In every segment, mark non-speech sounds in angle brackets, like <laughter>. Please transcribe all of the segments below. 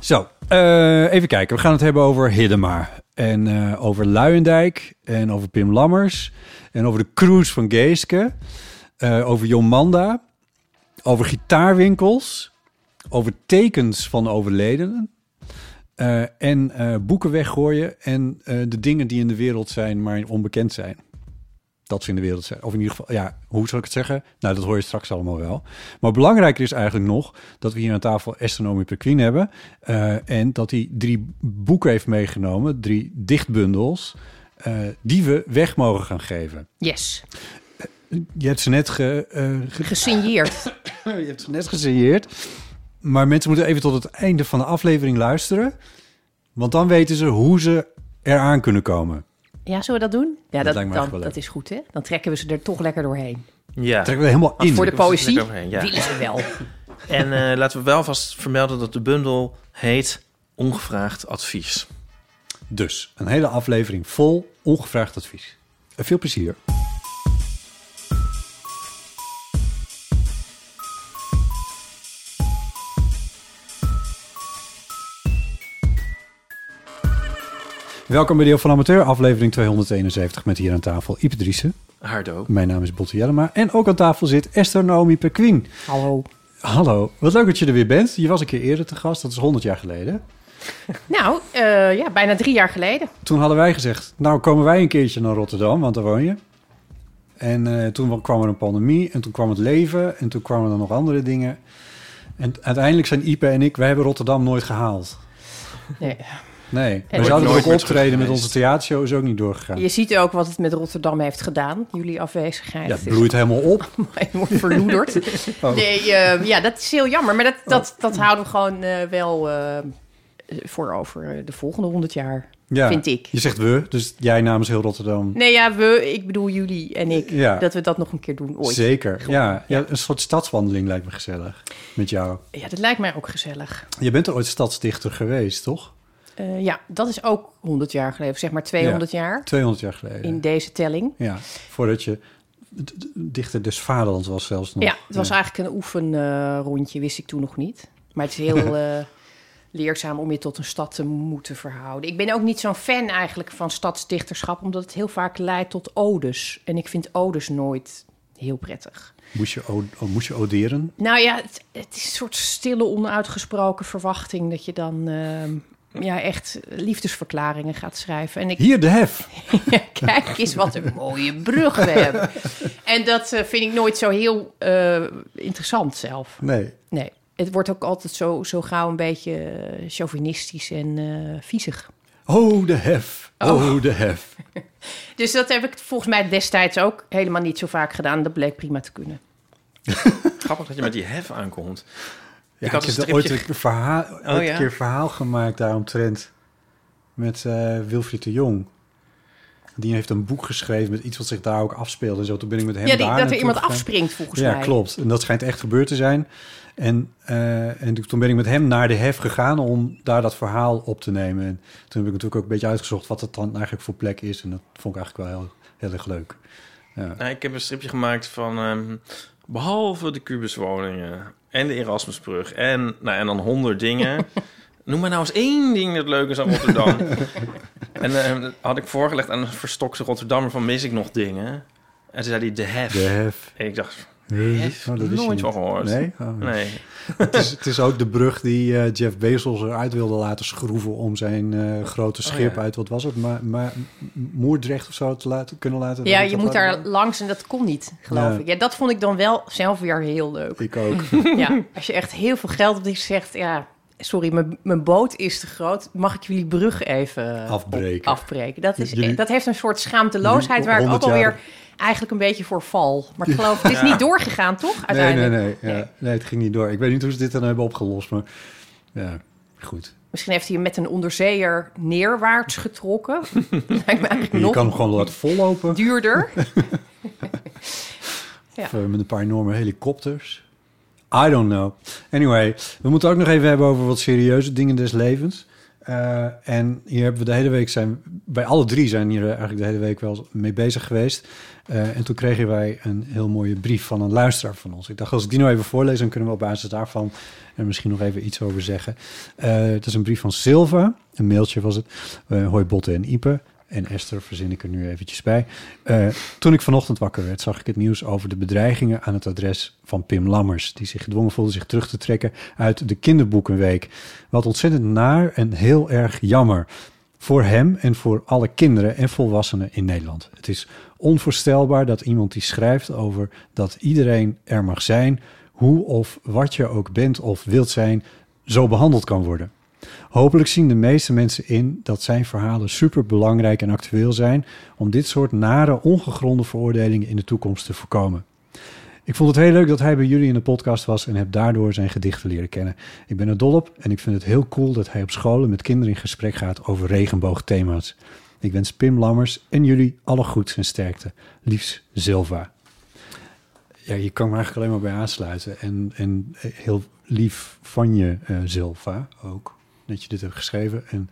Zo, eh, even kijken. We gaan het hebben over Hiddema. En eh, over Luijendijk. En over Pim Lammers. En over de cruise van Geeske. eh, over Jomanda. Over gitaarwinkels. Over tekens van overledenen. en boeken weggooien. En de dingen die in de wereld zijn, maar onbekend zijn. Dat ze in de wereld zijn. Of in ieder geval, ja, hoe zal ik het zeggen? Nou, dat hoor je straks allemaal wel. Maar belangrijker is eigenlijk nog dat we hier aan tafel Astronomie per Queen hebben. eh, en dat hij drie boeken heeft meegenomen, drie dichtbundels, eh, die we weg mogen gaan geven. Yes, Je hebt ze net, ge, eh, ge- gesigneerd. <coughs> je hebt ze net gesigneerd. Maar mensen moeten even tot het einde van de aflevering luisteren. Want dan weten ze hoe ze eraan kunnen komen. Ja, zullen we dat doen? Ja, Dat dan, dat is goed, hè? Dan trekken we ze er toch lekker doorheen. Ja. Trekken we helemaal in. Voor de poëzie ja. willen ze wel. <laughs> En eh, laten we wel vast vermelden dat de bundel heet Ongevraagd Advies. Dus een hele aflevering vol ongevraagd advies. En veel plezier. Welkom bij Deel van Amateur, aflevering 271 met hier aan tafel Ipe Driessen. Hardo. Mijn naam is Botte Jellema en ook aan tafel zit Esther Naomi Perquin. Hallo. Hallo, wat leuk dat je er weer bent. Je was een keer eerder te gast, dat is 100 jaar geleden. <laughs> Nou, eh, ja, bijna drie jaar geleden. Toen hadden wij gezegd, nou komen wij een keertje naar Rotterdam, want daar woon je. En eh, toen kwam er een pandemie en toen kwam het leven en toen kwamen er nog andere dingen. En uiteindelijk zijn Ipe en ik, wij hebben Rotterdam nooit gehaald. Nee. Nee, we zouden er ook optreden met onze theatershow, is ook niet doorgegaan. Je ziet ook wat het met Rotterdam heeft gedaan, jullie afwezigheid. Ja, het is bloeit helemaal op. <laughs> wordt verloederd. <laughs> Oh. Nee, eh, ja, dat is heel jammer. Maar dat, dat, dat houden we gewoon eh, wel eh, voor over eh, de volgende honderd jaar, Ja, vind ik. je zegt we, dus jij namens heel Rotterdam. Nee, ja, we, ik bedoel jullie en ik. Ja. Dat we dat nog een keer doen ooit. Zeker, ja, ja. Een soort stadswandeling lijkt me gezellig met jou. Ja, dat lijkt mij ook gezellig. Je bent er ooit stadsdichter geweest, toch? Eh, ja, dat is ook 100 jaar geleden, zeg maar 200 jaar 200 jaar geleden. in deze telling. Ja, voordat je dichter des vaderlands was zelfs nog. Ja, het was eigenlijk een oefenrondje, wist ik toen nog niet. Maar het is heel <laughs> eh, leerzaam om je tot een stad te moeten verhouden. Ik ben ook niet zo'n fan eigenlijk van stadsdichterschap, omdat het heel vaak leidt tot odes. En ik vind odes nooit heel prettig. Moest je, oh, moest je oderen? Nou ja, het, het is een soort stille, onuitgesproken verwachting dat je dan ehm, ja, echt liefdesverklaringen gaat schrijven. En ik Hier, de hef. <laughs> Ja, kijk eens wat een mooie brug we hebben. En dat eh, vind ik nooit zo heel eh, interessant zelf. Nee. Nee, het wordt ook altijd zo, zo gauw een beetje eh, chauvinistisch en eh viezig. Oh, de hef. Oh, de hef. Dus dat heb ik volgens mij destijds ook helemaal niet zo vaak gedaan. Dat bleek prima te kunnen. <laughs> Grappig dat je met die hef aankomt. Ja, ik, had een heb er ooit een, verhaal, ooit Oh, een ja? keer verhaal gemaakt daaromtrent met eh Wilfried de Jong. Die heeft een boek geschreven met iets wat zich daar ook afspeelde en zo. Toen ben ik met hem Ja, die, daar dat er iemand gegaan. afspringt volgens Ja, mij. klopt. En dat schijnt echt gebeurd te zijn. En, eh, en toen ben ik met hem naar de hef gegaan om daar dat verhaal op te nemen. En toen heb ik natuurlijk ook een beetje uitgezocht wat het dan eigenlijk voor plek is. En dat vond ik eigenlijk wel heel, heel erg leuk. Ja. Nou, ik heb een stripje gemaakt van... ehm, behalve de kubuswoningen en de Erasmusbrug... en, nou, en dan honderd dingen... <laughs> Noem maar nou eens één ding dat leuk is aan Rotterdam. <laughs> en dat had ik voorgelegd aan een verstokte Rotterdammer van mis ik nog dingen. En toen zei hij de hef. De hef. En ik dacht, Yes, Oh, dat nooit van gehoord. Nee? Oh, Nee. Het, is, het is ook de brug die eh, Jeff Bezos eruit wilde laten schroeven... om zijn eh, grote schip Oh, ja. uit, wat was het, maar, maar Moordrecht of zo te laten, kunnen laten. Ja, je moet daar langs en dat kon niet, geloof Nee. ik. Ja, dat vond ik dan wel zelf weer heel leuk. Ik ook. <laughs> Ja, als je echt heel veel geld hebt, die zegt, ja, sorry, mijn, mijn boot is te groot. Mag ik jullie brug even Afbreken. op- afbreken? Dat, is, Jullie- dat heeft een soort schaamteloosheid waar ik ook 100 jaar- alweer eigenlijk een beetje voor val. Maar ik <laughs> geloof, het is niet doorgegaan, toch? Nee, Uiteindelijk. nee, nee, ja. nee. het ging niet door. Ik weet niet hoe ze dit dan hebben opgelost, maar ja, goed. Misschien heeft hij hem met een onderzeeër neerwaarts getrokken. <laughs> Lijkt me eigenlijk Je nog kan hem gewoon laten vollopen duurder. <laughs> Ja. of, eh, met een paar enorme helikopters. I don't know. Anyway, we moeten ook nog even hebben over wat serieuze dingen des levens. Eh, en hier hebben we de hele week zijn, bij alle drie zijn hier eigenlijk de hele week wel mee bezig geweest. Eh, en toen kregen wij een heel mooie brief van een luisteraar van ons. Ik dacht, als ik die nou even voorlees, dan kunnen we op basis daarvan er misschien nog even iets over zeggen. Eh, het is een brief van Silva, een mailtje was het. Eh, hoi en Ipe. En Esther verzin ik er nu eventjes bij. Toen ik vanochtend wakker werd, zag ik het nieuws over de bedreigingen aan het adres van Pim Lammers, die zich gedwongen voelde zich terug te trekken uit de kinderboekenweek. Wat ontzettend naar en heel erg jammer. Voor hem en voor alle kinderen en volwassenen in Nederland. Het is onvoorstelbaar dat iemand die schrijft over dat iedereen er mag zijn, hoe of wat je ook bent of wilt zijn, zo behandeld kan worden. Hopelijk zien de meeste mensen in dat zijn verhalen super belangrijk en actueel zijn om dit soort nare, ongegronde veroordelingen in de toekomst te voorkomen. Ik vond het heel leuk dat hij bij jullie in de podcast was en heb daardoor zijn gedichten leren kennen. Ik ben er dol op en ik vind het heel cool dat hij op scholen met kinderen in gesprek gaat over regenboogthema's. Ik wens Pim Lammers en jullie alle goeds en sterkte. Liefs Silva. Ja, je kan me eigenlijk alleen maar bij aansluiten. En, en heel lief van je, eh Silva, ook. Dat je dit hebt geschreven. En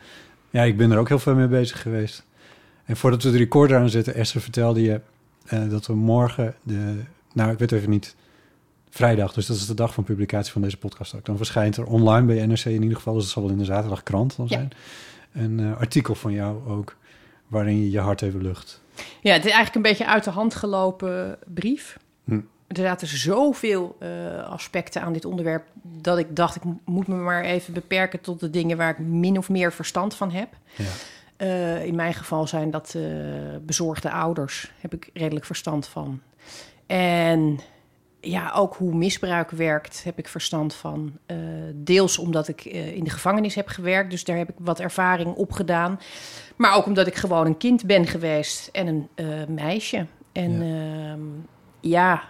ja, ik ben er ook heel veel mee bezig geweest. En voordat we de recorder aanzetten, Esther vertelde je eh, dat we morgen de... Nou, ik weet even niet. Vrijdag, dus dat is de dag van publicatie van deze podcast ook. Dan verschijnt er online bij NRC in ieder geval, dus het zal wel in de zaterdagkrant dan Ja. zijn. Een eh, artikel van jou ook, waarin je je hart even lucht. Ja, het is eigenlijk een beetje uit de hand gelopen brief. Hm. Er zaten zoveel eh, aspecten aan dit onderwerp dat ik dacht, ik mo- moet me maar even beperken tot de dingen waar ik min of meer verstand van heb. Ja. Eh, in mijn geval zijn dat bezorgde ouders, heb ik redelijk verstand van. En ja, ook hoe misbruik werkt, heb ik verstand van. Eh, deels omdat ik eh, in de gevangenis heb gewerkt, dus daar heb ik wat ervaring opgedaan. Maar ook omdat ik gewoon een kind ben geweest en een eh, meisje. En ja. ja,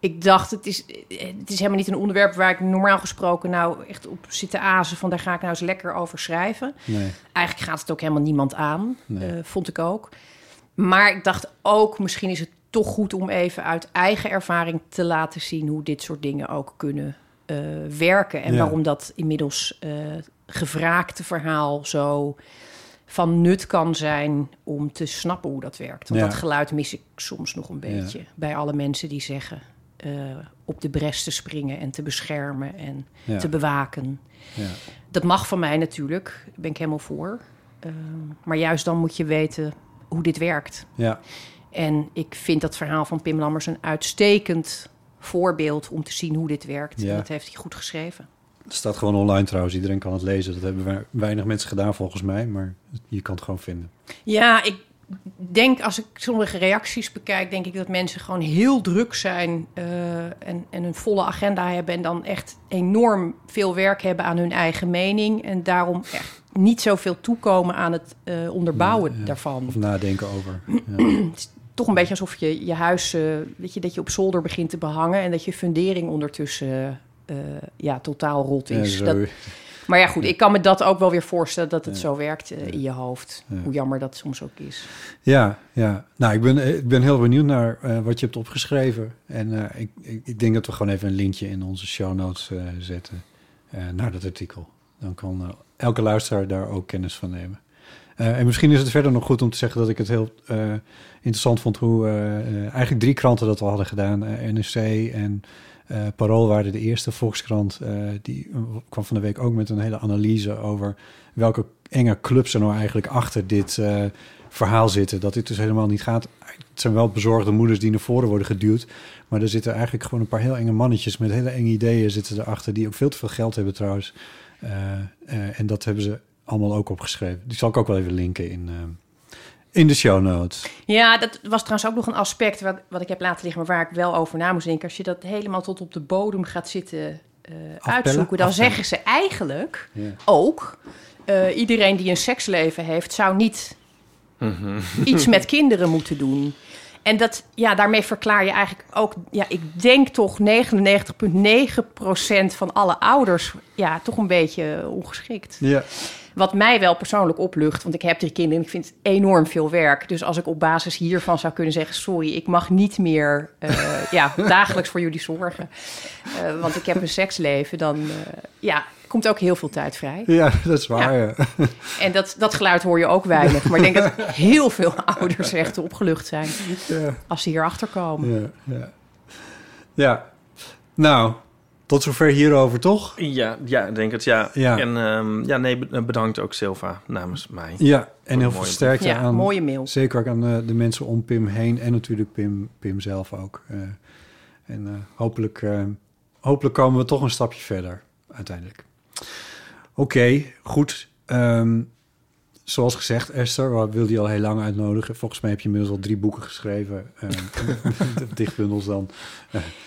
ik dacht, het is, het is helemaal niet een onderwerp waar ik normaal gesproken nou echt op zit te azen van daar ga ik nou eens lekker over schrijven. Nee. Eigenlijk gaat het ook helemaal niemand aan, Nee. vond ik ook. Maar ik dacht ook, misschien is het toch goed om even uit eigen ervaring te laten zien hoe dit soort dingen ook kunnen eh, werken. En Ja. waarom dat inmiddels eh gevraagde verhaal zo van nut kan zijn om te snappen hoe dat werkt. Want Ja. dat geluid mis ik soms nog een Ja. beetje bij alle mensen die zeggen eh, op de bres te springen en te beschermen en te bewaken. Ja. Dat mag van mij natuurlijk, daar ben ik helemaal voor. Maar juist dan moet je weten hoe dit werkt. Ja. En ik vind dat verhaal van Pim Lammers een uitstekend voorbeeld om te zien hoe dit werkt. Ja. En dat heeft hij goed geschreven. Het staat gewoon online trouwens. Iedereen kan het lezen. Dat hebben we- weinig mensen gedaan volgens mij. Maar je kan het gewoon vinden. Ja, ik denk als ik sommige reacties bekijk, denk ik dat mensen gewoon heel druk zijn eh, en, en een volle agenda hebben en dan echt enorm veel werk hebben aan hun eigen mening en daarom echt niet zoveel toekomen aan het eh, onderbouwen Ja, ja. daarvan. Of nadenken over. Ja. <clears throat> Toch een beetje alsof je je huis, eh, weet je, dat je op zolder begint te behangen en dat je fundering ondertussen eh, ja, totaal rot is. Dat, maar ja, goed, ik kan me dat ook wel weer voorstellen dat het Ja. zo werkt eh, in je hoofd. Hoe jammer dat soms ook is. Ja, ja. Nou, ik ben, ik ben heel benieuwd naar eh, wat je hebt opgeschreven. En eh, ik, ik, ik denk dat we gewoon even een linkje in onze show notes eh, zetten eh, naar dat artikel. Dan kan eh, elke luisteraar daar ook kennis van nemen. Eh, en misschien is het verder nog goed om te zeggen dat ik het heel eh, interessant vond hoe eh, eigenlijk drie kranten dat al hadden gedaan. NRC en Parool waren de eerste Volkskrant. die kwam van de week ook met een hele analyse over welke enge clubs er nou eigenlijk achter dit verhaal zitten. Dat dit dus helemaal niet gaat. Het zijn wel bezorgde moeders die naar voren worden geduwd. Maar er zitten eigenlijk gewoon een paar heel enge mannetjes met hele enge ideeën zitten erachter. Die ook veel te veel geld hebben trouwens. En dat hebben ze allemaal ook opgeschreven. Die zal ik ook wel even linken in, eh, in de show notes. Ja, dat was trouwens ook nog een aspect wat, wat ik heb laten liggen, maar waar ik wel over na moest denken. Als je dat helemaal tot op de bodem gaat zitten eh, uitzoeken, dan Afpellen? zeggen ze eigenlijk Ja. ook: eh, iedereen die een seksleven heeft, zou niet Mhm. iets met kinderen moeten doen. En dat, ja, daarmee verklaar je eigenlijk ook, ja, ik denk toch 99,9% van alle ouders, ja, toch een beetje ongeschikt. Ja. Wat mij wel persoonlijk oplucht, want ik heb drie kinderen en ik vind het enorm veel werk. Dus als ik op basis hiervan zou kunnen zeggen: Sorry, ik mag niet meer eh, ja, <laughs> dagelijks voor jullie zorgen. Eh, want ik heb een seksleven, dan eh, ja, komt ook heel veel tijd vrij. ja, dat is waar. Ja. En dat, dat geluid hoor je ook weinig. Maar ik denk dat <laughs> heel veel ouders echt opgelucht zijn Ja. als ze hierachter komen. Ja, ja. ja. Nou, tot zover hierover, toch? Ja, ja, ik denk het, ja. Ja. En ehm, ja, nee, be- bedankt ook Silva namens mij. Ja, en heel veel sterkte Ja, aan... mooie mail. Zeker ook aan eh, de mensen om Pim heen en natuurlijk Pim, Pim zelf ook. Eh, en eh, hopelijk, eh, hopelijk komen we toch een stapje verder uiteindelijk. Oké, goed. Ehm, zoals gezegd, Esther, we wilden je al heel lang uitnodigen. Volgens mij heb je inmiddels al drie boeken geschreven. eh, <laughs> <laughs> dichtbundels dan.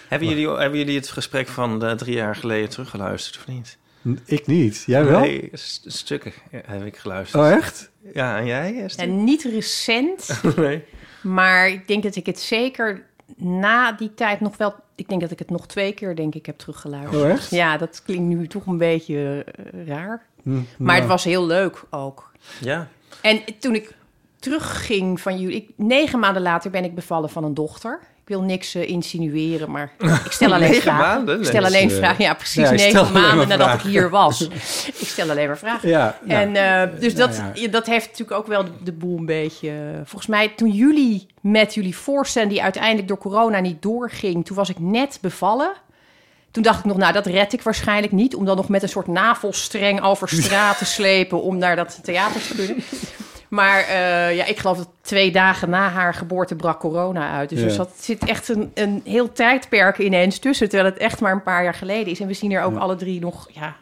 Hebben jullie, hebben jullie het gesprek van eh, drie jaar geleden teruggeluisterd of niet? Ik niet. Jij wel? Nee, st- stukken heb ik geluisterd. Oh, echt? Ja, en jij? Esther? En niet recent, <laughs> Nee. maar ik denk dat ik het zeker na die tijd nog wel... Ik denk dat ik het nog twee keer, denk ik, heb teruggeluisterd. Oh, echt? Ja, dat klinkt nu toch een beetje eh, raar. Hm, Maar nou, het was heel leuk ook. Ja. En toen ik terugging van jullie... Ik, negen maanden later ben ik bevallen van een dochter. Ik wil niks eh, insinueren, maar ik stel <laughs> alleen Negen vragen. maanden? Ik stel alleen eh, vragen. Ja, precies ja, negen maanden nadat vragen. ik hier was. <laughs> ik stel alleen maar vragen. Ja, nou, En eh, dus nou dat, ja. dat heeft natuurlijk ook wel de, de boel een beetje... volgens mij, toen jullie met jullie voorstelling... die uiteindelijk door corona niet doorging... toen was ik net bevallen. Toen dacht ik nog, nou, dat red ik waarschijnlijk niet... om dan nog met een soort navelstreng over straat te slepen... om naar dat theater te kunnen. Maar eh, ja, ik geloof dat twee dagen na haar geboorte brak corona uit. Dus Ja. zat, zit echt een, een heel tijdperk ineens tussen... terwijl het echt maar een paar jaar geleden is. En we zien er ook Ja. alle drie nog ja,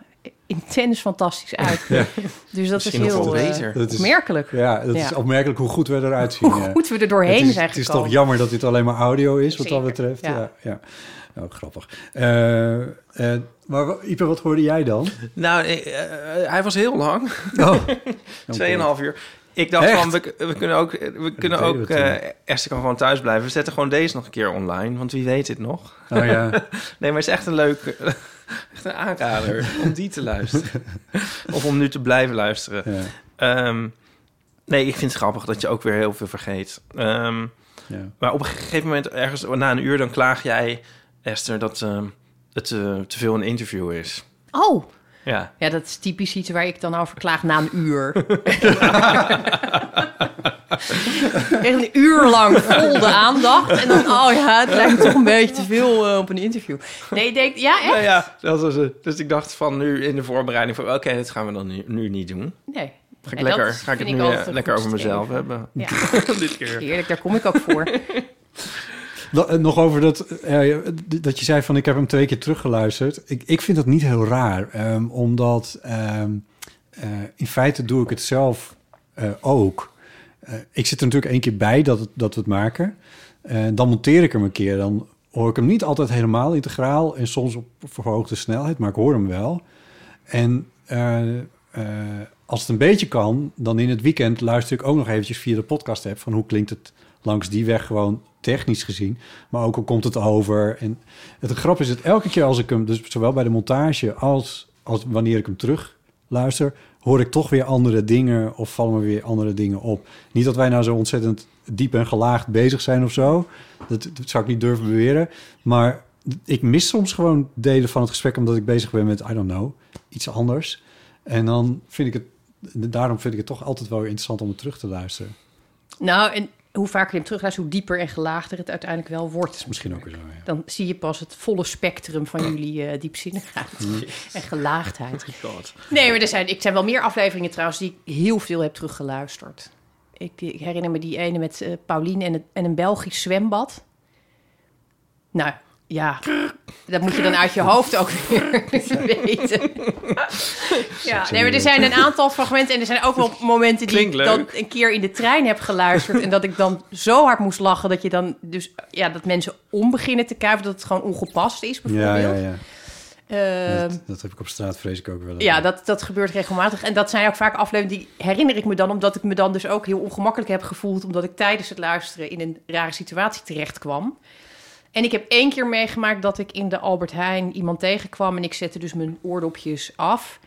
intens fantastisch uit. Dus dat Misschien is heel beter. Dat is- opmerkelijk. Ja, dat is opmerkelijk hoe goed we eruit <laughs> zien. Hoe goed we er doorheen het is, zijn Het is gekomen. toch jammer dat dit alleen maar audio is, wat dat betreft. Ja, ja. Oh, grappig. Eh, eh, maar wa- Ipe, wat hoorde jij dan? Nou, eh, eh, hij was heel lang. Oh, <laughs> Tweeënhalf uur. Ik dacht Echt? van, we, we kunnen ook, we kunnen ook we eh Esther kan gewoon thuis blijven. We zetten gewoon deze nog een keer online, want wie weet dit nog. Oh ja. <laughs> Nee, maar het is echt een leuk, <laughs> echt een aanrader om die te luisteren. of om nu te blijven luisteren. ja, Ehm, nee, ik vind het grappig dat je ook weer heel veel vergeet. Ehm, ja. maar op een gegeven moment, ergens na een uur, dan klaag jij, Esther, dat ehm, het eh, te veel een interview is. Oh, Ja. ja, dat is typisch iets waar ik dan over klaag na een uur. <laughs> Echt een uur lang vol de aandacht. En dan, oh ja, het lijkt me toch een beetje te veel eh, op een interview. Nee, ik denk, ja, echt? Nou ja, dat was het. Dus ik dacht van nu in de voorbereiding van... oké, dit gaan we dan nu, nu niet doen. Nee. Ga ik, lekker, ga ik het nu eh, lekker over mezelf hebben. Ja, <laughs> Dit keer. heerlijk, daar kom ik ook voor. Eh, Nog over dat, eh, dat je zei van ik heb hem twee keer teruggeluisterd. Ik, ik vind dat niet heel raar, ehm, omdat ehm, eh, in feite doe ik het zelf ook. Ik zit er natuurlijk één keer bij dat, dat we het maken. Dan monteer ik hem een keer. Dan hoor ik hem niet altijd helemaal integraal en soms op verhoogde snelheid, maar ik hoor hem wel. En als het een beetje kan, dan in het weekend luister ik ook nog eventjes via de podcast app van hoe klinkt het langs die weg gewoon technisch gezien, maar ook hoe komt het over. En het grap is dat elke keer als ik hem, dus zowel bij de montage als, als wanneer ik hem terug luister, hoor ik toch weer andere dingen of vallen me weer andere dingen op. Niet dat wij nou zo ontzettend diep en gelaagd bezig zijn of zo. Dat, zou ik niet durven beweren. Maar ik mis soms gewoon delen van het gesprek omdat ik bezig ben met, I don't know, iets anders. En dan vind ik het, daarom vind ik het toch altijd wel interessant om het terug te luisteren. Nou, en hoe vaker je hem terugluistert, hoe dieper en gelaagder het uiteindelijk wel wordt. Misschien ook weer zo, ja. Dan zie je pas het volle spectrum van jullie eh, diepzinnigheid <laughs> en gelaagdheid. God. Nee, maar er zijn, ik zijn wel meer afleveringen trouwens die ik heel veel heb teruggeluisterd. Ik, ik herinner me die ene met eh Pauline en, het, en een Belgisch zwembad. Nou, ja, dat moet je dan uit je hoofd ook weer <laughs> weten. ja, nee, maar er zijn een aantal fragmenten en er zijn ook wel <laughs> momenten die Klinkt ik dan een keer in de trein heb geluisterd en dat ik dan zo hard moest lachen dat je dan dus ja dat mensen om beginnen te kuiven dat het gewoon ongepast is Ja, bijvoorbeeld. ja, ja. Ehm, Dat, dat heb ik op straat vrees ik ook wel. ja, dat, dat gebeurt regelmatig. En dat zijn ook vaak afleveringen die herinner ik me dan... omdat ik me dan dus ook heel ongemakkelijk heb gevoeld... omdat ik tijdens het luisteren in een rare situatie terecht kwam. En ik heb één keer meegemaakt dat ik in de Albert Heijn iemand tegenkwam... en ik zette dus mijn oordopjes af.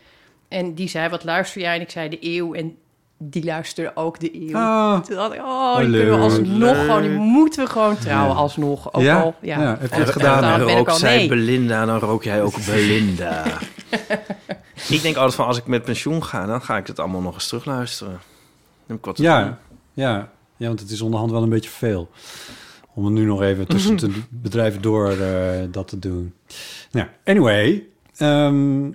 En die zei, wat luister jij? En ik zei, de eeuw. En die luisterde ook de eeuw. Ah, Toen dacht ik, oh, die leuk, kunnen we alsnog leuk. gewoon... Die moeten we gewoon trouwen Ja. alsnog. Ook Ja? al, ja. Ja, heb je het gedaan? dan ik rook al, zij nee. Belinda, dan rook jij ook <laughs> Belinda. ik denk altijd van, als ik met pensioen ga... dan ga ik het allemaal nog eens terugluisteren. Dan heb ik wat te doen. Ja, ja, ja, want het is onderhand wel een beetje veel. Om er nu nog even tussen te bedrijven door eh, dat te doen. Nou, anyway. ehm,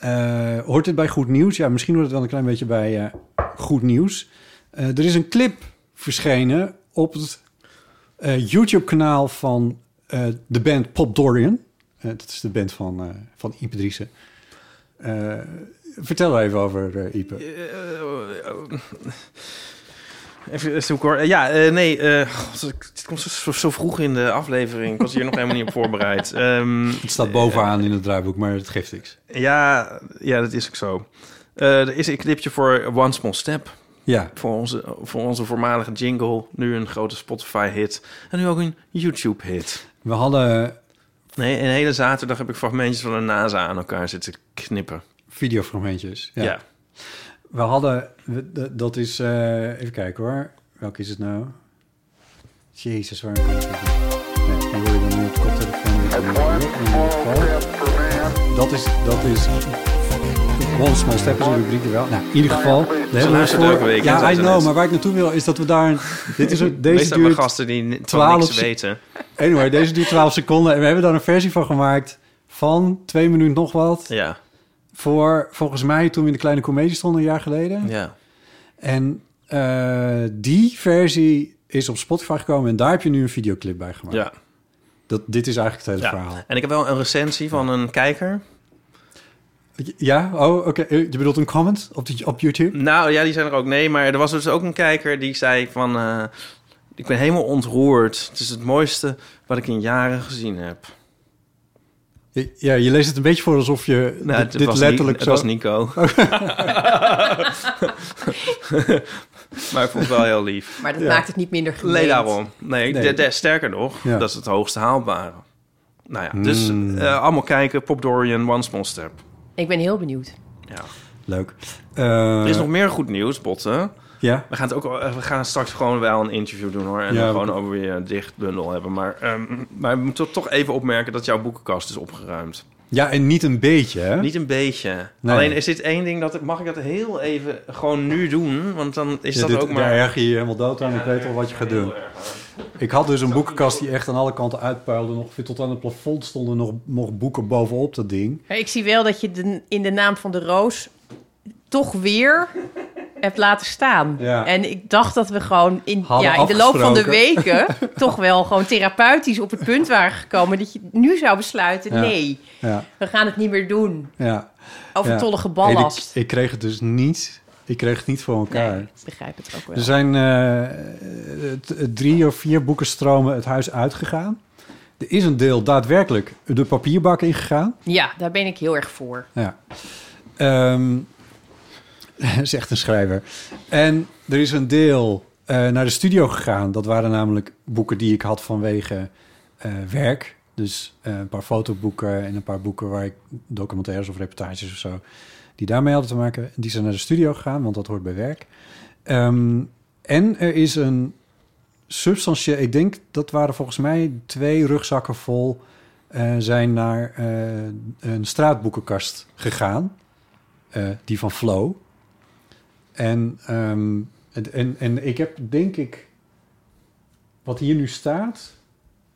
eh, hoort dit bij goed nieuws? Ja, misschien hoort het wel een klein beetje bij eh, goed nieuws. Er is een clip verschenen op het YouTube-kanaal van de band Pop Dorian. Dat is de band van, eh van Ipe Driessen. Vertel even over Ipe. Eh, Even zoeken hoor. Ja, eh, nee, eh, god, het komt zo, zo vroeg in de aflevering. Ik was hier nog helemaal niet op voorbereid. Ehm, Het staat bovenaan in het draaiboek, maar het geeft niks. ja, ja, dat is ook zo. Eh, er is een clipje voor One Small Step. Ja, Voor onze, voor onze voormalige jingle. Nu een grote Spotify-hit. En nu ook een YouTube-hit. we hadden Nee, een hele zaterdag heb ik fragmentjes van de NASA aan elkaar zitten knippen. videofragmentjes. Ja. Ja. We hadden, we- dat is, eh, even kijken hoor. Welke is het nou? Jezus, waar kan ik het? Nee, die hoor je dan nu op de koptelefoon. Dat is, dat is One Small Step is een rubriek er wel. Nou, in ieder geval. Voor- elke week, Ja, I know, maar waar ik naartoe wil is dat we daar... <laughs> Dit is een, deze Meestal duurt... gasten die ni- van 12 niks se- weten. Anyway, deze duurt 12 seconden. En we hebben daar een versie van gemaakt van twee minuten nog wat. Ja, Voor, volgens mij, toen we in de kleine comedie stonden een jaar geleden. ja. En eh, die versie is op Spotify gekomen en daar heb je nu een videoclip bij gemaakt. ja. Dat, dit is eigenlijk het hele Ja. verhaal. En ik heb wel een recensie van een kijker. Ja? Oh, oké. Eh, Je bedoelt een comment op, die, op YouTube? Nou ja, die zijn er ook. Nee, maar er was dus ook een kijker die zei van... eh, ik ben helemaal ontroerd. Het is het mooiste wat ik in jaren gezien heb. Ja, je leest het een beetje voor alsof je Nou, dit, letterlijk zo... Het was Nico. <laughs> maar ik vond het wel heel lief. Maar dat Ja. maakt het niet minder gemeend. Nee, daarom. Nee, Nee. de- de- sterker nog, Ja. dat is het hoogste haalbare. Nou ja, dus Mm. eh, allemaal kijken. Pop Dorian, One Small Step. Ik ben heel benieuwd. Ja. Leuk. Eh, Er is nog meer goed nieuws, Botten. Ja? We gaan, het ook, eh, we gaan straks gewoon wel een interview doen hoor. En Ja, dan gewoon over weer een dichtbundel hebben. Maar, ehm, maar we moeten toch even opmerken dat jouw boekenkast is opgeruimd. Ja, en niet een beetje, hè? Niet een beetje. Nee. Alleen is dit één ding dat... Mag ik dat heel even gewoon nu doen? Want dan is Ja, dat dit- ook maar... Daar erger je je helemaal dood aan. Ik weet al wat je gaat doen. Ik had dus een boekenkast die echt aan alle kanten uitpuilde. Nog weer tot aan het plafond stonden nog, nog boeken bovenop dat ding. Ik zie wel dat je de, in de naam van de roos toch weer hebt laten staan. Ja. En ik dacht dat we gewoon in, Hadden ja, in de loop van de weken... <laughs> toch wel gewoon therapeutisch op het punt waren gekomen... dat je nu zou besluiten, Ja. nee, Ja, we gaan het niet meer doen. ja. Overtollige ballast. Ik, ik kreeg het dus niet. Ik kreeg het niet voor elkaar. nee, ik begrijp het ook wel. Er zijn eh, t- drie of vier boekenstromen het huis uitgegaan. Er is een deel daadwerkelijk de papierbak ingegaan. Ja, daar ben ik heel erg voor. Ja. Ehm <laughs> zegt een schrijver. En er is een deel eh, naar de studio gegaan. Dat waren namelijk boeken die ik had vanwege eh, werk. Dus eh, een paar fotoboeken en een paar boeken waar ik documentaires of reportages of zo... die daarmee hadden te maken. Die zijn naar de studio gegaan, want dat hoort bij werk. Ehm, en er is een substantieel... Ik denk, dat waren volgens mij twee rugzakken vol... zijn naar een straatboekenkast gegaan. Die van Flow. En, ehm, en, en, en ik heb denk ik wat hier nu staat...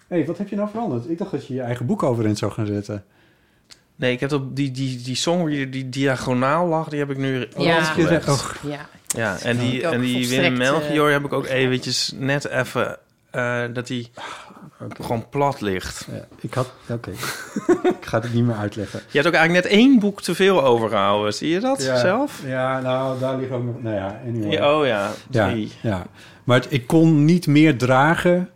Hé, hey, wat heb je nou veranderd? Ik dacht dat je je eigen boek overeind zou gaan zetten. Nee, ik heb op die, die, die song die, die diagonaal lag, die heb ik nu Ja. Oh, Ja. Ja, en die, Ik ook en die Willem Melchior eh, heb ik ook eventjes net even... eh, dat gewoon plat ligt. ja, ik had... Oké. <laughs> ik ga het niet meer uitleggen. Je hebt ook eigenlijk net één boek te veel overgehouden. Zie je dat Ja, zelf? Ja, nou, daar ligt ook nog... Nou ja, anyway. Oh ja, Ja, drie. ja. Maar het- ik kon niet meer dragen.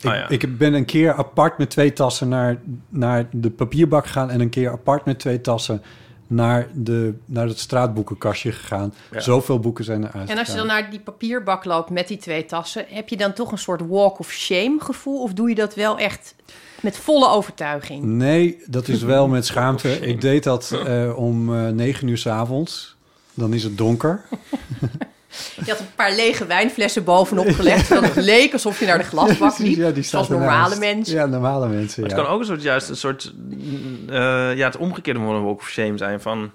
Ik, Oh ja. ik ben een keer apart met twee tassen naar, naar de papierbak gegaan... en een keer apart met twee tassen naar, de, naar het straatboekenkastje gegaan. Ja. Zoveel boeken zijn eruit En als je dan naar die papierbak loopt met die twee tassen, heb je dan toch een soort walk of shame gevoel? Of doe je dat wel echt met volle overtuiging? Nee, dat is wel met schaamte. Ik deed dat eh, om eh, negen uur s avonds. Dan is het donker. <laughs> Je had een paar lege wijnflessen bovenop gelegd, zodat het leek alsof je naar de <laughs> glasbak liep. Ja, die staat zoals normale mensen. Ja, normale mensen, Maar het kan ook een soort, juist een soort... eh, ja, het omgekeerde walk of shame zijn van...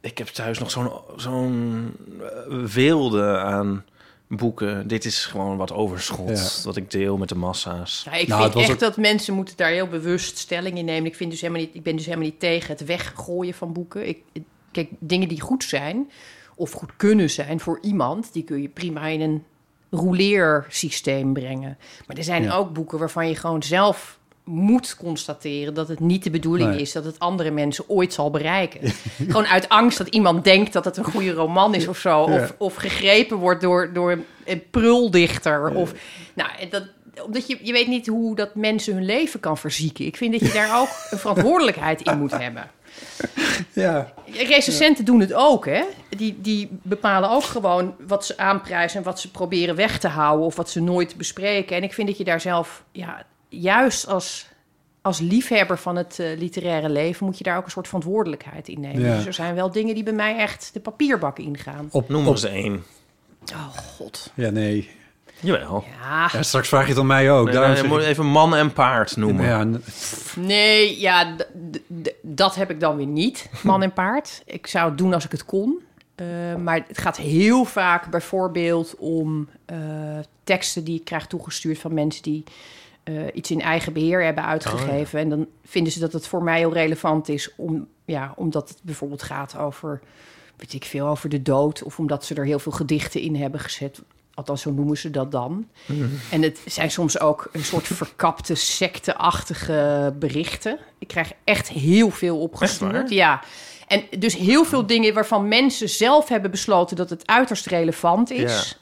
Ik heb thuis nog zo'n zo'n eh, weelde aan boeken. Dit is gewoon wat overschot. Ja. Wat ik deel met de massa's. Ja, ik Nou, vind echt dat mensen moeten daar heel bewust stelling in nemen. Ik, vind dus helemaal niet, ik ben dus helemaal niet tegen het weggooien van boeken. Ik, ik- kijk, dingen die goed zijn of goed kunnen zijn voor iemand... die kun je prima in een rouleersysteem brengen. Maar er zijn Ja. ook boeken waarvan je gewoon zelf moet constateren... dat het niet de bedoeling Nee. is dat het andere mensen ooit zal bereiken. <laughs> gewoon uit angst dat iemand denkt dat het een goede roman is of zo. Of, Ja. of gegrepen wordt door, door een, pruldichter. Of, nou, dat, omdat je, je weet niet hoe dat mensen hun leven kan verzieken. Ik vind dat je daar ook een verantwoordelijkheid in moet hebben. Ja, Recensenten doen het ook, hè? Die, die bepalen ook gewoon wat ze aanprijzen en wat ze proberen weg te houden of wat ze nooit bespreken. En ik vind dat je daar zelf, ja, juist als, als liefhebber van het eh, literaire leven, moet je daar ook een soort verantwoordelijkheid in nemen. Ja. Dus er zijn wel dingen die bij mij echt de papierbak ingaan. op, Noem op- er eens één. Oh, god. Ja, nee. Jawel. Ja, Ja, straks vraag je het aan mij ook. Nee, Daarom nee, je moet ik- even man en paard noemen. Ja, Nee, ja, dat heb ik dan weer niet, man en paard. Ik zou het doen als ik het kon. Eh, maar het gaat heel vaak bijvoorbeeld om eh, teksten die ik krijg toegestuurd van mensen die eh, iets in eigen beheer hebben uitgegeven. En dan vinden ze dat het voor mij heel relevant is, om, ja, omdat het bijvoorbeeld gaat over, weet ik veel, over de dood. Of omdat ze er heel veel gedichten in hebben gezet. Althans, zo noemen ze dat dan. En het zijn soms ook een soort <laughs> verkapte, secteachtige berichten. Ik krijg echt heel veel opgestuurd. Ja. En dus heel veel dingen waarvan mensen zelf hebben besloten dat het uiterst relevant is.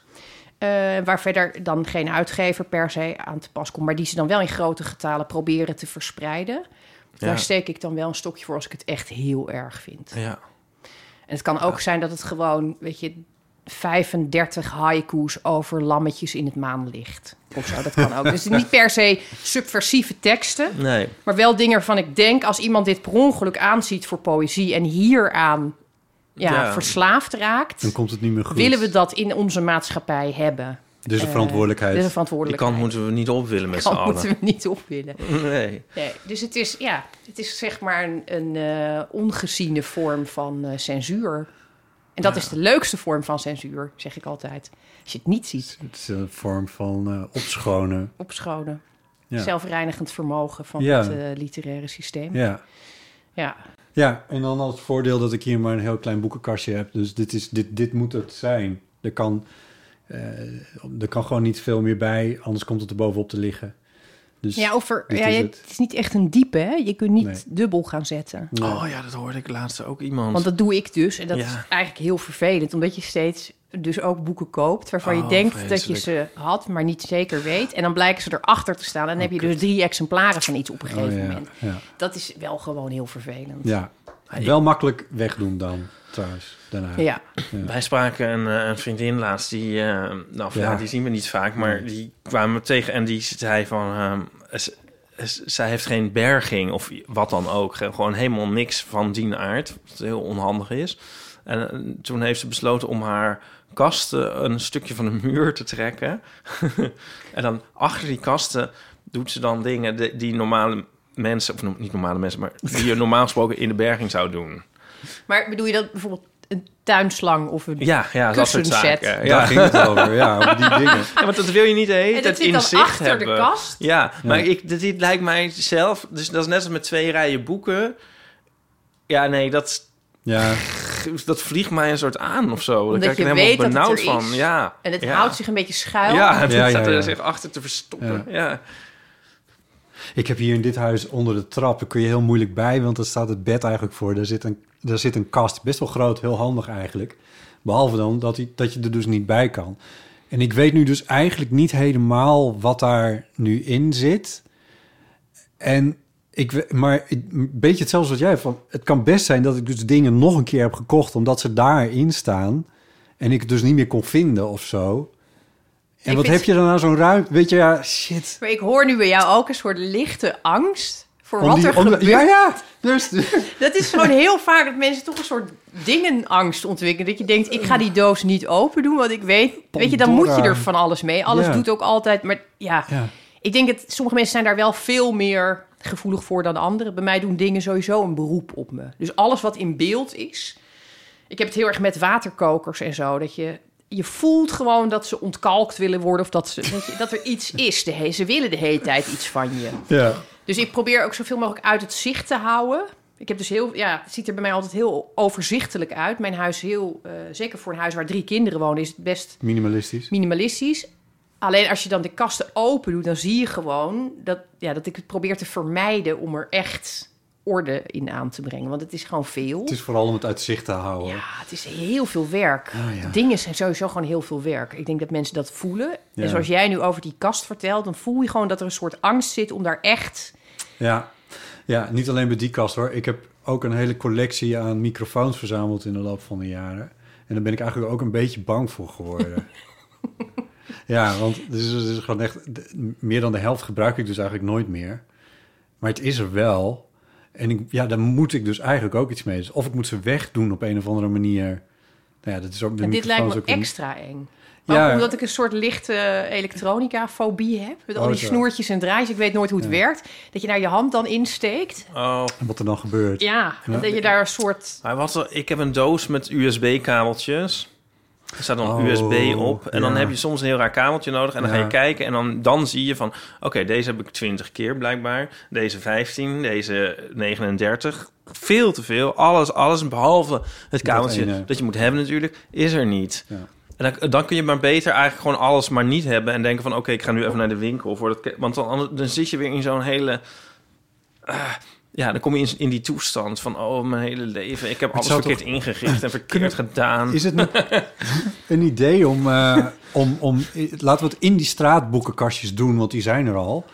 Eh, waar verder dan geen uitgever per se aan te pas komt, maar die ze dan wel in grote getalen proberen te verspreiden. Ja. Daar steek ik dan wel een stokje voor als ik het echt heel erg vind. Ja. En het kan ook zijn dat het gewoon, weet je, 35 haiku's over lammetjes in het maanlicht. Of zo, dat kan ook. Dus niet per se subversieve teksten, Nee. maar wel dingen waarvan ik denk... als iemand dit per ongeluk aanziet voor poëzie... en hieraan ja, Ja. verslaafd raakt... dan komt het niet meer goed. willen we dat in onze maatschappij hebben. Dus de Eh, verantwoordelijkheid. Is een Die verantwoordelijkheid. kant moeten we niet op willen met z'n Kant allen. moeten we niet op willen. Nee. Nee, dus het is, ja, het is zeg maar een, een eh, ongeziene vorm van eh, censuur. En dat is de leukste vorm van censuur, zeg ik altijd. Als je het niet ziet, Het is een vorm van eh, opschonen. opschonen. Ja. Zelfreinigend vermogen van Ja. het eh, literaire systeem. Ja. Ja. ja, en dan als voordeel dat ik hier maar een heel klein boekenkastje heb. Dus dit, is, dit, dit moet het zijn. Er kan, eh, er kan gewoon niet veel meer bij, anders komt het er bovenop te liggen. Dus Ja, over, ja, is het. het is niet echt een diepe, hè? Je kunt niet Nee. dubbel gaan zetten. Nee. Oh ja, dat hoorde ik laatst ook iemand. Want dat doe ik dus. En dat Ja. is eigenlijk heel vervelend. Omdat je steeds dus ook boeken koopt... waarvan je Oh, denkt dat je ze had, maar niet zeker weet. En dan blijken ze erachter te staan. En dan heb je dus drie exemplaren van iets op een Oh, gegeven ja, moment. ja. Dat is wel gewoon heel vervelend. ja. Wel makkelijk wegdoen dan, trouwens, daarna. Ja. Wij spraken een, eh, een vriendin laatst, die, eh, nou ja. Ja. die zien we niet vaak, maar die kwamen we tegen en die zei van, ehm, z- z- zij heeft geen berging of wat dan ook, Ge- gewoon helemaal niks van die aard, wat heel onhandig is. En eh, toen heeft ze besloten om haar kasten een stukje van de muur te trekken. <laughs> en dan achter die kasten doet ze dan dingen die, die normale mensen, of niet normale mensen, maar die je normaal gesproken in de berging zou doen. Maar bedoel je dat bijvoorbeeld een tuinslang of een... Ja, ja, dat soort Kussenset. zaken. Daar Ja. ging het over, ja, over die <laughs> dingen. ja, want dat wil je niet de hele En dat tijd in zicht achter hebben. de kast. Ja, maar ik, dit, dit lijkt mij zelf... Dus dat is net als met twee rijen boeken. Ja, nee, dat, Ja, dat vliegt mij een soort aan of zo. Daar Omdat krijg ik je er helemaal weet dat het benauwd er van. is. Ja. En het ja. houdt zich een beetje schuil. Ja, het Ja, staat ja, ja. er zich achter te verstoppen. Ja. Ik heb hier in dit huis onder de trap, daar kun je heel moeilijk bij, want daar staat het bed eigenlijk voor. Daar zit een, daar zit een kast, best wel groot, heel handig eigenlijk. Behalve dan dat, die, dat je er dus niet bij kan. En ik weet nu dus eigenlijk niet helemaal wat daar nu in zit. En ik, maar een beetje hetzelfde wat jij van. Het kan best zijn dat ik dus dingen nog een keer heb gekocht omdat ze daarin staan en ik het dus niet meer kon vinden of zo. En Ik wat vind- heb je dan nou zo'n ruimte? Weet je, ja, shit. Maar ik hoor nu bij jou ook een soort lichte angst voor wat die- er de- gebeurt. ja, ja. Dus, <laughs> Dat is gewoon heel vaak dat mensen toch een soort dingenangst ontwikkelen. Dat je denkt, ik ga die doos niet open doen, want ik weet... Weet je, dan moet je er van alles mee. Alles Ja. doet ook altijd... Maar ja, ja. ik denk dat sommige mensen zijn daar wel veel meer gevoelig voor dan anderen. Bij mij doen dingen sowieso een beroep op me. Dus alles wat in beeld is... Ik heb het heel erg met waterkokers en zo. Dat je, je voelt gewoon dat ze ontkalkt willen worden... of dat, ze, weet je, dat er iets is. De he- ze willen de hele tijd iets van je. ja. Dus ik probeer ook zoveel mogelijk uit het zicht te houden. Ik heb dus heel, ja, het ziet er bij mij altijd heel overzichtelijk uit. Mijn huis is heel, eh, zeker voor een huis waar drie kinderen wonen, is het best Minimalistisch. minimalistisch. Alleen als je dan de kasten open doet, dan zie je gewoon dat, ja, dat ik het probeer te vermijden om er echt orde in aan te brengen. Want het is gewoon veel. Het is vooral om het uit zicht te houden. Ja, het is heel veel werk. Ah, ja. Dingen zijn sowieso gewoon heel veel werk. Ik denk dat mensen dat voelen. Ja. En zoals jij nu over die kast vertelt, dan voel je gewoon dat er een soort angst zit om daar echt Ja. ja, niet alleen bij die kast hoor. Ik heb ook een hele collectie aan microfoons verzameld in de loop van de jaren. En daar ben ik eigenlijk ook een beetje bang voor geworden. <laughs> ja, want het is, het is gewoon echt... meer dan de helft gebruik ik dus eigenlijk nooit meer. Maar het is er wel. En ik, ja, daar moet ik dus eigenlijk ook iets mee. Dus of ik moet ze wegdoen op een of andere manier. Nou ja, dat is ook de En dit lijkt me ook een- extra eng. Maar Ja. ook omdat ik een soort lichte elektronica-fobie heb. Met al Oh, die zo. snoertjes en draadjes. Ik weet nooit hoe het werkt. Dat je daar je hand dan insteekt. Oh, En wat er dan gebeurt. Ja, Ja. dat je daar een soort... maar wat, er- ik heb een doos met USB-kabeltjes. Er staat dan Oh, USB op. En dan heb je soms een heel raar kabeltje nodig. En dan Ja. ga je kijken. En dan, dan zie je van... Oké, deze heb ik 20 keer blijkbaar. Deze 15. Deze 39. Veel te veel. Alles, alles behalve het kabeltje ene. dat je moet hebben natuurlijk, is er niet. Ja. En dan, dan kun je maar beter eigenlijk gewoon alles maar niet hebben... en denken van oké, ik ga nu even naar de winkel. Voor dat, want dan, dan zit je weer in zo'n hele... ah, ja, dan kom je in, in die toestand van... oh, mijn hele leven, ik heb alles verkeerd ingericht en verkeerd <laughs> gedaan. Is het <laughs> een idee om, eh, om, om... Laten we het in die straatboekenkastjes doen, want die zijn er al.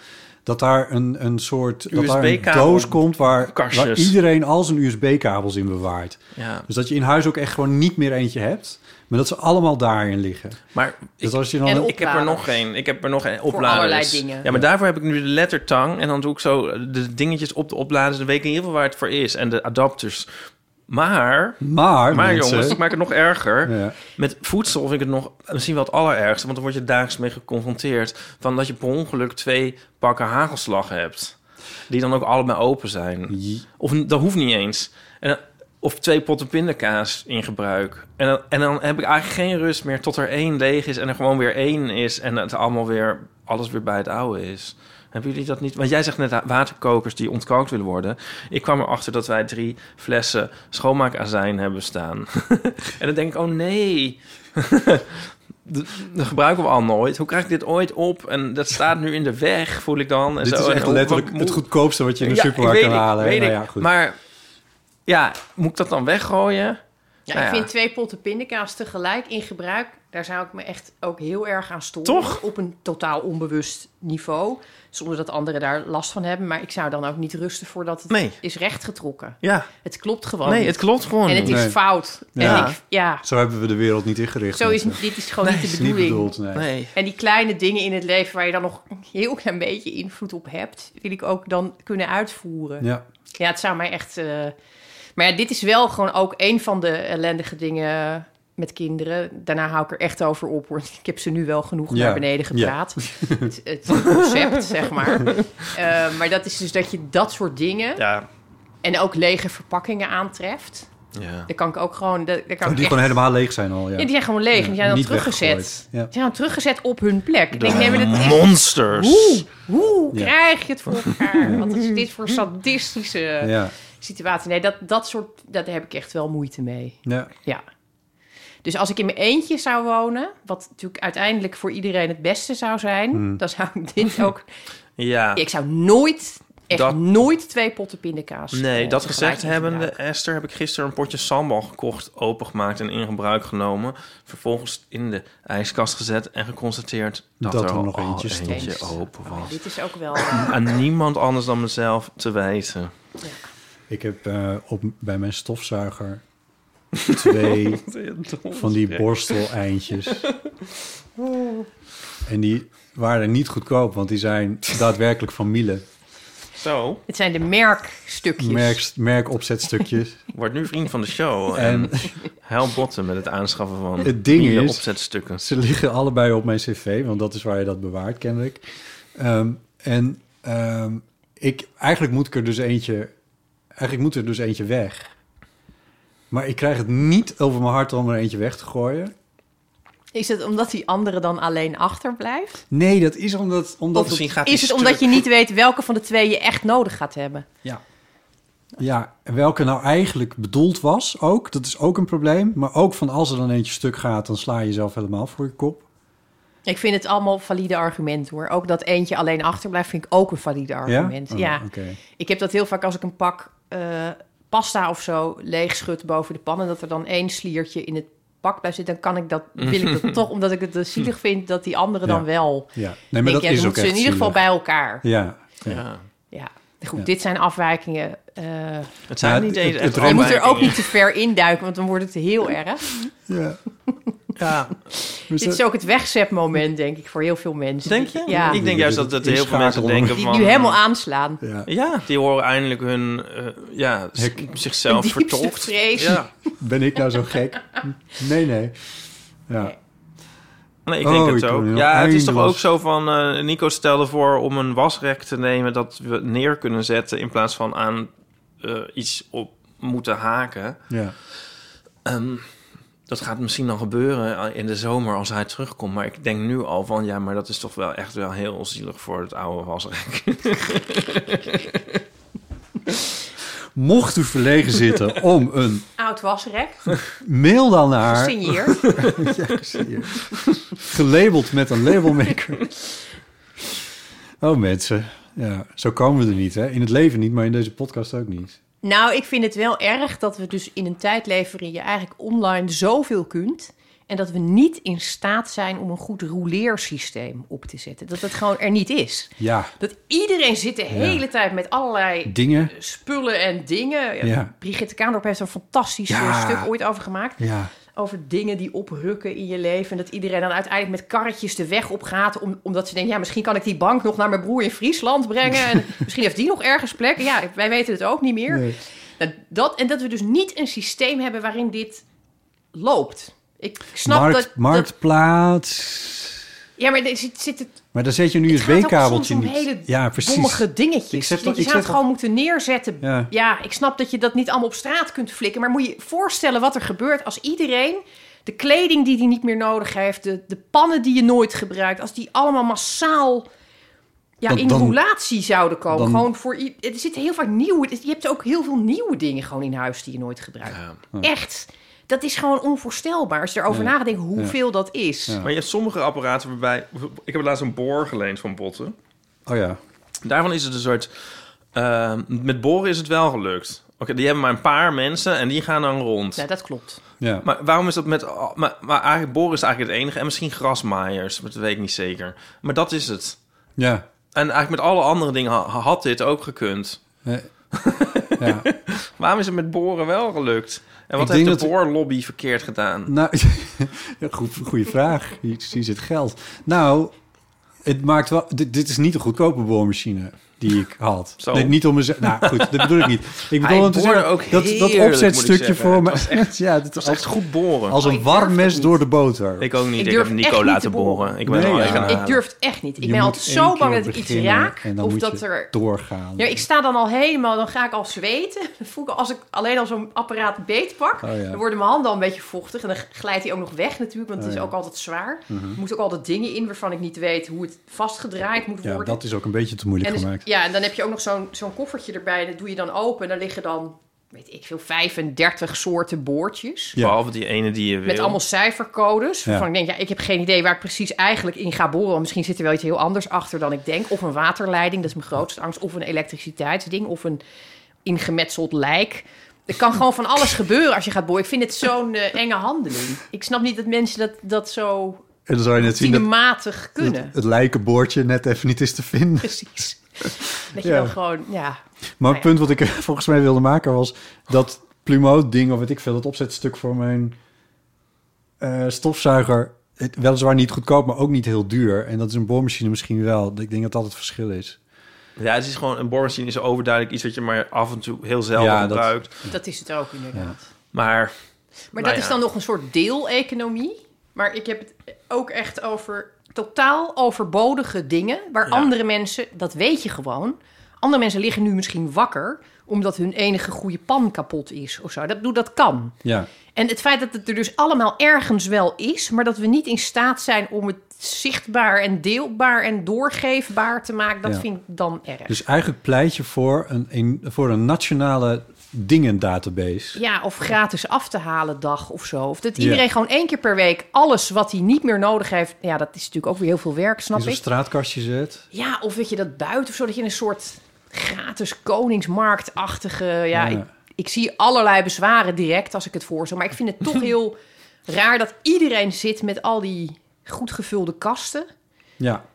Dat daar een, een soort... Dat daar een doos komt waar iedereen al zijn USB-kabels in bewaart. Ja, Dus dat je in huis ook echt gewoon niet meer eentje hebt. Maar dat ze allemaal daarin liggen. maar ik, Dus als je dan... Een- ik heb er nog geen. Ik heb er nog geen opladers. allerlei dingen. Ja, maar daarvoor heb ik nu de lettertang. En dan doe ik zo de dingetjes op de opladers. Dan weet ik in ieder geval waar het voor is. En de adapters. Maar, maar, maar mensen, jongens, ik maak het nog erger. Ja. Met voedsel vind ik het nog misschien wel het allerergste. Want dan word je dagelijks mee geconfronteerd. Van dat je per ongeluk twee pakken hagelslag hebt. Die dan ook allebei open zijn. Of dat hoeft niet eens. En, dan- of twee potten pindakaas in gebruik. En dan, en dan heb ik eigenlijk geen rust meer tot er één leeg is en er gewoon weer één is. En het allemaal weer, alles weer bij het oude is. Hebben jullie dat niet? Want jij zegt net waterkokers die ontkalkt willen worden. Ik kwam erachter dat wij drie flessen schoonmaakazijn hebben staan. <laughs> en dan denk ik, oh nee. <laughs> Dat gebruiken we al nooit. Hoe krijg ik dit ooit op? En dat staat nu in de weg, voel ik dan. En Dit zo. is echt letterlijk wat het goedkoopste wat je in de Ja, supermarkt ik kan ik, halen. hè? weet Nou ik. ja, goed. Maar ja, moet ik dat dan weggooien? Ja, Nou ik ja. vind twee potten pindakaas tegelijk in gebruik... daar zou ik me echt ook heel erg aan storen. Toch? Op een totaal onbewust niveau. Zonder dat anderen daar last van hebben. Maar ik zou dan ook niet rusten voordat het Nee. is rechtgetrokken. Ja. Het klopt gewoon Nee, niet. het klopt gewoon En het is Nee. fout. Ja. En ik, ja, Zo hebben we de wereld niet ingericht. zo is, dit is gewoon niet de is niet bedoeling. bedoeld, nee. Nee. En die kleine dingen in het leven waar je dan nog een heel klein beetje invloed op hebt, wil ik ook dan kunnen uitvoeren. Ja, Ja. het zou mij echt. eh, Maar ja, dit is wel gewoon ook een van de ellendige dingen met kinderen. Daarna hou ik er echt over op. Hoor. Ik heb ze nu wel genoeg Ja. naar beneden gepraat. <laughs> het, het concept, zeg maar. <laughs> Eh, maar dat is dus dat je dat soort dingen Ja, en ook lege verpakkingen aantreft. Ja. Daar kan ik ook gewoon... Daar, daar kan Oh, die echt- gewoon helemaal leeg zijn al, ja. Ja, die zijn gewoon leeg en die zijn dan Niet teruggezet. Die zijn dan teruggezet op hun plek. Ik denk, nee, maar dat is Monsters. Hoe, krijg je het voor elkaar? <laughs> Wat is dit voor sadistische Ja. Situatie? Nee, dat, dat soort, daar heb ik echt wel moeite mee. Ja. Ja. Dus als ik in mijn eentje zou wonen, wat natuurlijk uiteindelijk voor iedereen het beste zou zijn, Hmm. dan zou ik dit ook. <laughs> Ja. Ik zou nooit, echt Dat- nooit twee potten pindakaas. Nee, eh, dat gezegd hebbende. Esther, heb ik gisteren een potje sambal gekocht, opengemaakt en in gebruik genomen. Vervolgens in de ijskast gezet en geconstateerd dat, Dat er er nog al eentje eentje open Oh, was. dit is ook wel. Aan niemand anders dan mezelf te wijten. Ik heb eh, op, bij mijn stofzuiger <laughs> twee van die borsteleindjes. <laughs> En die waren niet goedkoop, want die zijn daadwerkelijk van Miele. Zo, het zijn de merkstukjes. Merk, merkopzetstukjes. <laughs> wordt nu vriend van de show. En En help botten met het aanschaffen van Het ding nieuwe is- opzetstukken. ze liggen allebei op mijn cv, want dat is waar je dat bewaart, kennelijk. Ehm, en ehm, ik, eigenlijk moet ik er dus eentje, eigenlijk moet er dus eentje weg. Maar ik krijg het niet over mijn hart om er eentje weg te gooien. Is het omdat die andere dan alleen achterblijft? Nee, dat is omdat... omdat Of misschien gaat Is het omdat je niet weet welke van de twee je echt nodig gaat hebben? Ja. Ja, en welke nou eigenlijk bedoeld was ook. Dat is ook een probleem. Maar ook van als er dan eentje stuk gaat, dan sla je jezelf helemaal voor je kop. Ik vind het allemaal valide argumenten hoor. Ook dat eentje alleen achterblijft vind ik ook een valide argument. Oh, Ja, oké. ik heb dat heel vaak als ik een pak eh, pasta of zo leeg schud boven de pan... en dat er dan één sliertje in het pak blijft zitten... dan kan ik dat, <laughs> wil ik dat toch, omdat ik het dus zielig vind... dat die andere dan wel... Ja, nee, maar denk, dat ja, is ook moeten ze in ieder geval bij elkaar. Ja, ja. Ja. Goed, Ja. dit zijn afwijkingen. eh, Het zijn Ja, niet het- eens het- echt het je moet er ook niet te ver induiken, want dan wordt het heel erg. ja. <laughs> <laughs> Ja, We Dit is ook het wegzetmoment, denk ik, voor heel veel mensen. denk je? Ja, Ik denk juist dat, dat heel veel mensen denken die van... nu helemaal aanslaan. Ja. Ja, die horen eindelijk hun eh, ja, Hek- zichzelf vertolkt. vrees. Ja. <laughs> Ben ik nou zo gek? Nee, nee. Ja. Nee. Nee, ik Oh, denk ik het ook. Ja, het is toch ook zo van... eh, Nico stelde voor om een wasrek te nemen... dat we neer kunnen zetten... in plaats van aan eh, iets op moeten haken. ja. Ehm, dat gaat misschien dan gebeuren in de zomer als hij terugkomt. Maar ik denk nu al van... ja, maar dat is toch wel echt wel heel zielig voor het oude wasrek. <laughs> Mocht u verlegen zitten om een Oud wasrek, mail dan naar... gesigneerd. <laughs> Ja. Gelabeld met een labelmaker. Oh mensen, ja, zo komen we er niet, hè? In het leven niet, maar in deze podcast ook niet. Nou, ik vind het wel erg dat we dus in een tijd leven... waarin je eigenlijk online zoveel kunt... en dat we niet in staat zijn om een goed rouleersysteem op te zetten. Dat het gewoon er niet is. Ja, Dat iedereen zit de hele tijd met allerlei dingen. spullen en dingen. Ja. Brigitte Kaandorp heeft er een fantastisch stuk ooit over gemaakt. Ja, Over dingen die oprukken in je leven. En dat iedereen dan uiteindelijk met karretjes de weg op gaat. Om, omdat ze denken, ja, misschien kan ik die bank nog naar mijn broer in Friesland brengen. En <laughs> misschien heeft die nog ergens plek. Ja, wij weten het ook niet meer. nee. Nou, Dat, en dat we dus niet een systeem hebben waarin dit loopt. Ik snap Markt, dat, dat... Marktplaats. Ja, maar er zit, zit het Maar dan zet je een Het gaat ook USB-kabeltje niet. hele ja, precies. dommige dingetjes. Ik zet je ik zou het gewoon moeten neerzetten. Ja. Ja. ik snap dat je dat niet allemaal op straat kunt flikken. Maar moet je je voorstellen wat er gebeurt als iedereen... de kleding die hij niet meer nodig heeft... de, de pannen die je nooit gebruikt... als die allemaal massaal ja, Dan- in dan- roulatie zouden komen. dan- gewoon voor, er zitten heel vaak nieuwe... Je hebt ook heel veel nieuwe dingen gewoon in huis die je nooit gebruikt. Echt. Dat is gewoon onvoorstelbaar. Als je erover Ja. nadenkt hoeveel dat is. Ja. Maar je hebt sommige apparaten waarbij... Ik heb laatst een boor geleend van Botten. Oh ja. Daarvan is het een soort... eh, met boren is het wel gelukt. Oké, die hebben maar een paar mensen en die gaan dan rond. Nou, dat klopt. ja. Maar waarom is dat met... Maar, maar eigenlijk boren is eigenlijk het enige. En misschien grasmaaiers, maar dat weet ik niet zeker. Maar dat is het. ja. En eigenlijk met alle andere dingen ha- had dit ook gekund. <laughs> ja. <laughs> Waarom is het met boren wel gelukt? En wat Ik heeft de boorlobby verkeerd gedaan? Nou, <laughs> goed, goede vraag. Hier, hier zit geld. Nou, het maakt wel. Dit, dit is niet een goedkope boormachine. Die ik had. Zo. Nee, niet om mezelf. <laughs> Nou goed, dat bedoel ik niet. Ik bedoel Hij om te zeggen, ook dat, dat heerlijk, opzetstukje voor me. Het was echt- <laughs> ja, dit Het was was echt goed boren. als Oh, een ik warm mes door de boter. ik ook niet. Ik Ik, durf heb echt Nico niet te laten boren. Ik ben Nee, ja. Ik durf het echt niet. Ik Je ben altijd zo bang dat ik iets raak. En dan Of moet dat je er... doorgaan. Ja, ik sta dan al helemaal, dan ga ik al zweten. Dan voel ik als ik alleen al zo'n apparaat beetpak, Oh, ja. dan worden mijn handen al een beetje vochtig. En dan glijdt hij ook nog weg natuurlijk, want het Oh, is ja. ook altijd zwaar. Er moeten ook altijd dingen in waarvan ik niet weet hoe het vastgedraaid moet Ja, worden. dat is ook een beetje te moeilijk dus- gemaakt. Ja, en dan heb je ook nog zo'n zo'n koffertje erbij. Dat doe je dan open. En daar liggen dan, weet ik veel, 35 soorten boordjes. Ja. Behalve die ene die je wil. Met allemaal cijfercodes. Ja. Waarvan ik denk, ja, ik heb geen idee waar ik precies eigenlijk in ga boren. Misschien zit er wel iets heel anders achter dan ik denk. Of een waterleiding, dat is mijn grootste angst. Of een elektriciteitsding. Of een ingemetseld lijk. Er kan gewoon van alles gebeuren als je gaat boren. Ik vind het zo'n eh, enge handeling. Ik snap niet dat mensen dat, dat zo En dan zou je net zien dat, cinematig kunnen. dat het lijkenboordje net even niet is te vinden. Precies. <laughs> Dat je Ja. dan gewoon, ja. Maar ja. het punt wat ik <laughs> volgens mij wilde maken was dat Plumo-ding, of weet ik veel, dat opzetstuk voor mijn eh, stofzuiger, het, weliswaar niet goedkoop, maar ook niet heel duur. En dat is een boormachine misschien wel. Ik denk dat dat het verschil is. Ja, het is gewoon... Een boormachine is overduidelijk iets wat je maar af en toe heel zelden Ja, dat- gebruikt. Dat is het ook inderdaad. Maar Maar Nou dat is dan nog een soort deeleconomie. Maar ik heb het ook echt over totaal overbodige dingen. Waar Ja. andere mensen, dat weet je gewoon. Andere mensen liggen nu misschien wakker omdat hun enige goede pan kapot is of zo. Dat, doe- dat kan. Ja, En het feit dat het er dus allemaal ergens wel is, maar dat we niet in staat zijn om het zichtbaar en deelbaar en doorgeefbaar te maken, dat Ja. vind ik dan erg. dus eigenlijk pleit je voor een, een, voor een nationale dingen-database. Ja, of gratis af te halen dag of zo. Of dat Ja. iedereen gewoon één keer per week alles wat hij niet meer nodig heeft. Ja, dat is natuurlijk ook weer heel veel werk, snap zo'n ik. straatkastje zet. Ja, of weet je dat buiten of zo, dat je een soort gratis koningsmarktachtige. Ja, Ja. Ik, ik zie allerlei bezwaren direct als ik het voorstel. Maar ik vind het toch <laughs> heel raar dat iedereen zit met al die goed gevulde kasten. Ja,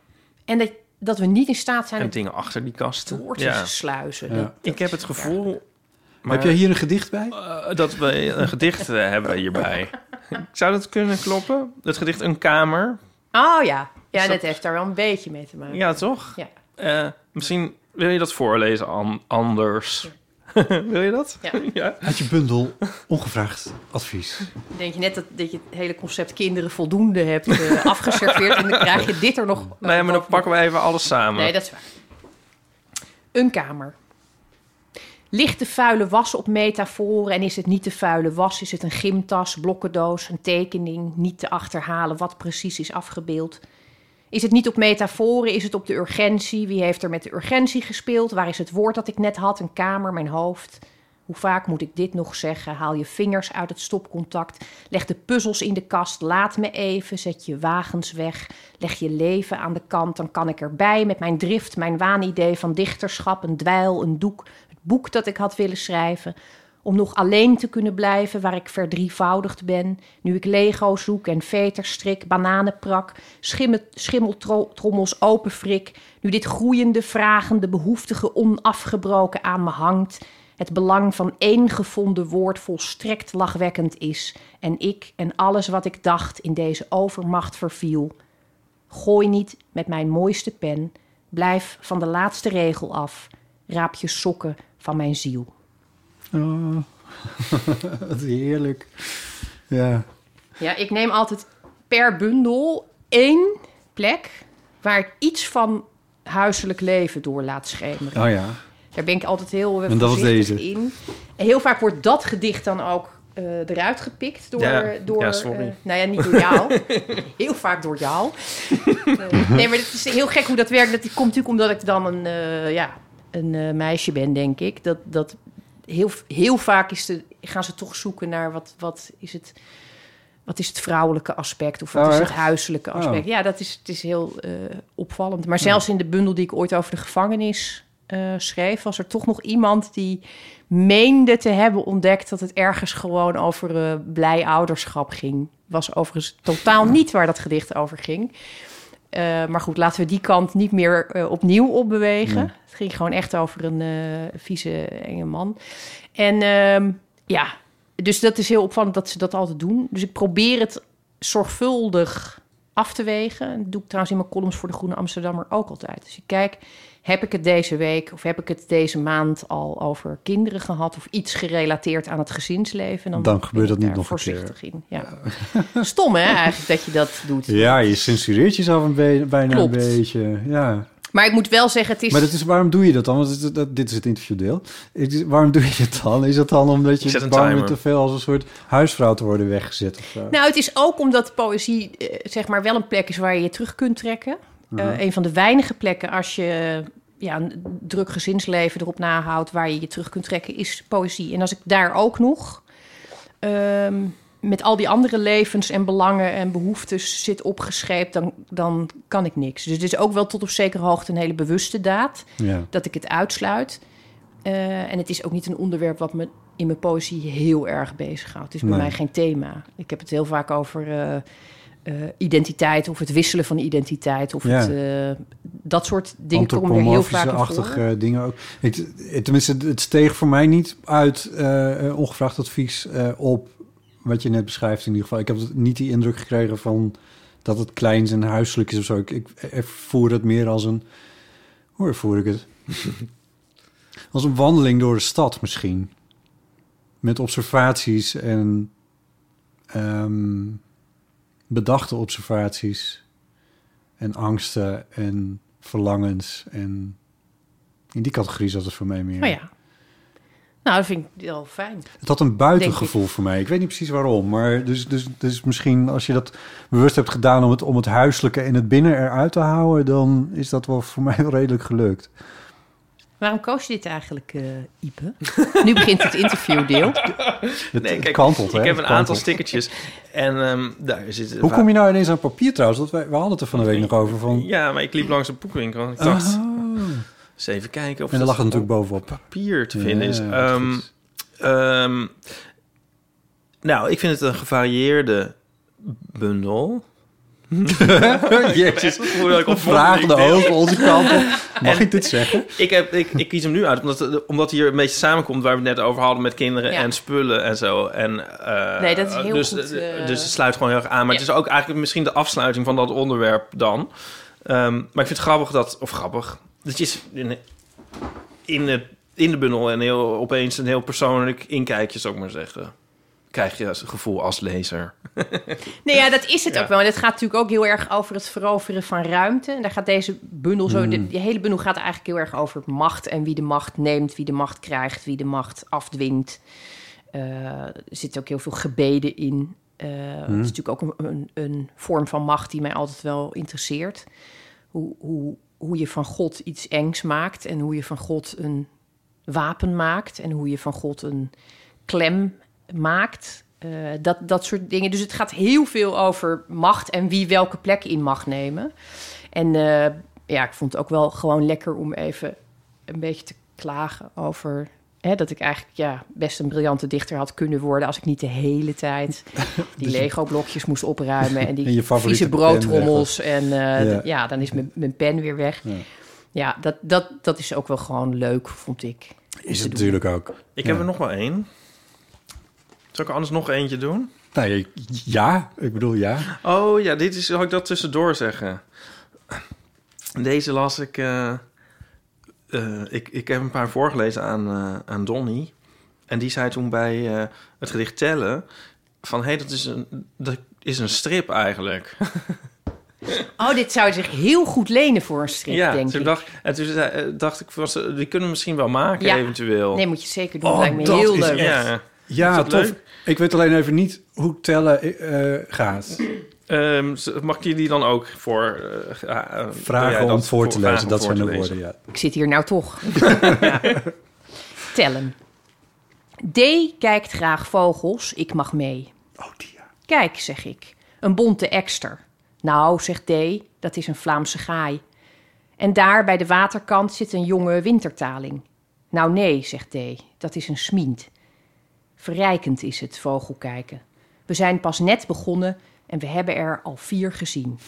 En dat, dat we niet in staat zijn en dingen achter die kasten. door te Ja. sluizen. Ja. Dat- Ik heb het gevoel... Maar, Heb jij hier een gedicht bij? eh, dat we een gedicht eh, hebben hierbij. Zou dat kunnen kloppen? Het gedicht Een Kamer. Oh ja, ja dat dat- heeft daar wel een beetje mee te maken. Ja, toch? Ja. Eh, misschien wil je dat voorlezen an- anders. <laughs> wil je dat? Ja. ja. Uit je bundel ongevraagd advies. Denk je net dat, dat je het hele concept kinderen voldoende hebt eh, afgeserveerd en dan krijg je dit er nog. Nee, maar dan pakken we even alles samen. Nee, dat is waar. Een kamer. Ligt de vuile was op metaforen en is het niet de vuile was? Is het een gymtas, blokkendoos, een tekening? Niet te achterhalen wat precies is afgebeeld. Is het niet op metaforen? Is het op de urgentie? Wie heeft er met de urgentie gespeeld? Waar is het woord dat ik net had? Een kamer, mijn hoofd. Hoe vaak moet ik dit nog zeggen? Haal je vingers uit het stopcontact. Leg de puzzels in de kast. Laat me even. Zet je wagens weg. Leg je leven aan de kant. Dan kan ik erbij met mijn drift, mijn waanidee van dichterschap, een dweil, een doek, boek dat ik had willen schrijven. Om nog alleen te kunnen blijven waar ik verdrievoudigd ben. Nu ik Lego zoek en veterstrik, bananenprak, schimmel, schimmeltrommels openfrik. Nu dit groeiende, vragende, behoeftige onafgebroken aan me hangt. Het belang van één gevonden woord volstrekt lachwekkend is. En ik en alles wat ik dacht in deze overmacht verviel. Gooi niet met mijn mooiste pen. Blijf van de laatste regel af. Raap je sokken van mijn ziel. Oh, <laughs> wat heerlijk. Ja, Ja, ik neem altijd per bundel één plek waar ik iets van huiselijk leven door laat schemeren. oh ja. Daar ben ik altijd heel En dat deze. in. En heel vak wordt dat gedicht dan ook eh, eruit gepikt door... Ja, door ja, sorry. eh, nou ja, niet door jou. <laughs> heel vaak door jou. <laughs> Nee, maar het is heel gek hoe dat werkt. Dat komt natuurlijk omdat ik dan een, eh, ja, een eh, meisje ben, denk ik. Dat, dat heel, heel vaak is de, gaan ze toch zoeken naar wat, wat is het... Wat is het vrouwelijke aspect of wat Oh, is het echt? huiselijke aspect? Oh. Ja, dat is, het is heel eh, opvallend. Maar zelfs in de bundel die ik ooit over de gevangenis eh, schreef, was er toch nog iemand die meende te hebben ontdekt dat het ergens gewoon over eh, blij ouderschap ging. Was overigens totaal niet waar dat gedicht over ging. Eh, maar goed, laten we die kant niet meer eh, opnieuw opbewegen. Nee. Het ging gewoon echt over een eh, vieze, enge man. En ehm, ja, dus dat is heel opvallend dat ze dat altijd doen. Dus ik probeer het zorgvuldig af te wegen. Dat doe ik trouwens in mijn columns voor de Groene Amsterdammer ook altijd. Dus ik kijk, heb ik het deze week of heb ik het deze maand al over kinderen gehad... of iets gerelateerd aan het gezinsleven? Dan, Dan gebeurt dat niet nog een keer. voorzichtig in. Ja. <laughs> Stom hè, eigenlijk dat je dat doet. Ja, je censureert jezelf een be- bijna Klopt. een beetje. Ja. Maar ik moet wel zeggen, het is... Maar dat is, waarom doe je dat dan? Want dat, dit is het interviewdeel. Waarom doe je het dan? Is dat dan omdat je bang te veel als een soort huisvrouw te worden weggezet? Of zo? Nou, het is ook omdat poëzie eh, zeg maar wel een plek is waar je je terug kunt trekken. Mhm. Eh, een van de weinige plekken als je ja, een druk gezinsleven erop nahoudt... waar je je terug kunt trekken, is poëzie. En als ik daar ook nog ehm, met al die andere levens en belangen en behoeftes zit opgescheept... Dan, dan kan ik niks. Dus het is ook wel tot op zekere hoogte een hele bewuste daad... ja. dat ik het uitsluit. Eh, en het is ook niet een onderwerp wat me in mijn poëzie heel erg bezighoudt. Het is bij Nee. mij geen thema. Ik heb het heel vaak over eh, identiteit of het wisselen van identiteit of Ja. het, eh, dat soort dingen komen er heel vaak. Antropomorfische-achtige dingen ook. Ik, het- tenminste, het steeg voor mij niet uit eh, ongevraagd advies eh, op wat je net beschrijft in ieder geval. Ik heb niet die indruk gekregen van dat het kleins en huiselijk is of zo. Ik, ik ervoer het meer als een... Hoe ervoer ik het? <laughs> als een wandeling door de stad misschien. Met observaties en ehm, bedachte observaties en angsten en verlangens en in die categorie zat het voor mij meer. Oh ja. Nou, dat vind ik wel fijn. Het had een buitengevoel voor mij. Ik weet niet precies waarom, maar dus, dus, dus misschien als je dat bewust hebt gedaan om het, om het huiselijke en het binnen eruit te houden, dan is dat wel voor <laughs> mij wel redelijk gelukt. Waarom koos je dit eigenlijk, eh, Ipe? <laughs> nu begint het interviewdeel. Het, Nee, het kijk, kantelt, hè? ik heb een aantal stickertjes. En ehm, daar zit... Hoe kom je nou ineens aan papier trouwens? Want wij, we hadden het er van de week nog over. Van... Ja, maar ik liep langs een boekwinkel. En ik dacht, Oh. eens even kijken of En daar lag het natuurlijk bovenop. papier te vinden is. Ja, Ehm, ehm, nou, ik vind het een gevarieerde bundel. <laughs> Jezus. Op Vragen de ogen onze kant op. Mag ik dit zeggen? Ik, heb, ik, ik kies hem nu uit, omdat, omdat hier een beetje samenkomt... waar we het net over hadden met kinderen Ja. en spullen en zo. En, eh, Nee, dat is heel dus, goed, eh. Dus het sluit gewoon heel erg aan. Maar Ja. het is ook eigenlijk misschien de afsluiting van dat onderwerp dan. Ehm, maar ik vind het grappig dat... Of grappig. Dat je in, in, het, in de bundel en heel, opeens een heel persoonlijk inkijkje, zou ik maar zeggen. Krijg je als gevoel als lezer. <laughs> Nee, ja, dat is het Ja. ook wel. En het gaat natuurlijk ook heel erg over het veroveren van ruimte. En daar gaat deze bundel zo... De, die hele bundel gaat eigenlijk heel erg over macht... en wie de macht neemt, wie de macht krijgt... wie de macht afdwingt. Eh, er zitten ook heel veel gebeden in. Eh, Het is natuurlijk ook een, een, een vorm van macht die mij altijd wel interesseert. Hoe, hoe, hoe je van God iets engs maakt... en hoe je van God een wapen maakt... en hoe je van God een klem maakt... Eh, dat, dat soort dingen. Dus het gaat heel veel over macht en wie welke plek in mag nemen. En eh, ja, ik vond het ook wel gewoon lekker om even een beetje te klagen over. Hè, dat ik eigenlijk ja, best een briljante dichter had kunnen worden als ik niet de hele tijd <laughs> die Lego-blokjes moest opruimen en die <laughs> En je favoriete vieze pen broodtrommels. En eh, Ja. ja. dan is mijn, mijn pen weer weg. Ja. Ja, dat, dat, dat is ook wel gewoon leuk, vond ik. Is het natuurlijk ook. Ik Ja. heb er nog wel één. Zal ik er anders nog eentje doen? Nou, ja, ja, ik bedoel ja. Oh ja, dit is, zal ik dat tussendoor zeggen? Deze las ik... eh, eh, ik, ik heb een paar voorgelezen aan, eh, aan Donny. En die zei toen bij eh, het gedicht Tellen... van, hé, hey, dat, is een, dat is een strip eigenlijk. <laughs> Oh, dit zou zich heel goed lenen voor een strip, ja, denk toen ik. dacht, en toen dacht ik, was, die kunnen we misschien wel maken Ja. eventueel. Nee, moet je zeker doen. Oh, Lijkt me dat heel is leuk. ja. Ja, tof. leuk? Ik weet alleen even niet hoe tellen eh, gaat. Ehm, mag ik jullie dan ook voor... eh, ja, eh, Vragen ja, om voor te lezen, dat zijn de woorden, ja. Ik zit hier nou toch. <laughs> <laughs> Tellen. D kijkt graag vogels, ik mag mee. Oh, die ja. Kijk, zeg ik, een bonte ekster. Nou, zegt D, dat is een Vlaamse gaai. En daar bij de waterkant zit een jonge wintertaling. Nou nee, zegt D, dat is een smient. Verrijkend is het, vogelkijken. We zijn pas net begonnen en we hebben er al vier gezien.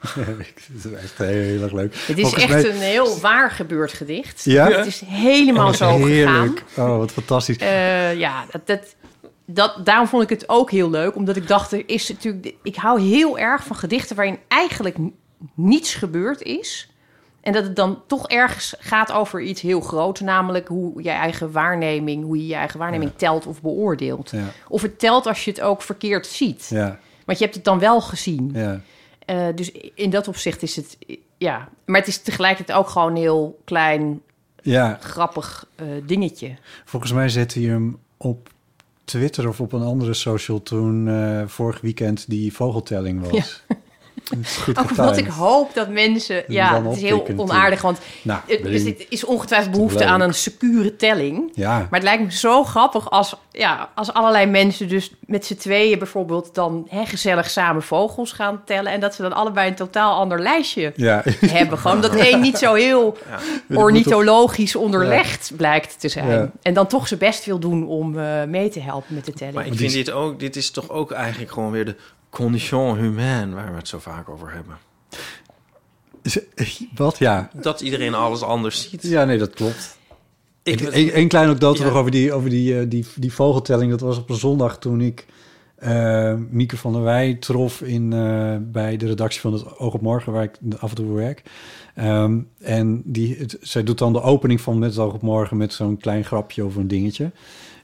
<laughs> Het is echt heel erg leuk. Het is Volgens echt mij- een heel waar gebeurd gedicht. Ja? Het is helemaal zo gegaan. Oh, wat fantastisch. Eh, ja, dat, dat, dat, daarom vond ik het ook heel leuk. Omdat ik dacht, er is natuurlijk... Ik hou heel erg van gedichten waarin eigenlijk niets gebeurd is. En dat het dan toch ergens gaat over iets heel groots. Namelijk hoe je eigen waarneming... hoe je je eigen waarneming telt of beoordeelt. Ja. Of het telt als je het ook verkeerd ziet. Ja, Want je hebt het dan wel gezien. ja. Eh, dus in dat opzicht is het... Ja, maar het is tegelijkertijd ook gewoon een heel klein, grappig eh, dingetje. Volgens mij zette je hem op Twitter of op een andere social toen eh, vorig weekend die vogeltelling was. <laughs> <laughs> Is goed Ook omdat ik hoop dat mensen... Ja, dan het is heel onaardig, want Nou, het, weet dus het is ongetwijfeld behoefte leuk. aan een secure telling. Ja, Maar het lijkt me zo grappig als, ja, als allerlei mensen dus met z'n tweeën bijvoorbeeld dan hè, gezellig samen vogels gaan tellen. En dat ze dan allebei een totaal ander lijstje ja. <laughs> hebben. Gewoon dat één niet zo heel ornithologisch onderlegd blijkt te zijn. Ja. En dan toch zijn best wil doen om eh, mee te helpen met de telling. Maar ik vind dit ook, dit is toch ook eigenlijk gewoon weer de condition humaine waar we het zo vaak over hebben. Wat? Ja. Dat iedereen alles anders ziet. Ja, nee, dat klopt. Ik, Eén één kleine anekdote Ja. nog over, die, over die, eh, die, die vogeltelling. Dat was op een zondag toen ik eh Mieke van der Wij trof in, eh, bij de redactie van het Oog op Morgen, waar ik af en toe werk. Ehm, en die, het, zij doet dan de opening van Met het Oog op Morgen met zo'n klein grapje over een dingetje.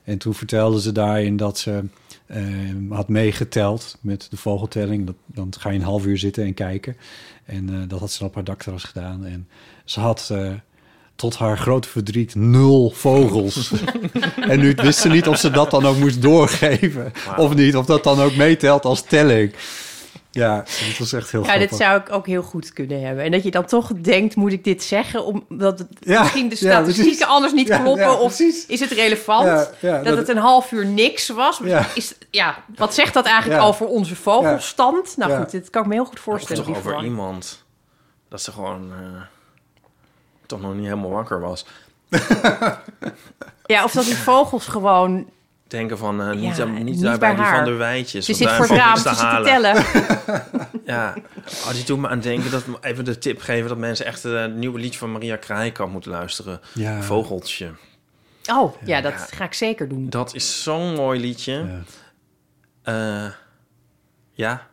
En toen vertelde ze daarin dat ze ehm, had meegeteld met de vogeltelling. Dat, dan ga je een half uur zitten en kijken. En eh, dat had ze op haar dakterras gedaan. En ze had eh, tot haar grote verdriet nul vogels. <laughs> en nu wist ze niet of ze dat dan ook moest doorgeven. Of niet, of dat dan ook meetelt als telling. Ja, dat was echt heel Ja, grappig. dit zou ik ook heel goed kunnen hebben. En dat je dan toch denkt, moet ik dit zeggen? Omdat het Ja, misschien de statistieken anders niet Ja, kloppen. ja, of is het relevant Ja, ja, dat, dat- het een half uur niks was? Ja. Is, ja, wat zegt dat eigenlijk Ja. over onze vogelstand? Nou Ja. goed, dit kan ik me heel goed of voorstellen. toch die over iemand dat ze gewoon eh, toch nog niet helemaal wakker was. Ja, of dat die vogels gewoon... Denken van eh, niet, Ja, aan- niet, niet daar bij bij die haar. van de wijtjes. Ze zit voor het raam, zit te tellen. <laughs> Ja, oh, die doet me aan denken dat even de tip geven dat mensen echt eh, het nieuwe liedje van Maria Kraaikamp moeten luisteren. Ja. Vogeltje. Oh, ja, dat ga ik zeker doen. Dat is zo'n mooi liedje. Ja. Eh, ja,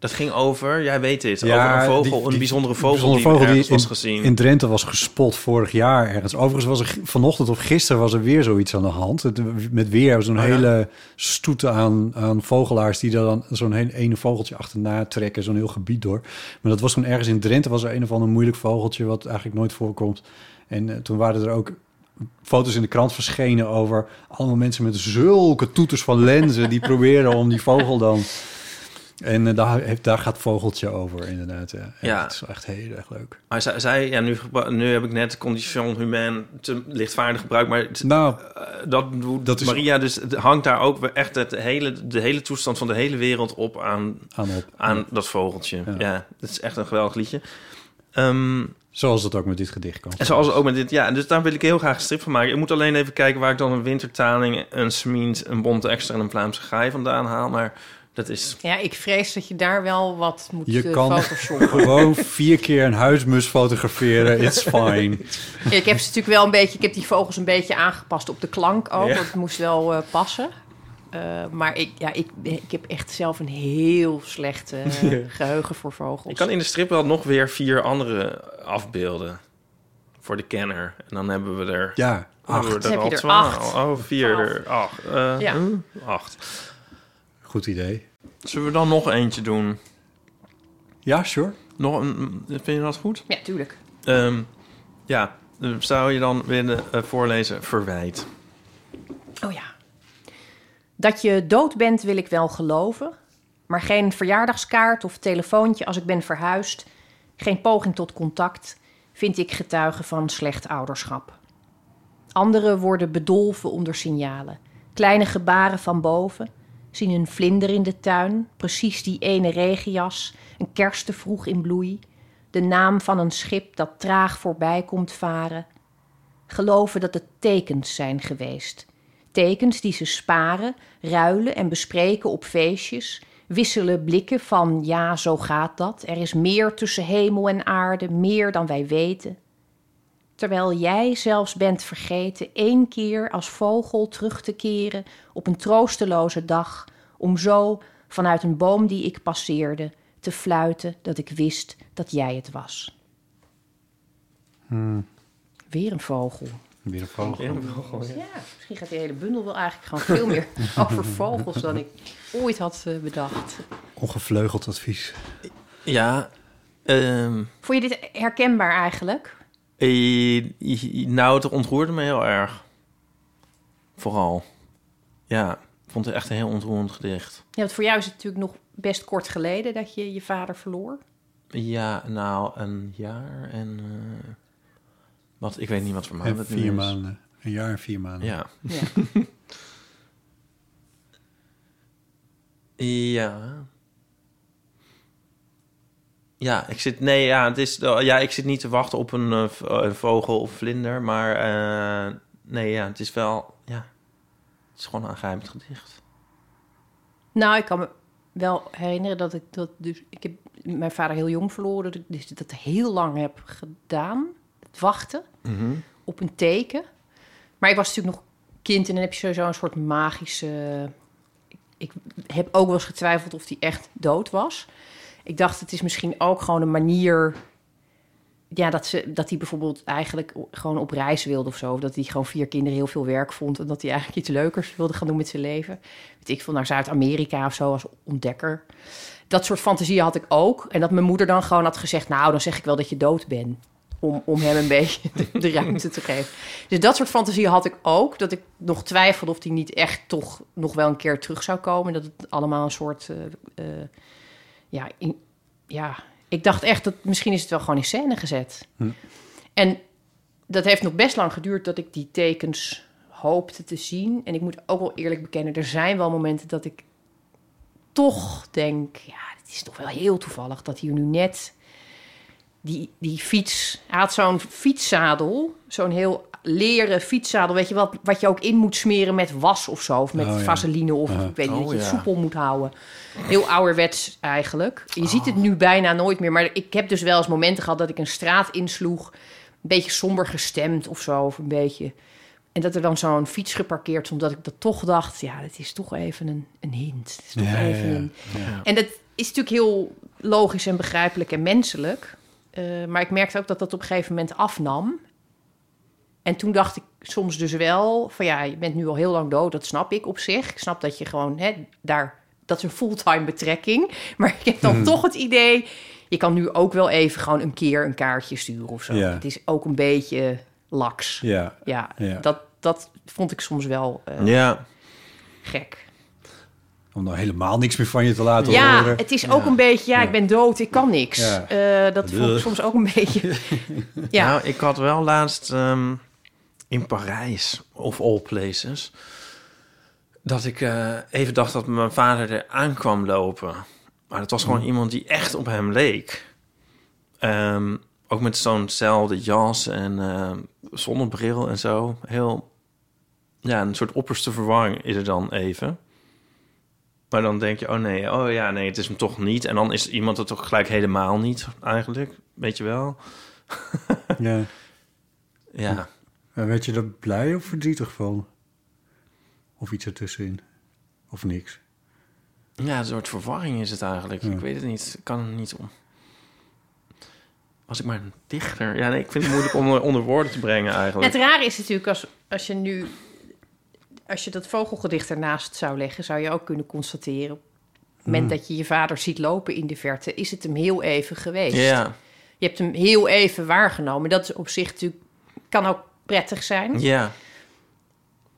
dat ging over, jij weet dit, Ja, over een vogel, die- een bijzondere vogel bijzondere die, vogel die ergens was in- gezien. In Drenthe was gespot vorig jaar ergens. Overigens was er vanochtend of gisteren was er weer zoiets aan de hand. Het- met weer zo'n Oh ja? hele stoete aan, aan vogelaars... die dan zo'n ene vogeltje achterna trekken. Zo'n heel gebied door. Maar dat was toen ergens in Drenthe... was er een of ander moeilijk vogeltje... wat eigenlijk nooit voorkomt. En eh, toen waren er ook foto's in de krant verschenen... over allemaal mensen met zulke toeters van lenzen... die <laughs> proberen om die vogel dan... En eh, daar, heeft, daar gaat Vogeltje over, inderdaad. Ja. Ja. Het is echt heel erg leuk. Maar zij, zij ja, nu, nu heb ik net condition humain te lichtvaardig gebruikt, maar Nou, eh, dat Dat is- Maria dus het hangt daar ook echt het hele, de hele toestand van de hele wereld op aan, aan op. aan dat vogeltje. Ja. Ja. dat is echt een geweldig liedje. Ehm, Zoals het ook met dit gedicht kan. en zoals ook met dit, ja, dus daar wil ik heel graag een strip van maken. Ik moet alleen even kijken waar ik dan een wintertaling, een smint, een bonte extra en een Vlaamse gaai vandaan haal. Maar dat is Ja, ik vrees dat je daar wel wat moet Je eh, kan. <laughs> Gewoon vier keer een huismus fotograferen. It's <laughs> fine. Ja, ik heb ze natuurlijk wel een beetje... Ik heb die vogels een beetje aangepast op de klank ook. Ja. Want het moest wel eh, passen. Eh, maar ik, ja, ik, ik heb echt zelf een heel slecht eh, <laughs> geheugen voor vogels. Ik kan in de strip wel nog weer vier andere afbeelden. Voor de kenner. En dan hebben we er... Ja, dan hebben acht. we Heb je er acht? Oh, vier. Acht. eh, Ja. hm, acht. Goed idee. Zullen we dan nog eentje doen? Ja, sure. Nog een, vind je dat goed? Ja, tuurlijk. Ehm, ja, zou je dan willen eh, voorlezen Verwijt? Oh ja. Dat je dood bent wil ik wel geloven. Maar geen verjaardagskaart of telefoontje als ik ben verhuisd. Geen poging tot contact vind ik getuigen van slecht ouderschap. Anderen worden bedolven onder signalen. Kleine gebaren van boven. Zien een vlinder in de tuin. Precies die ene regenjas. Een kerst te vroeg in bloei. De naam van een schip dat traag voorbij komt varen. Geloven dat het tekens zijn geweest. Tekens die ze sparen, ruilen en bespreken op feestjes. Wisselen blikken van ja, zo gaat dat. Er is meer tussen hemel en aarde, meer dan wij weten. Terwijl jij zelfs bent vergeten één keer als vogel terug te keren op een troosteloze dag, om zo vanuit een boom die ik passeerde te fluiten dat ik wist dat jij het was. Weer een vogel. Weer een vogel. Ja, misschien gaat die hele bundel wel eigenlijk gewoon veel meer <laughs> over vogels dan ik ooit had eh, bedacht. Ongevleugeld advies. Ja, ehm, Vond je dit herkenbaar eigenlijk? Eh, nou, het ontroerde me heel erg. Vooral. Ja, ik vond het echt een heel ontroerend gedicht. Ja, want voor jou is het natuurlijk nog best kort geleden dat je je vader verloor. Ja, nou, een jaar en... eh, wat, ik weet niet wat voor maand En het nu vier is. maanden. Een jaar en vier maanden. Ja. Ja. <laughs> Ja. Ja, ik zit, nee, ja, het is, ja, ik zit niet te wachten op een, eh, v- een vogel of vlinder, maar eh, nee, ja, het is wel, ja, het is gewoon een aangrijpend gedicht. Nou, ik kan me wel herinneren dat ik dat dus... Ik heb mijn vader heel jong verloren, dat ik dus dat heel lang heb gedaan. Het wachten op een teken. Maar ik was natuurlijk nog kind en dan heb je sowieso een soort magische... Ik, ik heb ook wel eens getwijfeld of hij echt dood was. Ik dacht, het is misschien ook gewoon een manier... Ja, dat, ze, dat hij bijvoorbeeld eigenlijk gewoon op reis wilde of zo. Of dat hij gewoon vier kinderen heel veel werk vond... en dat hij eigenlijk iets leukers wilde gaan doen met zijn leven. Weet ik veel, naar Zuid-Amerika of zo als ontdekker. Dat soort fantasieën had ik ook. En dat mijn moeder dan gewoon had gezegd... nou, dan zeg ik wel dat je dood bent. Om, om hem een <laughs> beetje de, ruimte te geven. Dus dat soort fantasieën had ik ook. Dat ik nog twijfelde of die niet echt toch nog wel een keer terug zou komen. Dat het allemaal een soort... eh, eh, ja, in- ja, ik dacht echt dat misschien is het wel gewoon in scène gezet. En dat heeft nog best lang geduurd dat ik die tekens hoopte te zien. En ik moet ook wel eerlijk bekennen, er zijn wel momenten dat ik toch denk, ja, het is toch wel heel toevallig dat hier nu net die, die fiets, hij had zo'n fietszadel, zo'n heel leren fietszadel, weet je wat, wat je ook in moet smeren met was of zo, of met Oh, ja. vaseline of ik weet niet, Oh, dat je het ja. soepel moet houden. Heel ouderwets eigenlijk. Je ziet het nu bijna nooit meer, maar ik heb dus wel eens momenten gehad dat ik een straat insloeg, een beetje somber gestemd of zo, of een beetje. En dat er dan zo'n fiets geparkeerd, is, omdat ik dat toch dacht, ja, het is toch even een, een hint. Het is toch Ja, even ja. een... En dat is natuurlijk heel logisch en begrijpelijk en menselijk. Eh, maar ik merkte ook dat dat op een gegeven moment afnam. En toen dacht ik soms dus wel van ja, je bent nu al heel lang dood, dat snap ik op zich. Ik snap dat je gewoon hè, daar, dat is een fulltime betrekking. <laughs> Maar ik heb dan toch het idee, je kan nu ook wel even gewoon een keer een kaartje sturen of zo. Ja. Het is ook een beetje laks. Ja. Ja, Ja. Dat, dat vond ik soms wel eh, Ja, gek. Om nou helemaal niks meer van je te laten Ja, horen. het is ook een beetje, ja, Ja. ik ben dood, ik kan niks. Ja. Eh, dat vond ik soms ook een beetje. <laughs> ja, Nou, ik had wel laatst ehm, in Parijs, of all places, dat ik eh, even dacht dat mijn vader er aankwam lopen. Maar het was gewoon iemand die echt op hem leek. Ehm, ook met zo'nzelfde jas en ehm, zonnebril en zo. Heel, ja, een soort opperste verwarring is er dan even. Maar dan denk je, oh nee, oh ja, nee, het is hem toch niet. En dan is iemand het toch gelijk helemaal niet, eigenlijk. Weet je wel? <laughs> Ja. Ja. En werd je er blij of verdrietig van? Of iets ertussenin? Of niks? Ja, een soort verwarring is het eigenlijk. Ja. Ik weet het niet. Ik kan het niet om. Was ik maar een dichter. Ja, nee, ik vind het moeilijk om onder, onder woorden te brengen eigenlijk. Het rare is natuurlijk als, als je nu... Als je dat vogelgedicht ernaast zou leggen... zou je ook kunnen constateren... op het moment dat je je vader ziet lopen in de verte... is het hem heel even geweest. Ja, Je hebt hem heel even waargenomen. Dat is op zich natuurlijk... kan ook prettig zijn. ja,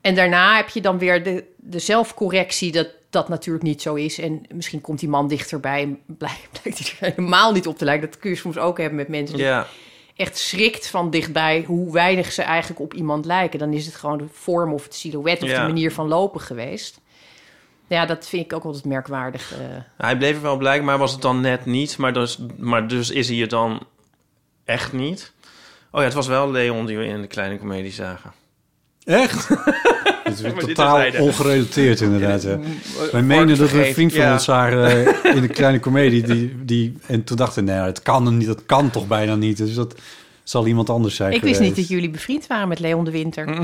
En daarna heb je dan weer de, de zelfcorrectie... dat dat natuurlijk niet zo is. En misschien komt die man dichterbij... en blijkt, blijkt hij er helemaal niet op te lijken. Dat kun je soms ook hebben met mensen... die ja. Echt schrikt van dichtbij hoe weinig ze eigenlijk op iemand lijken. Dan is het gewoon de vorm of het silhouet of Ja. de manier van lopen geweest. Ja, dat vind ik ook altijd merkwaardig. eh. Hij bleef er wel blij, maar was het dan net niet. Maar dus, maar dus is hij het dan echt niet. Oh ja, het was wel Leon die we in de kleine komedie zagen. Echt? <laughs> <laughs> Het is totaal ongerelateerd inderdaad. hè. Wij Wij menen dat we een vriend van ja. ons zagen eh, <laughs> in de kleine komedie. Die, die, en toen dachten we, nee, het kan niet. Dat kan toch bijna niet. Dus dat, zal iemand anders zijn Ik wist niet dat jullie bevriend waren met Leon de Winter. <laughs>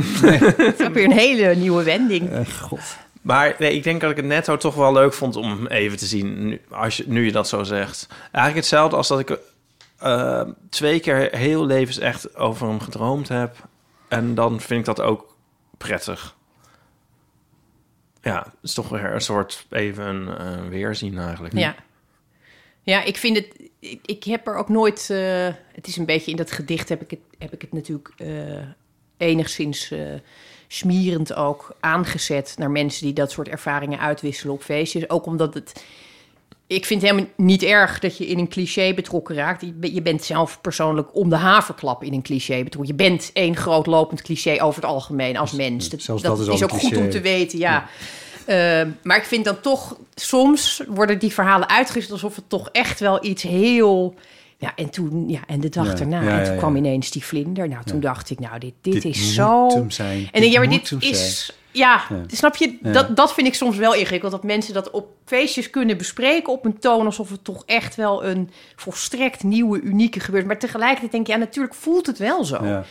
Dat is weer een hele nieuwe wending. Eh, God. Maar nee, ik denk dat ik het netto toch wel leuk vond om even te zien, nu, als je, nu je dat zo zegt. Eigenlijk hetzelfde als dat ik eh, twee keer heel levens echt over hem gedroomd heb. En dan vind ik dat ook prettig. Ja, het is toch weer een soort even eh, weerzien eigenlijk. Ja. Ja, ik vind het... Ik, heb er ook nooit... eh, het is een beetje... In dat gedicht heb ik het, heb ik het natuurlijk eh, enigszins smirend ook aangezet... naar mensen die dat soort ervaringen uitwisselen op feestjes. Ook omdat het... Ik vind het helemaal niet erg dat je in een cliché betrokken raakt. Je, be- je bent zelf persoonlijk om de haverklap in een cliché betrokken. Je bent één groot lopend cliché over het algemeen als mens. Dat, zelfs dat, dat is ook goed om te weten, ja. Eh, maar ik vind dan toch, soms worden die verhalen uitgezet alsof het toch echt wel iets heel. Ja, en toen, ja, en de dag Ja, daarna, ja, en toen kwam ineens die vlinder. Nou, toen dacht ik, nou, dit, dit, Dit is moet zo. hem zijn. En denk, ja, maar dit is. Ja, Ja. snap je? Dat, dat vind ik soms wel ingewikkeld. Dat mensen dat op feestjes kunnen bespreken op een toon alsof het toch echt wel een volstrekt nieuwe, unieke gebeurt. Maar tegelijkertijd denk je, ja, natuurlijk voelt het wel zo. Ja.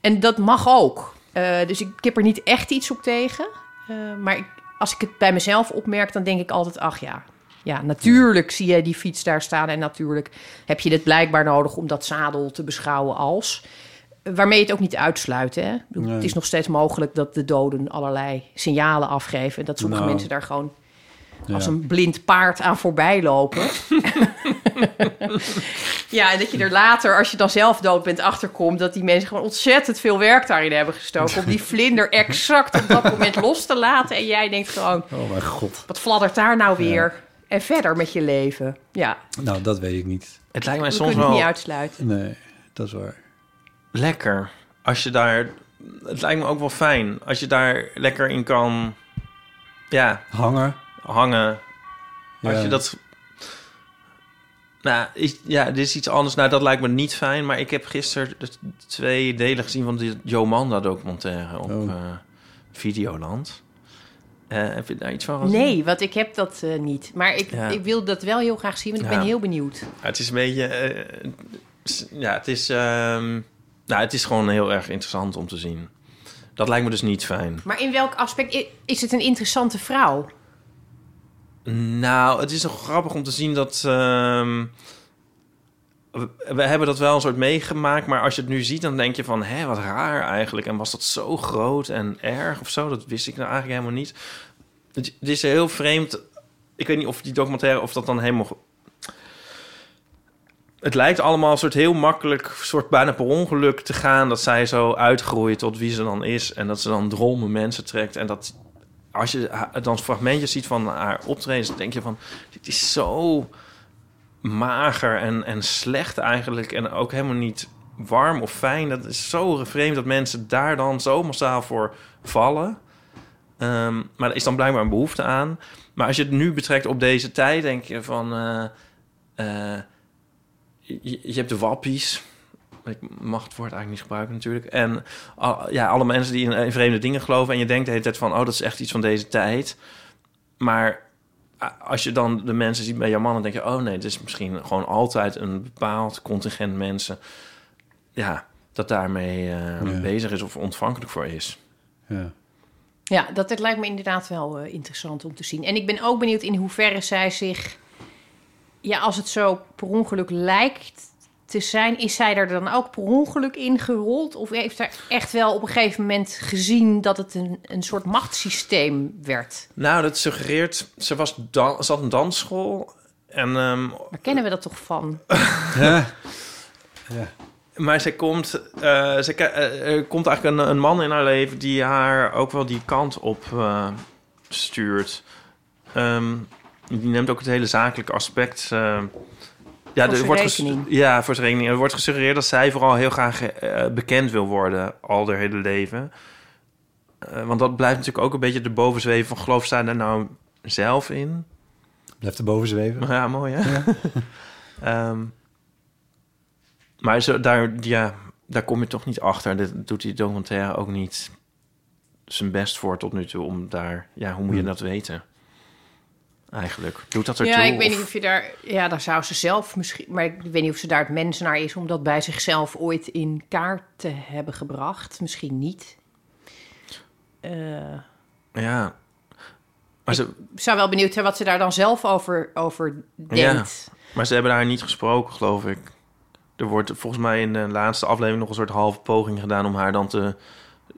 En dat mag ook. Eh, dus ik, ik heb er niet echt iets op tegen. Eh, maar ik, als ik het bij mezelf opmerk, dan denk ik altijd: ach ja. Ja, natuurlijk zie je die fiets daar staan. En natuurlijk heb je dit blijkbaar nodig om dat zadel te beschouwen als. Waarmee je het ook niet uitsluit. Hè? Ik bedoel, Nee. Het is nog steeds mogelijk dat de doden allerlei signalen afgeven. En dat sommige Nou. mensen daar gewoon Ja. als een blind paard aan voorbij lopen. <laughs> ja, en dat je er later, als je dan zelf dood bent, achterkomt... dat die mensen gewoon ontzettend veel werk daarin hebben gestoken... om die <laughs> vlinder exact op dat moment los te laten. En jij denkt gewoon, Oh mijn god. wat fladdert daar nou weer? En verder met je leven. Ja, Nou, dat weet ik niet. Het lijkt mij we soms het niet wel uitsluiten. Nee, dat is waar. Lekker als je daar... Het lijkt me ook wel fijn als je daar lekker in kan... Ja, Hangen. hangen. Als Ja. je dat... Nou, is, ja, dit is iets anders. Nou, dat lijkt me niet fijn. Maar ik heb gisteren de twee delen gezien van die Jomanda documentaire op Oh. eh, Videoland. Eh, heb je daar iets van gezien? Nee, want ik heb dat eh, niet. Maar ik, Ja. ik wil dat wel heel graag zien, want ik Ja. ben heel benieuwd. Ja, het is een beetje... eh, ja, het is... ehm, nou, het is gewoon heel erg interessant om te zien. Dat lijkt me dus niet fijn. Maar in welk aspect is het een interessante vrouw? Nou, het is nog grappig om te zien dat... ehm, we, we hebben dat wel een soort meegemaakt, maar als je het nu ziet, dan denk je van, hé, wat raar eigenlijk. En was dat zo groot en erg of zo? Dat wist ik nou eigenlijk helemaal niet. Het, het is heel vreemd. Ik weet niet of die documentaire, of dat dan helemaal... Het lijkt allemaal een soort heel makkelijk, soort bijna per ongeluk te gaan... dat zij zo uitgroeit tot wie ze dan is... en dat ze dan dromen mensen trekt en dat als je dan fragmentjes ziet van haar optredens, denk je van, dit is zo mager en, en slecht eigenlijk. En ook helemaal niet warm of fijn. Dat is zo vreemd dat mensen daar dan zo massaal voor vallen. Ehm, maar er is dan blijkbaar een behoefte aan. Maar als je het nu betrekt op deze tijd, denk je van... eh, eh, je, je hebt de wappies. Ik mag het woord eigenlijk niet gebruiken natuurlijk. En al- ja, alle mensen die in, in vreemde dingen geloven... en je denkt de hele tijd van... oh, dat is echt iets van deze tijd. Maar als je dan de mensen ziet bij jouw man... dan denk je... oh nee, het is misschien gewoon altijd een bepaald contingent mensen... ja, dat daarmee eh, Ja. bezig is of ontvankelijk voor is. Ja. Ja, dat het lijkt me inderdaad wel eh, interessant om te zien. En ik ben ook benieuwd in hoeverre zij zich... Ja, als het zo per ongeluk lijkt te zijn... is zij er dan ook per ongeluk in gerold? Of heeft zij echt wel op een gegeven moment gezien... dat het een, een soort machtssysteem werd? Nou, dat suggereert... Ze, was dan, ze had een dansschool... En, ehm, Waar kennen we dat toch van? <laughs> Ja. Maar zij komt, eh, ze, ke- eh, er komt eigenlijk een, een man in haar leven die haar ook wel die kant op eh, stuurt. Ehm, die neemt ook het hele zakelijke aspect. eh, ja, Voor er zijn wordt. Ja, voor zijn rekening. Er wordt gesuggereerd dat zij vooral heel graag eh, bekend wil worden al haar hele leven. Eh, want dat blijft natuurlijk ook een beetje de bovenzweven van geloof zij daar nou zelf in? Blijft erboven zweven. Ja, mooi hè? <laughs> Ehm, maar zo, daar, ja, daar kom je toch niet achter. Dit doet die documentaire ook niet zijn best voor tot nu toe om daar... Ja, hoe moet je Hmm. dat weten? Eigenlijk. Doet dat er Ja, ik weet of- niet of je daar... Ja, daar zou ze zelf misschien... Maar ik weet niet of ze daar het mens naar is... om dat bij zichzelf ooit in kaart te hebben gebracht. Misschien niet. Eh, Ja. Maar ze, ik zou wel benieuwd zijn wat ze daar dan zelf over, over denkt. maar ze hebben daar niet gesproken, geloof ik. Er wordt volgens mij in de laatste aflevering nog een soort halve poging gedaan om haar dan te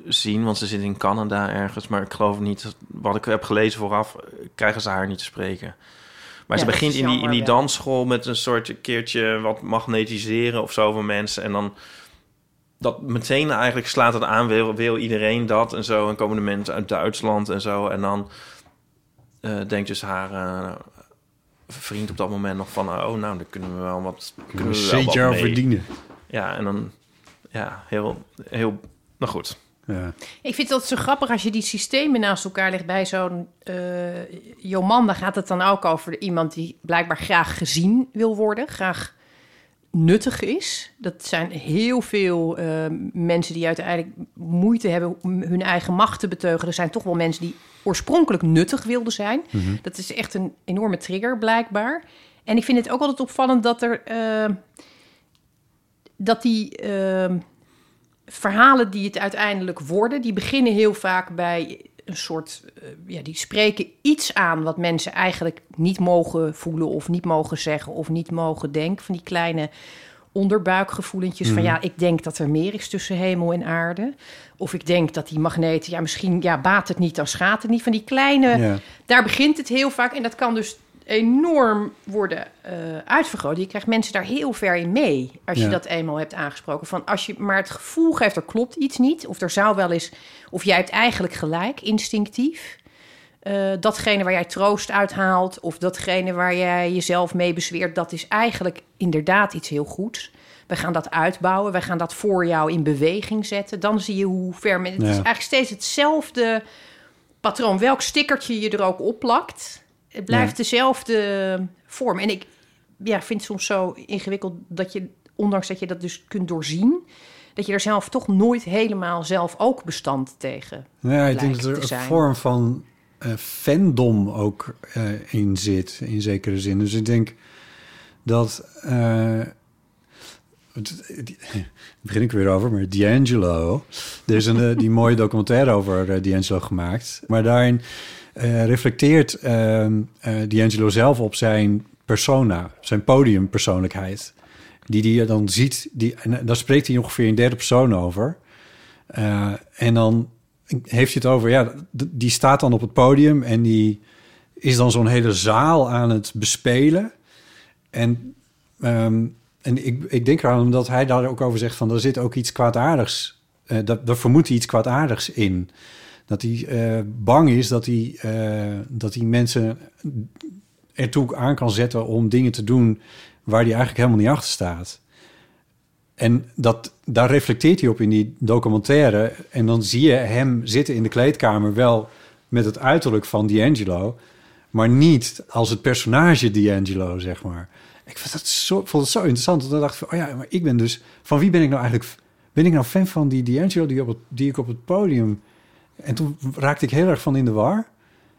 zien. Want ze zit in Canada ergens. Maar ik geloof niet, wat ik heb gelezen vooraf, krijgen ze haar niet te spreken. Maar Ja, ze begint in die, in die dansschool met een soort keertje wat magnetiseren of zo van mensen. En dan dat meteen eigenlijk slaat het aan, wil, wil iedereen dat en zo. En komen de mensen uit Duitsland en zo. En dan eh, denkt dus haar eh, vriend op dat moment nog van... oh, nou, dan kunnen we wel wat, kunnen Een we wel wat mee. verdienen. Ja, en dan... Ja, heel... heel nou goed. Ja. Ik vind dat zo grappig als je die systemen naast elkaar legt bij zo'n eh Jomanda gaat het dan ook over iemand die blijkbaar graag gezien wil worden, graag nuttig is. Dat zijn heel veel eh, mensen die uiteindelijk moeite hebben om hun eigen macht te beteugelen. Er zijn toch wel mensen die oorspronkelijk nuttig wilden zijn. Dat is echt een enorme trigger blijkbaar. En ik vind het ook altijd opvallend dat er eh, dat die verhalen die het uiteindelijk worden, die beginnen heel vaak bij een soort, eh, ja, die spreken iets aan wat mensen eigenlijk niet mogen voelen of niet mogen zeggen of niet mogen denken. Van die kleine onderbuikgevoelentjes van ja, ik denk dat er meer is tussen hemel en aarde. Of ik denk dat die magneten, ja, misschien ja, baat het niet, dan schaadt het niet. Van die kleine, Ja. daar begint het heel vaak en dat kan dus enorm worden eh, uitvergroot. Je krijgt mensen daar heel ver in mee als je dat eenmaal hebt aangesproken. Van als je maar het gevoel geeft, er klopt iets niet, of er zou wel eens, of jij hebt eigenlijk gelijk, instinctief. Eh, datgene waar jij troost uithaalt, of datgene waar jij jezelf mee bezweert, dat is eigenlijk inderdaad iets heel goeds. We gaan dat uitbouwen, wij gaan dat voor jou in beweging zetten. Dan zie je hoe ver. Het is eigenlijk steeds hetzelfde patroon. Welk stickertje je er ook op plakt, het blijft Ja. dezelfde vorm. En ik ja, vind het soms zo ingewikkeld dat je, ondanks dat je dat dus kunt doorzien, dat je er zelf toch nooit helemaal zelf ook bestand tegen. Ja, ik denk dat er een vorm van eh, fandom ook eh, in zit, in zekere zin. Dus ik denk dat... daar <laughs> begin ik weer over, maar D'Angelo... Er is een, die mooie <laughs> documentaire over D'Angelo gemaakt. Maar daarin eh, reflecteert eh, D'Angelo zelf op zijn persona, zijn podiumpersoonlijkheid. Die die je dan ziet, die, daar spreekt hij ongeveer in derde persoon over. Eh, en dan heeft hij het over, ja, die staat dan op het podium en die is dan zo'n hele zaal aan het bespelen. En, ehm, en ik, ik denk eraan omdat hij daar ook over zegt van, er zit ook iets kwaadaardigs, eh dat, daar vermoedt hij iets kwaadaardigs in. Dat hij eh, bang is dat hij, eh, dat hij mensen ertoe aan kan zetten om dingen te doen waar hij eigenlijk helemaal niet achter staat. En dat, daar reflecteert hij op in die documentaire. En dan zie je hem zitten in de kleedkamer wel met het uiterlijk van D'Angelo, maar niet als het personage D'Angelo, zeg maar. Ik vond het zo, vond het zo interessant. Want dan dacht ik van, oh ja, maar ik ben dus... Van wie ben ik nou eigenlijk... Ben ik nou fan van die D'Angelo die, op het, die ik op het podium... En toen raakte ik heel erg van in de war.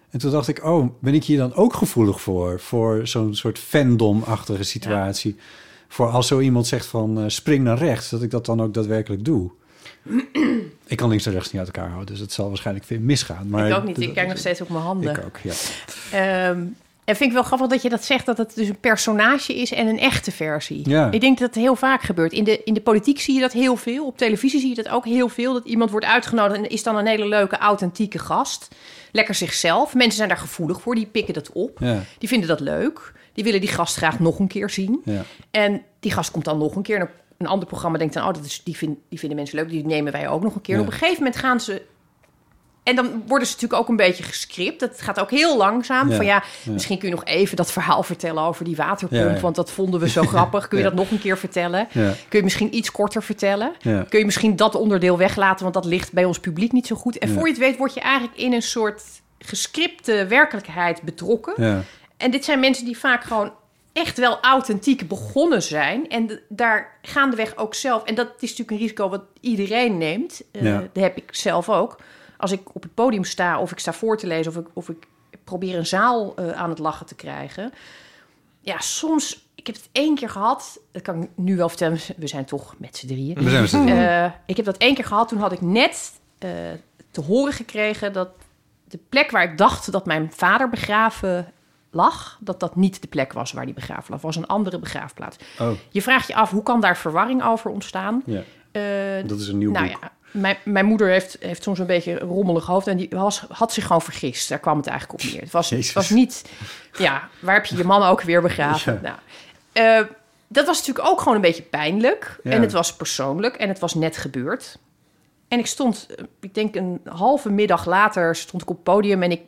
En toen dacht ik, oh, ben ik hier dan ook gevoelig voor? Voor zo'n soort fandom-achtige situatie. Voor als zo iemand zegt van eh, spring naar rechts, dat ik dat dan ook daadwerkelijk doe. <clears throat> ik kan links en rechts niet uit elkaar houden, dus het zal waarschijnlijk misgaan. Maar ik ook niet. Ik kijk nog steeds op mijn handen. Ik ook, ja. Ehm, en vind ik wel grappig dat je dat zegt, dat het dus een personage is en een echte versie. Ja. Ik denk dat het heel vaak gebeurt. In de, in de politiek zie je dat heel veel. Op televisie zie je dat ook heel veel. Dat iemand wordt uitgenodigd en is dan een hele leuke, authentieke gast. Lekker zichzelf. Mensen zijn daar gevoelig voor, die pikken dat op. Ja. Die vinden dat leuk. Die willen die gast graag nog een keer zien. Ja. En die gast komt dan nog een keer. En een ander programma denkt dan, oh, dat is, die, vind, die vinden mensen leuk. Die nemen wij ook nog een keer. Op een gegeven moment gaan ze... En dan worden ze natuurlijk ook een beetje gescript. Dat gaat ook heel langzaam. Ja. Van ja, Ja. misschien kun je nog even dat verhaal vertellen over die waterpomp. Ja. Want dat vonden we zo <laughs> grappig. Kun je dat nog een keer vertellen? Kun je misschien iets korter vertellen? Kun je misschien dat onderdeel weglaten? Want dat ligt bij ons publiek niet zo goed. En voor je het weet word je eigenlijk in een soort gescripte werkelijkheid betrokken. En dit zijn mensen die vaak gewoon echt wel authentiek begonnen zijn. En daar gaandeweg ook zelf... En dat is natuurlijk een risico wat iedereen neemt. Ja. Dat heb ik zelf ook. Als ik op het podium sta of ik sta voor te lezen... of ik, of ik probeer een zaal eh, aan het lachen te krijgen. Ja, soms, ik heb het één keer gehad, dat kan ik nu wel vertellen, we zijn toch met z'n drieën. We zijn met z'n drieën. Eh, ik heb dat één keer gehad, toen had ik net eh, te horen gekregen dat de plek waar ik dacht dat mijn vader begraven lag, dat dat niet de plek was waar hij begraven lag, was een andere begraafplaats. Oh, Je vraagt je af, hoe kan daar verwarring over ontstaan? ja. Dat is een nieuw nou boek. ja, mijn, mijn moeder heeft, heeft soms een beetje een rommelig hoofd en die was, had zich gewoon vergist. Daar kwam het eigenlijk op neer. Het was, het was niet, ja, waar heb je je man ook weer begraven? Ja. Nou, eh, dat was natuurlijk ook gewoon een beetje pijnlijk. Ja. En het was persoonlijk en het was net gebeurd. En ik stond, eh, ik denk een halve middag later, stond ik op het podium en ik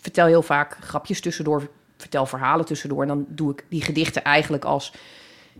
vertel heel vaak grapjes tussendoor, vertel verhalen tussendoor. En dan doe ik die gedichten eigenlijk als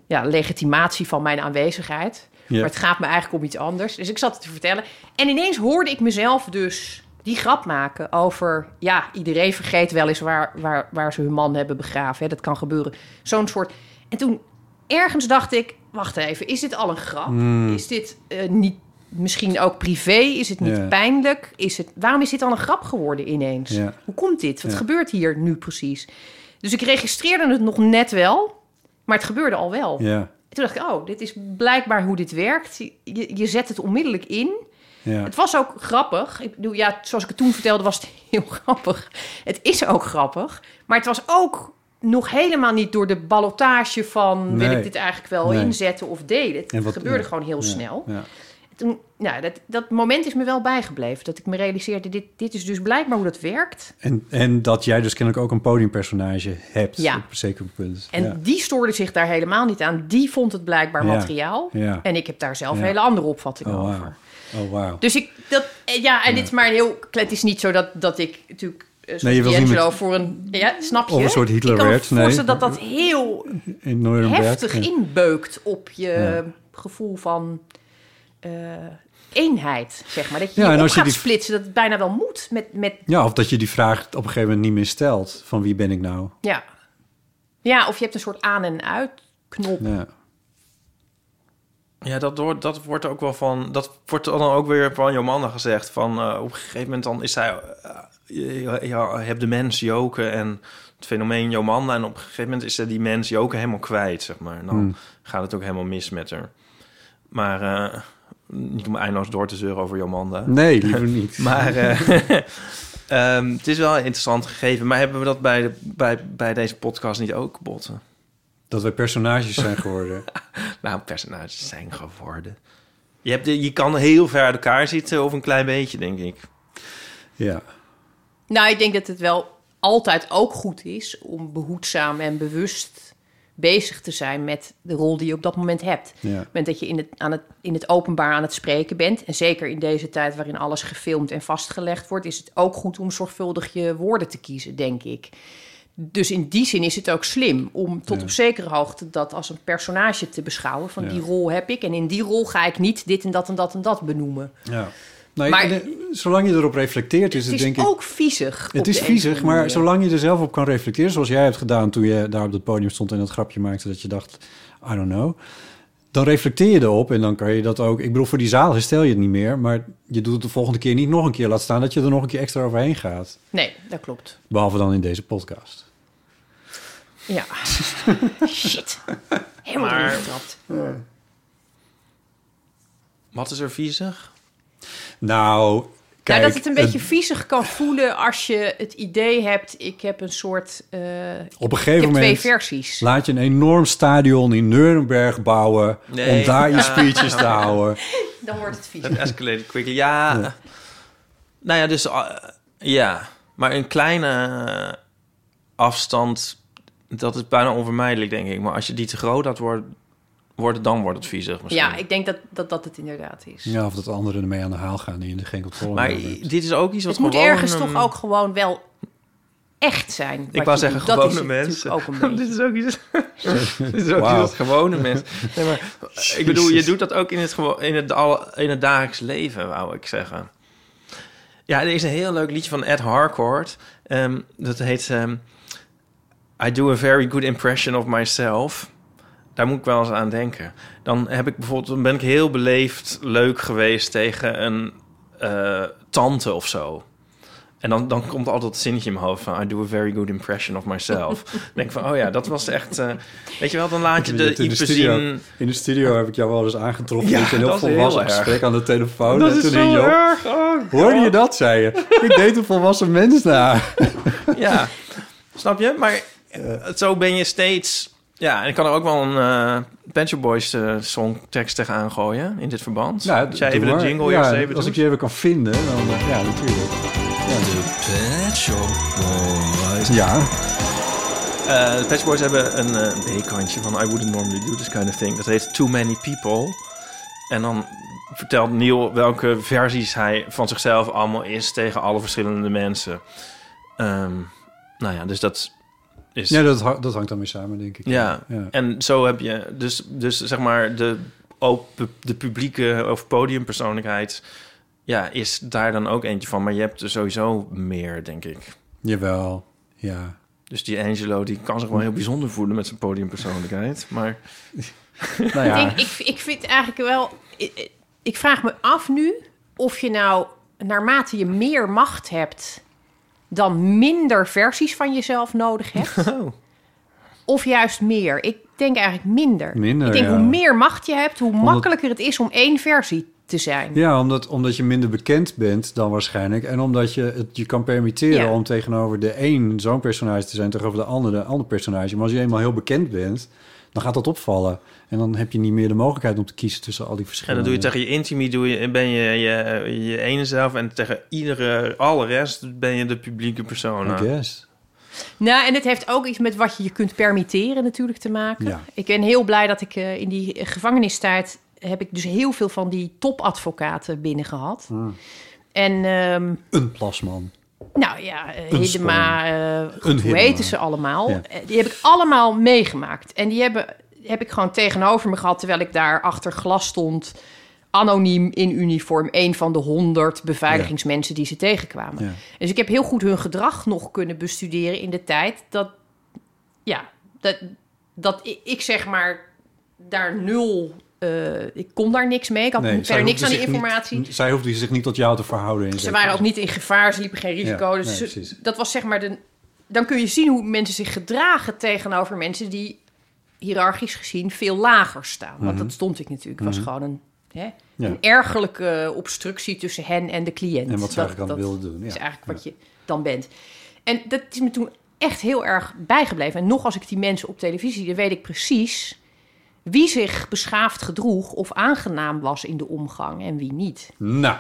ja, legitimatie van mijn aanwezigheid. Ja. Maar het gaat me eigenlijk om iets anders. Dus ik zat het te vertellen. En ineens hoorde ik mezelf dus die grap maken over... ja, iedereen vergeet wel eens waar, waar, waar ze hun man hebben begraven. Hè? Dat kan gebeuren. Zo'n soort... En toen ergens dacht ik... wacht even, is dit al een grap? Hmm. Is dit eh, niet misschien ook privé? Is het niet pijnlijk? Is het, waarom is dit al een grap geworden ineens? Hoe komt dit? Wat gebeurt hier nu precies? Dus ik registreerde het nog net wel... maar het gebeurde al wel. Ja, Toen dacht ik, oh, dit is blijkbaar hoe dit werkt. Je, je zet het onmiddellijk in. ja. Het was ook grappig. Ik bedoel, ja, zoals ik het toen vertelde, was het <laughs> heel grappig. Het is ook grappig. Maar het was ook nog helemaal niet door de ballotage van... wil ik dit eigenlijk wel Nee. inzetten of delen. Het wat- gebeurde ja. gewoon heel Ja, snel. Toen, nou, dat, dat moment is me wel bijgebleven. Dat ik me realiseerde, dit, dit is dus blijkbaar hoe dat werkt. En, en dat jij dus kennelijk ook een podiumpersonage hebt. Ja. Op een zeker punt. En ja. die stoorde zich daar helemaal niet aan. Die vond het blijkbaar Ja. materiaal. En ik heb daar zelf een hele andere opvatting Oh, over. Oh, wauw. Dus ik, dat, eh, ja, en dit is maar een heel, het is niet zo dat, dat ik natuurlijk, eh, Nee, je wil niet met- voor een, ja, snap je? Of een soort Hitler ik kan me werd, nee. dat dat heel In heftig inbeukt op je Ja. gevoel van eh, eenheid, zeg maar. Dat je Ja, en op als je gaat die- splitsen, dat het bijna wel moet met, met Ja, of dat je die vraag op een gegeven moment niet meer stelt. Van wie ben ik nou? ja. ja, of je hebt een soort aan- en uitknop. Ja. Ja, dat, wordt dat wordt ook wel van... Dat wordt dan ook weer van Jomanda gezegd. Van, eh, op een gegeven moment dan is zij... eh, je, je, je hebt de mens Joken en het fenomeen Jomanda. En op een gegeven moment is ze die mens Joken helemaal kwijt, zeg maar. En dan Hmm. gaat het ook helemaal mis met haar. Maar eh, niet om eindeloos door te zeuren over Jomanda. Nee, liever niet. <laughs> Maar eh, <laughs> ehm, het is wel een interessant gegeven. Maar hebben we dat bij, de, bij, bij deze podcast niet ook, Botten? Dat wij personages zijn geworden. <laughs> Nou, personages zijn geworden. Je, hebt de, je kan heel ver uit elkaar zitten of een klein beetje, denk ik. ja. Nou, ik denk dat het wel altijd ook goed is om behoedzaam en bewust bezig te zijn met de rol die je op dat moment hebt. Ja. Op het moment dat je in het, aan het, in het openbaar aan het spreken bent, en zeker in deze tijd waarin alles gefilmd en vastgelegd wordt, is het ook goed om zorgvuldig je woorden te kiezen, denk ik. Dus in die zin is het ook slim om tot Ja. op zekere hoogte dat als een personage te beschouwen. Van Ja. die rol heb ik en in die rol ga ik niet dit en dat en dat en dat benoemen. ja. Nee, Maar- en, eh, zolang je erop reflecteert, is Het het, is denk ik... ook viezig. Het is viezig, maar manier. zolang je er zelf op kan reflecteren... zoals jij hebt gedaan toen je daar op het podium stond... en dat grapje maakte dat je dacht, I don't know... dan reflecteer je erop en dan kan je dat ook... Ik bedoel, voor die zaal herstel je het niet meer... maar je doet het de volgende keer niet nog een keer. Laat staan dat je er nog een keer extra overheen gaat. Nee, dat klopt. Behalve dan in deze podcast. Ja. <laughs> Shit. Helemaal Maar- getrapt. Wat is er viezig? Nou, kijk... nou, dat het een beetje het- viezig kan voelen als je het idee hebt... ik heb een soort... eh, op een ik gegeven heb twee moment... versies. Laat je een enorm stadion in Nuremberg bouwen... Nee. om daar je speeches te <laughs> houden. Dan wordt het vies. Het escalated quickly. Ja. Ja. Nou ja, dus... eh, ja. Maar een kleine afstand... Dat is bijna onvermijdelijk, denk ik. Maar als je die te groot had worden... worden dan wordt het viezig misschien. Ja, ik denk dat, dat dat het inderdaad is. Ja, of dat anderen ermee aan de haal gaan... die je er geen controle Maar dit is ook iets wat het moet gewoon... ergens toch ook gewoon wel echt zijn. Ik wou zeggen, doet. Gewone mensen. Ook een. <laughs> <laughs> Dit is ook iets... Dit is ook Wauw. iets gewone mensen... Nee, maar, ik bedoel, je doet dat ook in het, in het, al- in het dagelijks leven, wou ik zeggen. Ja, er is een heel leuk liedje van Ed Harcourt. Ehm, dat heet... ehm, I do a very good impression of myself. Daar moet ik wel eens aan denken. Dan heb ik bijvoorbeeld, dan ben ik heel beleefd leuk geweest tegen een eh, tante of zo. En dan, dan komt altijd het zinnetje in mijn hoofd van... I do a very good impression of myself. <laughs> dan denk van, oh ja, dat was echt... eh, weet je wel, dan laat je de in, de studio, zien... in de studio heb ik jou wel eens aangetroffen. Ja, dat je heel volwassen heel gesprek aan de telefoon. Dat en is toen zo je erg. Oh, Hoorde je dat, zei je? <laughs> ik deed een volwassen mens na. Ja, snap je? Maar eh, zo ben je steeds... Ja, en ik kan er ook wel een uh, Pet Shop Boys eh, songtekst tegen aangooien in dit verband. Nou, Als jij even de jingle ja, even Als doet. ik je even kan vinden, dan... eh, ja, natuurlijk. Ja, Pet Shop Boys. ja. Eh, de Pet Shop Boys hebben een eh B-kantje van I wouldn't normally do this kind of thing. Dat heet Too Many People. En dan vertelt Neil welke versies hij van zichzelf allemaal is tegen alle verschillende mensen. Ehm, nou ja, dus dat is... ja dat, dat hangt dan weer samen, denk ik. Ja, Ja. en zo heb je dus, dus zeg maar de, open, de publieke of podiumpersoonlijkheid... Ja, is daar dan ook eentje van. Maar je hebt er sowieso meer, denk ik. Jawel, ja. Dus die Angelo, die kan zich wel heel bijzonder voelen met zijn podiumpersoonlijkheid. Maar <laughs> Nou ja, Ik, denk, ik, ik vind eigenlijk wel... Ik, ik vraag me af nu of je nou, naarmate je meer macht hebt... dan minder versies van jezelf nodig hebt. <laughs> Oh. Of juist meer. Ik denk eigenlijk minder. Minder, ik denk ja. hoe meer macht je hebt, hoe Omdat- makkelijker het is om één versie te zijn. ja omdat, omdat je minder bekend bent dan waarschijnlijk. En omdat je het je kan permitteren Ja. om tegenover de een zo'n personage te zijn... tegenover de ander een ander personage. Maar als je eenmaal heel bekend bent, dan gaat dat opvallen. En dan heb je niet meer de mogelijkheid om te kiezen tussen al die En verschillende... dan doe je tegen je intimie, doe je, ben je, je je ene zelf. En tegen iedere, alle rest ben je de publieke persoon. I guess. Nou, en het heeft ook iets met wat je je kunt permitteren natuurlijk te maken. Ja. Ik ben heel blij dat ik eh, in die gevangenistijd... heb ik dus heel veel van die topadvocaten binnen gehad. Hmm. En ehm, Een plasman. nou ja, eh, Een Hidema, eh, hoe heten ze allemaal? Ja. Die heb ik allemaal meegemaakt. En die hebben, heb ik gewoon tegenover me gehad... terwijl ik daar achter glas stond... anoniem in uniform... een van de honderd beveiligingsmensen die ze tegenkwamen. Ja. Dus ik heb heel goed hun gedrag nog kunnen bestuderen in de tijd dat, ja, dat, dat ik, ik zeg maar daar nul, eh, ik kon daar niks mee. Ik had Nee, verder niks aan die informatie. Niet, zij hoefde zich niet tot jou te verhouden. in ze waren ook niet in gevaar, ze liepen geen risico. Ja, dus nee, ze- precies. dat was zeg maar de. Dan kun je zien hoe mensen zich gedragen tegenover mensen die hiërarchisch gezien veel lager staan. Want dat stond ik natuurlijk. Het was gewoon een, hè, Mhm. Ja. een ergerlijke obstructie tussen hen en de cliënt. En wat ze Dat- eigenlijk aan wilden doen. is Ja. eigenlijk wat je dan bent. En dat is me toen echt heel erg bijgebleven. En nog als ik die mensen op televisie zie, dan weet ik precies wie zich beschaafd gedroeg of aangenaam was in de omgang en wie niet. Nou,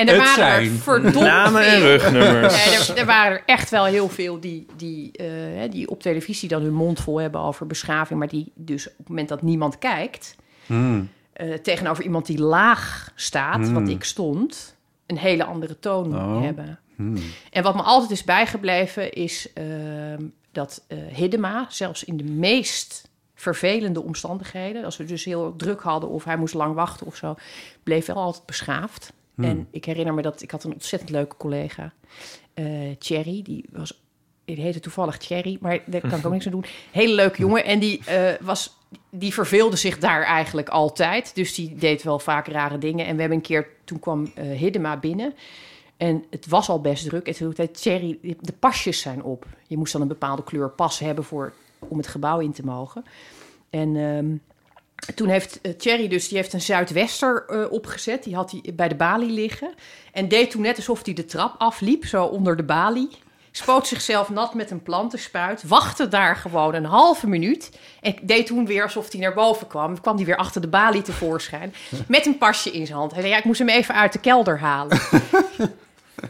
En er waren er verdomd Namen en rugnummers. Nee, er, er waren er echt wel heel veel die, die, eh, die op televisie dan hun mond vol hebben over beschaving, maar die dus op het moment dat niemand kijkt, hmm. eh, tegenover iemand die laag staat, wat ik stond, een hele andere toon Oh. hebben. Hmm. En wat me altijd is bijgebleven is ehm, dat eh Hiddema, zelfs in de meest vervelende omstandigheden, als we dus heel druk hadden of hij moest lang wachten of zo, bleef wel altijd beschaafd. En ik herinner me dat ik had een ontzettend leuke collega, eh Thierry, die was, die heette toevallig Thierry, maar daar kan ik ook <laughs> niks aan doen. Hele leuke jongen en die eh, was, die verveelde zich daar eigenlijk altijd, dus die deed wel vaak rare dingen. En we hebben een keer, toen kwam eh Hiddema binnen. En het was al best druk. En toen zei Thierry, de pasjes zijn op. Je moest dan een bepaalde kleur pas hebben voor, om het gebouw in te mogen. En ehm, toen heeft eh, Thierry dus, die heeft een Zuidwester eh, opgezet. Die had hij bij de balie liggen. En deed toen net alsof hij de trap afliep, zo onder de balie. Spoot zichzelf nat met een plantenspuit. Wachtte daar gewoon een halve minuut. En deed toen weer alsof hij naar boven kwam. Kwam hij weer achter de balie tevoorschijn. Met een pasje in zijn hand. Hij zei, ja, ik moest hem even uit de kelder halen. <laughs>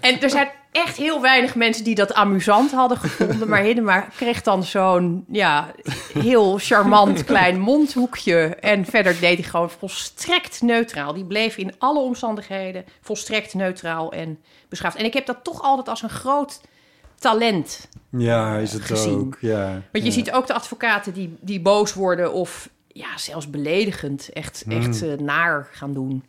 En er zijn echt heel weinig mensen die dat amusant hadden gevonden. Maar Hiddema kreeg dan zo'n ja, heel charmant klein mondhoekje. En verder deed hij gewoon volstrekt neutraal. Die bleef in alle omstandigheden volstrekt neutraal en beschaafd. En ik heb dat toch altijd als een groot talent. Ja, is het gezien. ook. Ja. Want je ja. ziet ook de advocaten die, die boos worden of ja, zelfs beledigend, echt, echt eh, naar gaan doen.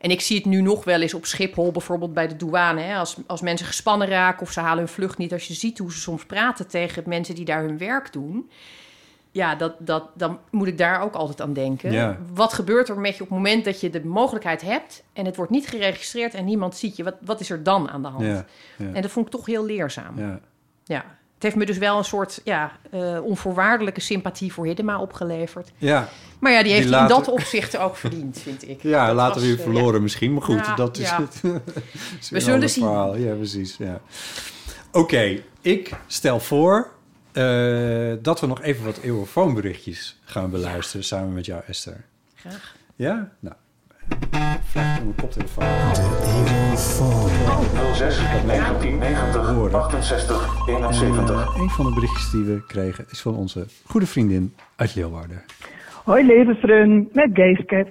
En ik zie het nu nog wel eens op Schiphol, bijvoorbeeld bij de douane. Hè? Als, als mensen gespannen raken of ze halen hun vlucht niet. Als je ziet hoe ze soms praten tegen mensen die daar hun werk doen. ja, dat, dat, dan moet ik daar ook altijd aan denken. Ja. Wat gebeurt er met je op het moment dat je de mogelijkheid hebt... en het wordt niet geregistreerd en niemand ziet je? Wat, wat is er dan aan de hand? Ja, ja, En dat vond ik toch heel leerzaam. Ja. Het heeft me dus wel een soort ja, eh, onvoorwaardelijke sympathie voor Hiddema opgeleverd. ja. Maar ja, die heeft Die in dat opzicht ook verdiend, vind ik. <laughs> Ja, Dat later was, weer eh, verloren misschien. Maar goed, Ja, dat is ja. het. <laughs> is een zullen zien. Verhaal. Ja, precies. Ja. Oké, ik stel voor eh, dat we nog even wat eeuwenfoonberichtjes gaan beluisteren samen met jou, Esther. Graag. Ja? Nou, mijn koptelefoon. 06 1990 68 71. Eh, een van de berichtjes die we kregen is van onze goede vriendin uit Leeuwarden. Hoi levensvreun, met Geeske.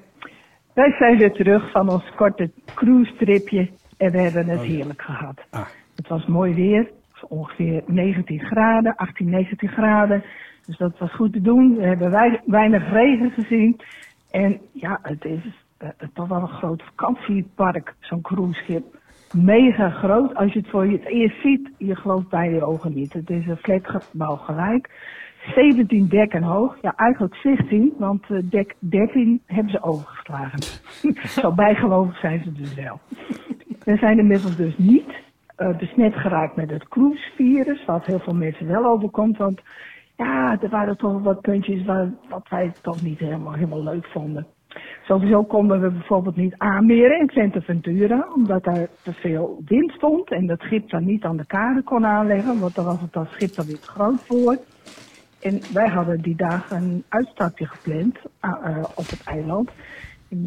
Wij zijn weer terug van ons korte cruise-tripje en we hebben het heerlijk gehad. Ah, Het was mooi weer, ongeveer 19 graden, 18, 19 graden. Dus dat was goed te doen. We hebben wei- weinig regen gezien. En ja, het is eh, toch wel een groot vakantiepark, zo'n cruiseschip. Mega groot. Als je het voor je het eerst ziet, je gelooft bij je ogen niet. Het is een flatgebouw gelijk. 17 dekken hoog. Ja, eigenlijk 16, want eh, dek 13 hebben ze overgeslagen. <laughs> Zo bijgelovig zijn ze dus wel. We zijn inmiddels dus niet eh, besmet geraakt met het cruisevirus, wat heel veel mensen wel overkomt. Want ja, er waren toch wat puntjes waar, wat wij toch niet helemaal, helemaal leuk vonden. Sowieso konden we bijvoorbeeld niet aanmeren in Ventura, omdat daar te veel wind stond en dat schip dan niet aan de kade kon aanleggen, want dan was het dat schip dan weer te groot voor. En wij hadden die dagen een uitstapje gepland ah, eh, op het eiland.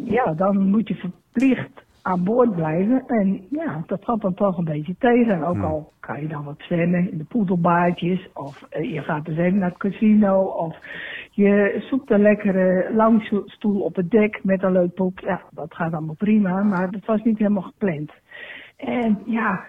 Ja, dan moet je verplicht aan boord blijven. En ja, dat valt dan toch een beetje tegen. En ook al kan je dan wat zwemmen in de poedelbaardjes. Of eh, je gaat dus even naar het casino. Of je zoekt een lekkere loungestoel op het dek met een leuk boek. Ja, dat gaat allemaal prima. Maar dat was niet helemaal gepland. En ja,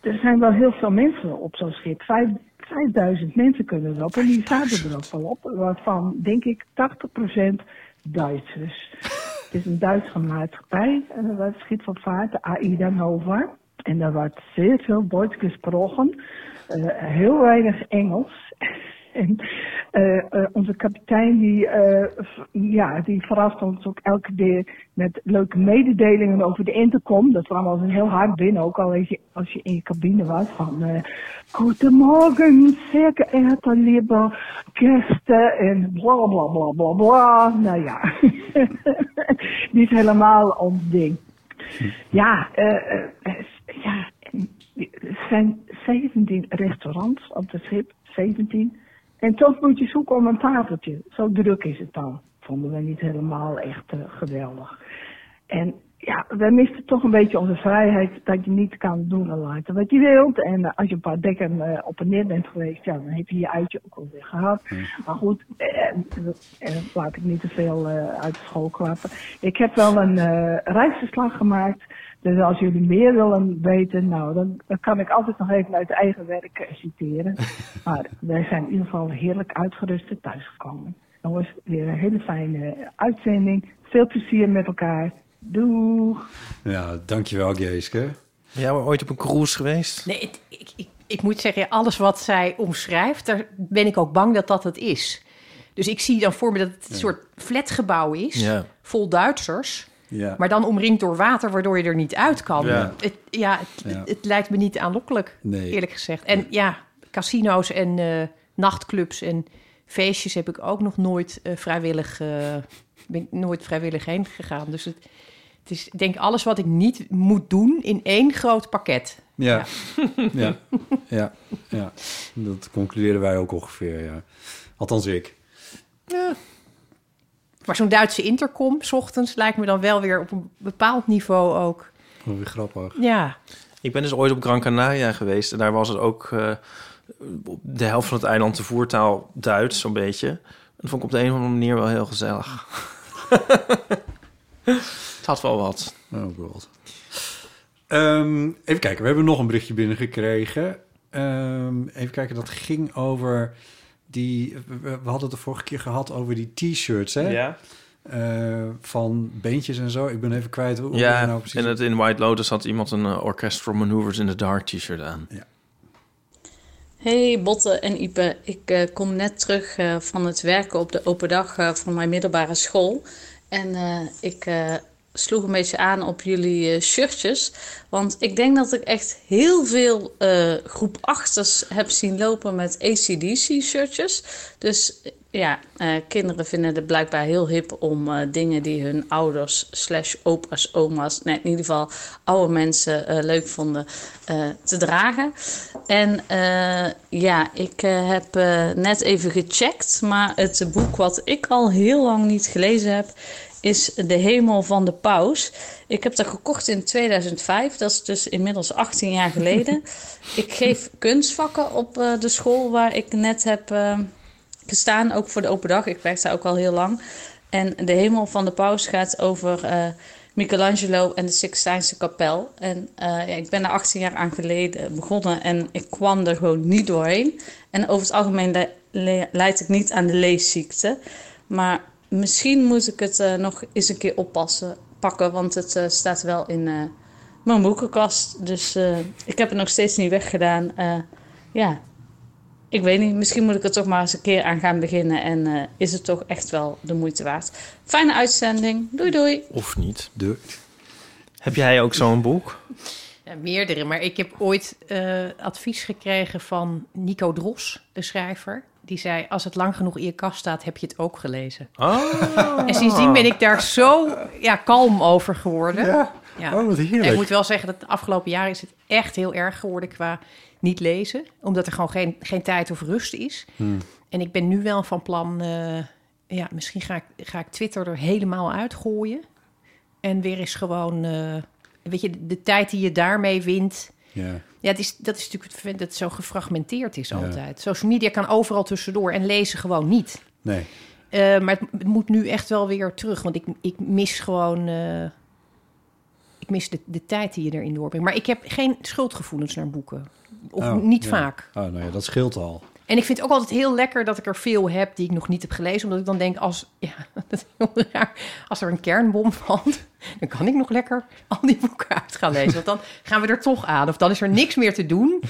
er zijn wel heel veel mensen op zo'n schip. Vijf, 5000 mensen kunnen erop. En die zaten er ook wel op. Waarvan, denk ik, 80% Duitsers. <laughs> Het is een Duitse maatschappij, uh, het schip van vaart, de AIDA Nova. En daar wordt zeer veel Duits gesproken. Eh, heel weinig Engels. En eh, eh, onze kapitein die, v- ja, die verrast ons ook elke keer met leuke mededelingen over de intercom. Dat kwam een heel hard binnen, ook al als je, als je in je cabine was. Van Goedemorgen, zeer geëerde lieve gasten en bla bla bla bla bla. Nou ja, <laughs> niet helemaal ons ding. Ja, ja, er zijn 17 restaurants op het schip, 17. En toch moet je zoeken om een tafeltje. Zo druk is het dan. Vonden we niet helemaal echt eh, geweldig. En ja, we misten toch een beetje onze vrijheid dat je niet kan doen en laten wat je wilt. En eh, als je een paar dekken eh, op en neer bent geweest, ja, dan heb je je uitje ook alweer gehad. Maar goed, eh, eh, laat ik niet te veel uit de school klappen. Ik heb wel een reisverslag gemaakt. Dus als jullie meer willen weten, nou, dan, dan kan ik altijd nog even uit eigen werk eh, citeren. <laughs> Maar wij zijn in ieder geval heerlijk uitgerust en thuisgekomen. Jongens, weer een hele fijne uitzending. Veel plezier met elkaar. Doeg! Ja, dankjewel, Geeske. Ben jij ooit op een cruise geweest? Nee, ik, ik, ik moet zeggen, alles wat zij omschrijft, daar ben ik ook bang dat dat het is. Dus ik zie dan voor me dat het een soort flatgebouw is, Ja. vol Duitsers, Ja. maar dan omringd door water, waardoor je er niet uit kan. Ja. Het, ja, het, Ja. het lijkt me niet aanlokkelijk, Nee. eerlijk gezegd. En ja, casino's en eh, nachtclubs en feestjes heb ik ook nog nooit eh, vrijwillig, eh, ben ik nooit vrijwillig heen gegaan. Dus het, het is, ik denk, alles wat ik niet moet doen in één groot pakket. Ja. Ja. <laughs> ja, ja, dat concluderen wij ook ongeveer, ja. Althans ik. Maar zo'n Duitse intercom, s ochtends, lijkt me dan wel weer op een bepaald niveau ook. Wat weer grappig. Ja, Ik ben dus ooit op Gran Canaria geweest. En daar was het ook eh, op de helft van het eiland de voertaal Duits, zo'n beetje. En dat vond ik op de een of andere manier wel heel gezellig. <laughs> het had wel wat. Oh god. Ehm, even kijken, we hebben nog een berichtje binnengekregen. Ehm, even kijken, dat ging over die... We, we hadden het de vorige keer gehad over die t-shirts, hè? Ja, Eh, van beentjes en zo. Ik ben even kwijt hoe ja nou precies... en het, in White Lotus had iemand een uh, Orchestral Maneuvers in the Dark t-shirt aan. Hey Botte en Ipe, ik eh, kom net terug eh, van het werken op de open dag eh, van mijn middelbare school. En eh, ik eh, sloeg een beetje aan op jullie eh, shirtjes. Want ik denk dat ik echt heel veel eh, groep achters heb zien lopen met ACDC shirtjes. Dus eh, ja, kinderen vinden het blijkbaar heel hip om dingen die hun ouders slash opa's, oma's, nee, in ieder geval oude mensen leuk vonden te dragen. En ja, ik heb net even gecheckt, maar het boek wat ik al heel lang niet gelezen heb, is De Hemel van de Paus. Ik heb dat gekocht in 2005, dat is dus inmiddels 18 jaar geleden. <laughs> ik geef kunstvakken op eh, de school waar ik net heb eh, gestaan, ook voor de open dag. Ik werk daar ook al heel lang. En De Hemel van de Paus gaat over eh, Michelangelo en de Sixtijnse kapel. En ja, ik ben er 18 jaar aan geleden begonnen en ik kwam er gewoon niet doorheen. En over het algemeen le- leid ik niet aan de leesziekte. Maar misschien moet ik het eh, nog eens een keer oppassen, pakken, want het eh, staat wel in eh, mijn boekenkast. Dus eh, ik heb het nog steeds niet weggedaan. Eh, ja, ik weet niet. Misschien moet ik er toch maar eens een keer aan gaan beginnen. En eh, is het toch echt wel de moeite waard. Fijne uitzending. Doei doei. Of niet. De, Heb jij ook zo'n boek? Ja, meerdere, maar ik heb ooit eh, advies gekregen van Nico Dros, de schrijver. Die zei, als het lang genoeg in je kast staat, heb je het ook gelezen. Oh. En sindsdien ben ik daar zo ja, kalm over geworden. ja. Ja. Oh, wat En heerlijk. ik moet wel zeggen dat de afgelopen jaren is het echt heel erg geworden qua niet lezen. Omdat er gewoon geen, geen tijd of rust is. Hmm. En ik ben nu wel van plan, eh, ja, misschien ga ik, ga ik Twitter er helemaal uitgooien. En weer eens gewoon, eh, weet je, de, de tijd die je daarmee wint. Ja. Ja, het is, dat is natuurlijk het dat het zo gefragmenteerd is altijd. Social media kan overal tussendoor en lezen gewoon niet. Nee. Eh, maar het, het moet nu echt wel weer terug. Want ik, ik mis gewoon. eh, ik mis de, de tijd die je erin doorbrengt. Maar ik heb geen schuldgevoelens naar boeken. Of Oh, niet ja. vaak. Oh, nou ja, dat scheelt al. En ik vind het ook altijd heel lekker dat ik er veel heb die ik nog niet heb gelezen. Omdat ik dan denk, als, ja, <laughs> dat is heel raar. als er een kernbom valt, <laughs> dan kan ik nog lekker al die boeken uit gaan lezen. Want dan gaan we er toch aan. Of dan is er niks meer te doen.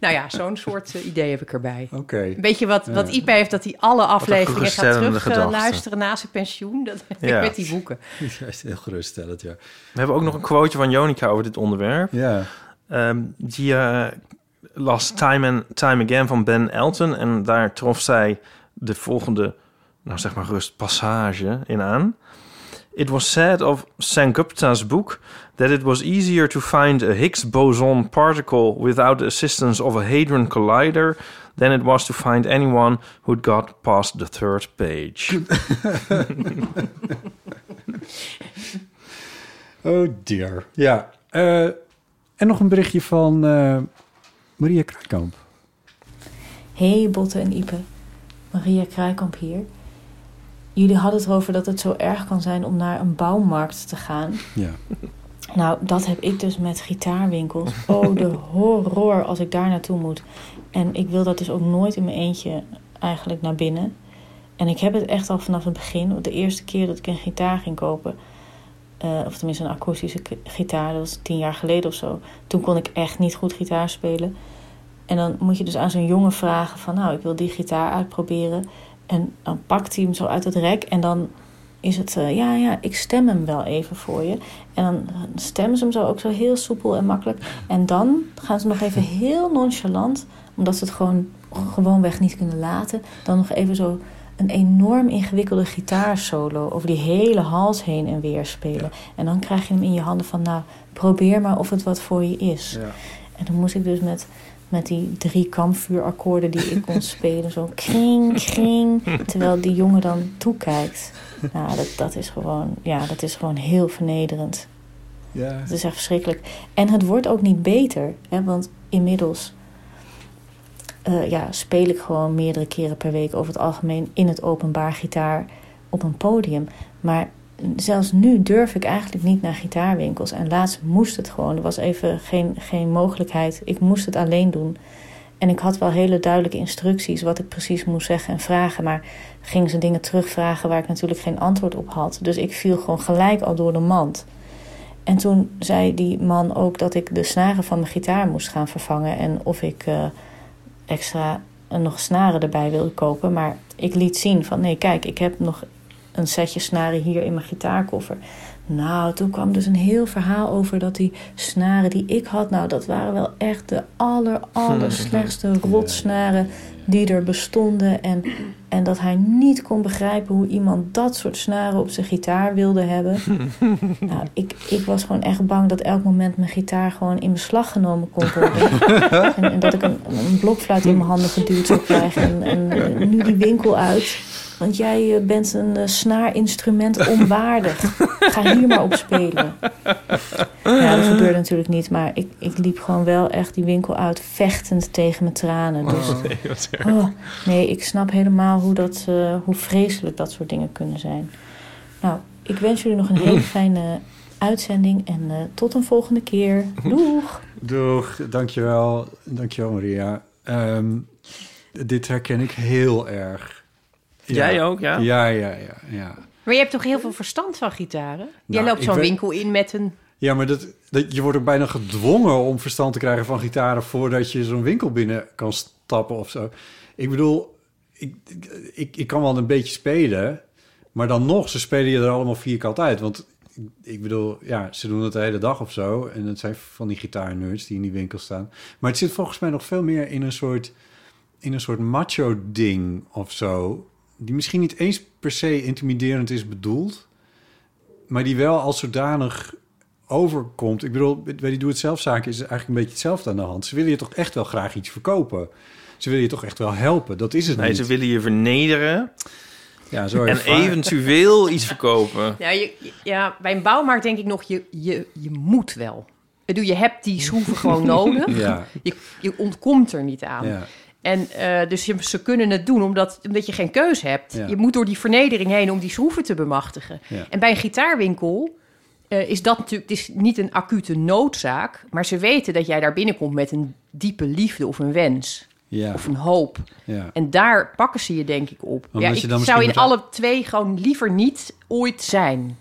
Nou ja, zo'n soort eh, idee heb ik erbij. Oké. Een beetje wat, wat Ipe heeft, dat hij alle afleveringen gaat terug gedachte. luisteren na zijn pensioen. Dat <laughs> heb Ja. ik met die boeken. Ja, is heel geruststellend, ja. We hebben ook nog een quoteje van Jonica over dit onderwerp. Ja. Ehm, die eh, las Time and Time Again van Ben Elton. En daar trof zij de volgende, nou zeg maar rust, passage in aan. It was said of Sengupta's book that it was easier to find a Higgs boson particle without the assistance of a hadron collider than it was to find anyone who'd got past the third page. <laughs> Oh dear. Ja. eh, en nog een berichtje van eh, Maria Kruikamp. Hey Botte en Ipe, Maria Kruikamp hier. Jullie hadden het erover dat het zo erg kan zijn om naar een bouwmarkt te gaan. Ja. Nou, dat heb ik dus met gitaarwinkels. Oh, de horror als ik daar naartoe moet. En ik wil dat dus ook nooit in mijn eentje eigenlijk naar binnen. En ik heb het echt al vanaf het begin. De eerste keer dat ik een gitaar ging kopen, eh, of tenminste een akoestische gitaar, dat was tien jaar geleden of zo. Toen kon ik echt niet goed gitaar spelen. En dan moet je dus aan zo'n jongen vragen van, nou, ik wil die gitaar uitproberen. En dan pakt hij hem zo uit het rek en dan is het, eh, ja, ja, ik stem hem wel even voor je. En dan stemmen ze hem zo ook zo heel soepel en makkelijk. En dan gaan ze nog even <laughs> heel nonchalant, omdat ze het gewoon gewoonweg niet kunnen laten, dan nog even zo een enorm ingewikkelde gitaarsolo over die hele hals heen en weer spelen. En dan krijg je hem in je handen van, nou, probeer maar of het wat voor je is. Ja. En dan moest ik dus met, met die drie kampvuurakkoorden die ik kon spelen, zo kring, kring, terwijl die jongen dan toekijkt. Nou, dat, dat, is gewoon, ja, dat is gewoon heel vernederend. Ja. Het is echt verschrikkelijk. En het wordt ook niet beter, hè, want inmiddels eh, ja, speel ik gewoon meerdere keren per week over het algemeen in het openbaar gitaar op een podium. Maar zelfs nu durf ik eigenlijk niet naar gitaarwinkels. En laatst moest het gewoon. Er was even geen, geen mogelijkheid. Ik moest het alleen doen. En ik had wel hele duidelijke instructies wat ik precies moest zeggen en vragen. Maar gingen ze dingen terugvragen waar ik natuurlijk geen antwoord op had. Dus ik viel gewoon gelijk al door de mand. En toen zei die man ook dat ik de snaren van mijn gitaar moest gaan vervangen. En of ik, eh, extra nog snaren erbij wilde kopen. Maar ik liet zien van nee, kijk, ik heb nog een setje snaren hier in mijn gitaarkoffer. Nou, toen kwam dus een heel verhaal over dat die snaren die ik had, nou, dat waren wel echt de aller, <laughs> aller slechtste rotsnaren die er bestonden. En, <clears throat> en dat hij niet kon begrijpen hoe iemand dat soort snaren op zijn gitaar wilde hebben. <laughs> nou, ik, ik was gewoon echt bang dat elk moment mijn gitaar gewoon in beslag genomen kon worden. <laughs> en, en dat ik een, een blokfluit in mijn handen geduwd zou krijgen. En, en nu die winkel uit. Want jij eh, bent een eh, snaarinstrument onwaardig. <laughs> Ga hier maar op spelen. Ja, dat gebeurde natuurlijk niet. Maar ik, ik liep gewoon wel echt die winkel uit vechtend tegen mijn tranen. Dus Nee, wat erg. oh, nee, ik snap helemaal hoe, dat, eh, hoe vreselijk dat soort dingen kunnen zijn. Nou, ik wens jullie nog een hele <clears throat> fijne uitzending. En eh, tot een volgende keer. Doeg! Doeg, dankjewel. Dankjewel Maria. Ehm, dit herken ik heel erg. Jij ook, ja? Ja, ja, ja. ja. Maar je hebt toch heel veel verstand van gitaren? Jij Nou, loopt zo'n winkel in met een... Ja, maar dat, dat, je wordt ook bijna gedwongen om verstand te krijgen van gitaren voordat je zo'n winkel binnen kan stappen of zo. Ik bedoel, ik, ik, ik kan wel een beetje spelen, maar dan nog, ze spelen je er allemaal vierkant uit. Want ik- ik bedoel, ja, ze doen het de hele dag of zo. En het zijn van die gitaarnerds die in die winkel staan. Maar het zit volgens mij nog veel meer in een soort, in een soort macho-ding of zo. Die misschien niet eens per se intimiderend is bedoeld maar die wel als zodanig overkomt. Ik bedoel, bij die doe-het-zelf-zaken is eigenlijk een beetje hetzelfde aan de hand. Ze willen je toch echt wel graag iets verkopen. Ze willen je toch echt wel helpen. Dat is het Nee, niet. ze willen je vernederen ja, zo en ervaar- eventueel iets verkopen. <laughs> Ja, je, ja, bij een bouwmarkt denk ik nog, je, je, je moet wel. Je hebt die schroeven gewoon <laughs> nodig. Ja, Je, je ontkomt er niet aan. ja. En eh, dus je, ze kunnen het doen omdat, omdat je geen keus hebt. Ja. Je moet door die vernedering heen om die schroeven te bemachtigen. Ja. En bij een gitaarwinkel eh, is dat natuurlijk het is niet een acute noodzaak. Maar ze weten dat jij daar binnenkomt met een diepe liefde of een wens. ja, Of een hoop. En daar pakken ze je denk ik op. Omdat ja, je ik zou in alle twee gewoon liever niet ooit zijn.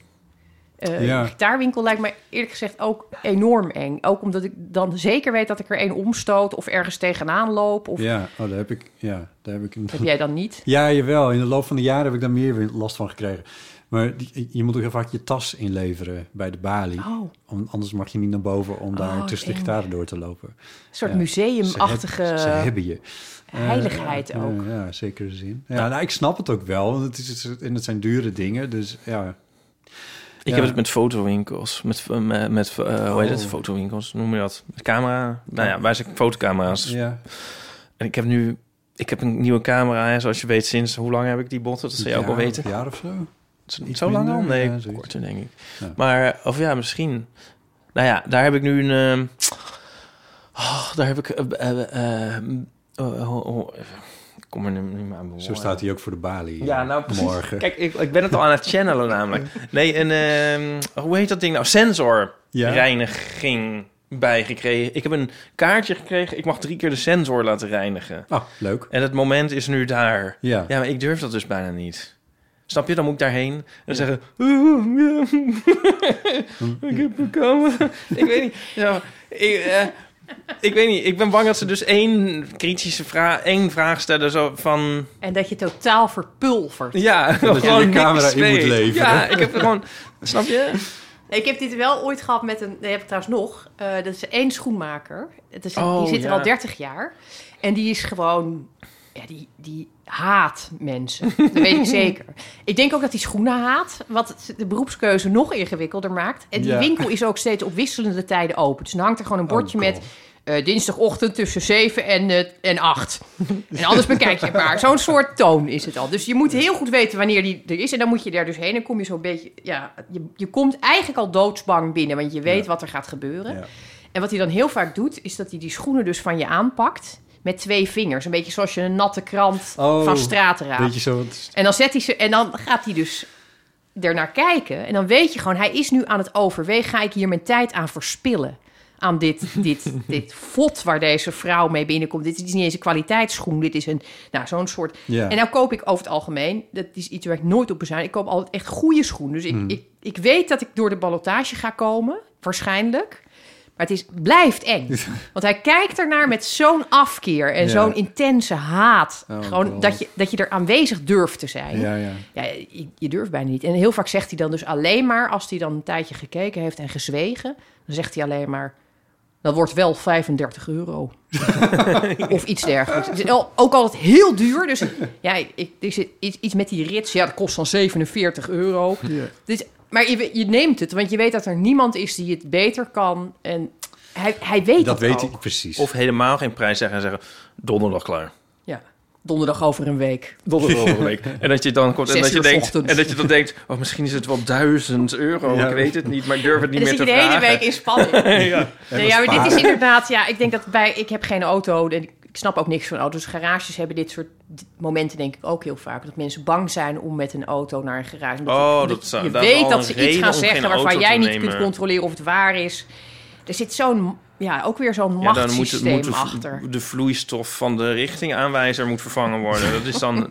Eh, Ja. Gitaarwinkel lijkt mij eerlijk gezegd ook enorm eng. Ook omdat ik dan zeker weet dat ik er één omstoot of ergens tegenaan loop. Of ja. Oh, daar heb ik... Ja, daar heb ik een... heb jij dan niet? <laughs> Ja, jawel. In de loop van de jaren heb ik daar meer last van gekregen. Maar je moet ook heel vaak je tas inleveren bij de balie. Oh, Anders mag je niet naar boven om daar Oh, tussen de gitaren door te lopen. een soort Ja. museumachtige Ze, heb- ze hebben je. heiligheid Eh, ook. eh, ja, zeker zin. Ja, nou, ik snap het ook wel. Want het, is, en het zijn dure dingen. Dus ja, Ik heb het met fotowinkels. Met, eh, met, met eh, hoe heet het? Oh. Fotowinkels, noem je dat? Met camera. Nou ja, wij zijn fotocamera's. ja. En ik heb nu... Ik heb een nieuwe camera, hè, zoals je weet, sinds... Hoe lang heb ik die botten? Dat zou je ook Jaar- weten. Een jaar of zo. Iets zo lang al? Nee, ja, korter denk ik. Ja. Maar, of ja, misschien. Nou ja, daar heb ik nu een... ehm, oh, daar heb ik... eh, eh, kom er niet meer aan Zo staat hij ook voor de balie. Ja, eh, nou precies. Morgen. Kijk, ik, ik ben het al aan het channelen <laughs> namelijk. Nee, een... ehm, hoe heet dat ding nou? Sensorreiniging bijgekregen. Ik heb een kaartje gekregen. Ik mag drie keer de sensor laten reinigen. Ah, leuk. En het moment is nu daar. Ja. Ja, maar ik durf dat dus bijna niet. Snap je? Dan moet ik daarheen en zeggen... <laughs> ik heb camera. ik weet niet. Ja, ik, eh, ik weet niet. Ik ben bang dat ze dus één kritische vraag, één vraag stellen zo van... En dat je totaal verpulvert. Ja, dat je gewoon de camera niks in moet leveren. Ja, ik heb gewoon... Snap je? Ik heb dit wel ooit gehad met een... Nee, heb ik trouwens nog. Eh, dat is één schoenmaker. Het is, Oh, die zit er ja. al 30 jaar. En die is gewoon... Ja, die, die haat mensen. Dat weet ik <laughs> zeker. Ik denk ook dat hij schoenen haat. Wat de beroepskeuze nog ingewikkelder maakt. En die Ja. winkel is ook steeds op wisselende tijden open. Dus dan hangt er gewoon een bordje Oh, met... God. eh, dinsdagochtend tussen 7 en, eh, en 8. <laughs> En anders bekijk je het maar. Zo'n soort toon is het al. Dus je moet heel goed weten wanneer die er is. En dan moet je daar dus heen. En kom je zo'n beetje... Ja, je, je komt eigenlijk al doodsbang binnen. Want je weet Ja. wat er gaat gebeuren. Ja. En wat hij dan heel vaak doet... is dat hij die schoenen dus van je aanpakt... met twee vingers. Een beetje zoals je een natte krant Oh, van straat raapt. Weet je zo... En dan, zet hij ze, en dan gaat hij dus ernaar kijken. En dan weet je gewoon, hij is nu aan het overwegen. Ga ik hier mijn tijd aan verspillen? Aan dit, <laughs> dit, dit vod waar deze vrouw mee binnenkomt. Dit is niet eens een kwaliteitsschoen. Dit is een, nou, zo'n soort... Ja. En nou koop ik over het algemeen... dat is iets waar ik nooit op bezuin. Ik koop altijd echt goede schoenen. Dus ik, Hmm. ik, ik weet dat ik door de ballotage ga komen. Waarschijnlijk. Maar het is, blijft eng. <laughs> Want hij kijkt ernaar met zo'n afkeer en Ja. zo'n intense haat. Oh, Gewoon God. dat je, dat je er aanwezig durft te zijn. Ja, ja. Ja, je, je durft bijna niet. En heel vaak zegt hij dan dus alleen maar... als hij dan een tijdje gekeken heeft en gezwegen... dan zegt hij alleen maar... dat wordt wel 35 euro. <laughs> of iets dergelijks. Het is al- ook altijd heel duur. Dus <laughs> ja, ik, zit iets, iets met die rits. Ja, dat kost dan 47 euro. Dus, maar je, je neemt het, want je weet dat er niemand is die het beter kan. En hij, hij weet Dat dat, weet ook. ik precies. Of helemaal geen prijs zeggen en zeggen... donderdag klaar. Ja, donderdag over een week. Donderdag over een week. <laughs> En dat je dan komt en dat je, denkt, en dat je dan denkt... oh, misschien is het wel duizend euro. Ja. Ik weet het niet, maar ik durf het niet meer zit te je de hele vragen. week in spanning. <laughs> ja. Nee, ja, maar dit is inderdaad, ja, ik denk dat bij, ik heb geen auto en ik snap ook niks van auto's. Garages hebben dit soort momenten denk ik ook heel vaak. Dat mensen bang zijn om met een auto naar een garage. Omdat Oh, je, dat je dat al weet dat ze iets gaan zeggen waarvan jij niet nemen. kunt controleren of het waar is. Er zit zo'n, ja, ook weer zo'n Ja, dan moet, het- machtssysteem moet de, achter. de vloeistof van de richtingaanwijzer moet vervangen worden. Dat is dan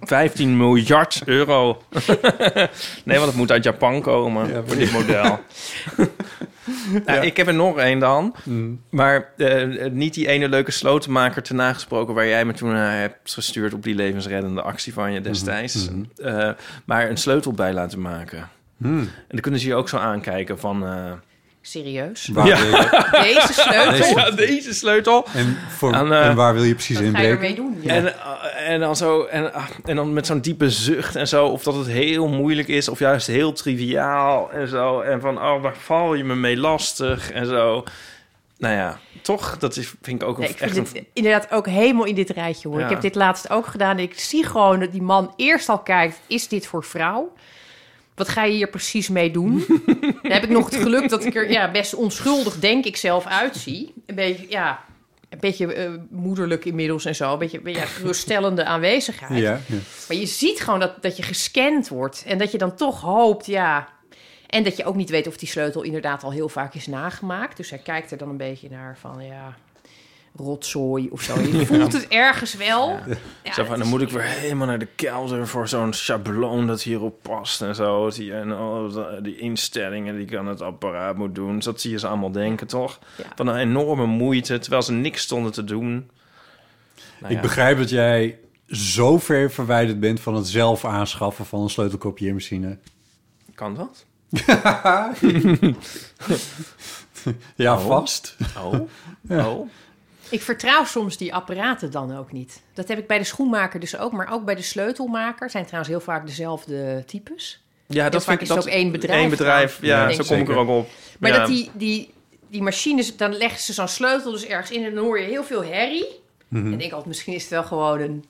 15 miljard euro. <laughs> nee, want het moet uit Japan komen voor dit model. <laughs> Nou, Ik heb er nog één dan. Mm. Maar eh, niet die ene leuke slotenmaker te nagesproken... waar jij me toen naar hebt gestuurd op die levensreddende actie van je destijds. Eh, maar een sleutel bij laten maken. Hmm. En dan kunnen ze je ook zo aankijken van... eh, Serieus? Waar Ja. wil je- <laughs> Deze sleutel? ja, deze sleutel. en, voor, eh, en waar wil je precies inbreken? ermee doen? Ja. En, eh, en dan zo, en, ah, en dan met zo'n diepe zucht en zo, of dat het heel moeilijk is, of juist heel triviaal en zo. En van, oh, waar val je me mee lastig en zo. Nou ja, toch, dat is, vind ik ook Nee, een, ik echt een... inderdaad ook helemaal in dit rijtje hoor. Ja. Ik heb dit laatst ook gedaan. Ik zie gewoon dat die man eerst al kijkt: is dit voor vrouw? Wat ga je hier precies mee doen? <laughs> Dan heb ik nog het geluk dat ik er ja, best onschuldig, denk ik zelf, uitzie. Een beetje, ja, een beetje eh, moederlijk inmiddels en zo. Een beetje ja, geruststellende aanwezigheid. Ja, ja. Maar je ziet gewoon dat, dat je gescand wordt. En dat je dan toch hoopt, ja. En dat je ook niet weet of die sleutel inderdaad al heel vaak is nagemaakt. Dus hij kijkt er dan een beetje naar van, ja, rotzooi of zo. Je <laughs> voelt het ergens wel. Ja, Zo van, het dan moet ik weer helemaal naar de kelder voor zo'n schabloon dat hierop past en zo. Die, en oh, die instellingen die ik aan het apparaat moet doen. Dus dat zie je ze allemaal denken, toch? Ja. Van een enorme moeite, terwijl ze niks stonden te doen. Nou Ik ja. begrijp dat jij zo ver verwijderd bent van het zelf aanschaffen van een sleutelkopieermachine. Kan dat? <laughs> Ja, Oh. vast. Oh, oh. Ik vertrouw soms die apparaten dan ook niet. Dat heb ik bij de schoenmaker dus ook, maar ook bij de sleutelmaker. Zijn trouwens heel vaak dezelfde types. Ja, dat vaak vind is ik het dat ook één bedrijf Één bedrijf, dan, ja, zo kom ik er ook op. Maar ja. dat die, die, die machines, dan leggen ze zo'n sleutel dus ergens in en dan hoor je heel veel herrie. Mhm. En ik denk altijd, misschien is het wel gewoon een...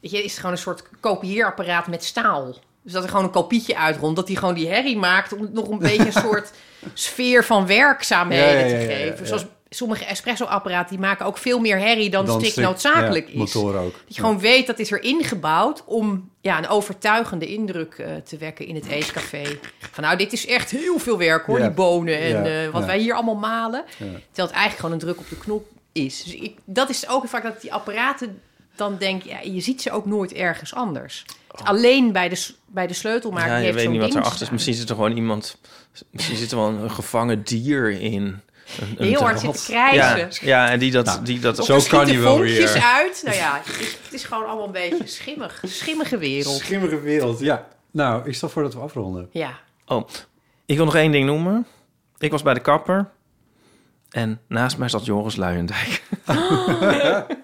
Weet je, is het gewoon een soort kopieerapparaat met staal. Dus dat er gewoon een kopietje uitrolt. Dat die gewoon die herrie maakt om nog een beetje een <laughs> soort sfeer van werkzaamheden Ja, ja, ja, te geven. Zoals sommige espresso-apparaten, die maken ook veel meer herrie dan, Dan strikt noodzakelijk ja, is. ook. Dat je gewoon weet dat is er ingebouwd om ja, een overtuigende indruk eh, te wekken in het eetcafé. Van nou, dit is echt heel veel werk hoor, Ja. die bonen en Ja, eh, wat ja. wij hier allemaal malen. Ja. Terwijl het eigenlijk gewoon een druk op de knop is. Dus ik, dat is ook vaak dat die apparaten dan denk, ja, je ziet ze ook nooit ergens anders. Alleen bij de, bij de sleutelmaker Ja, je heeft weet niet wat erachter is. Misschien zit er gewoon iemand... Misschien zit er wel een gevangen dier in. Een, een Heel hard draad. zitten krijsen. Ja, ja, en die dat... Nou, die dat Zo er kan je wel weer. uit. Nou ja, het is, het is gewoon allemaal een beetje schimmig. Schimmige wereld. Schimmige wereld, ja. Nou, ik stel voor dat we afronden. Ja. Oh, ik wil nog één ding noemen. Ik was bij de kapper. En naast mij zat Joris Luijendijk. <laughs>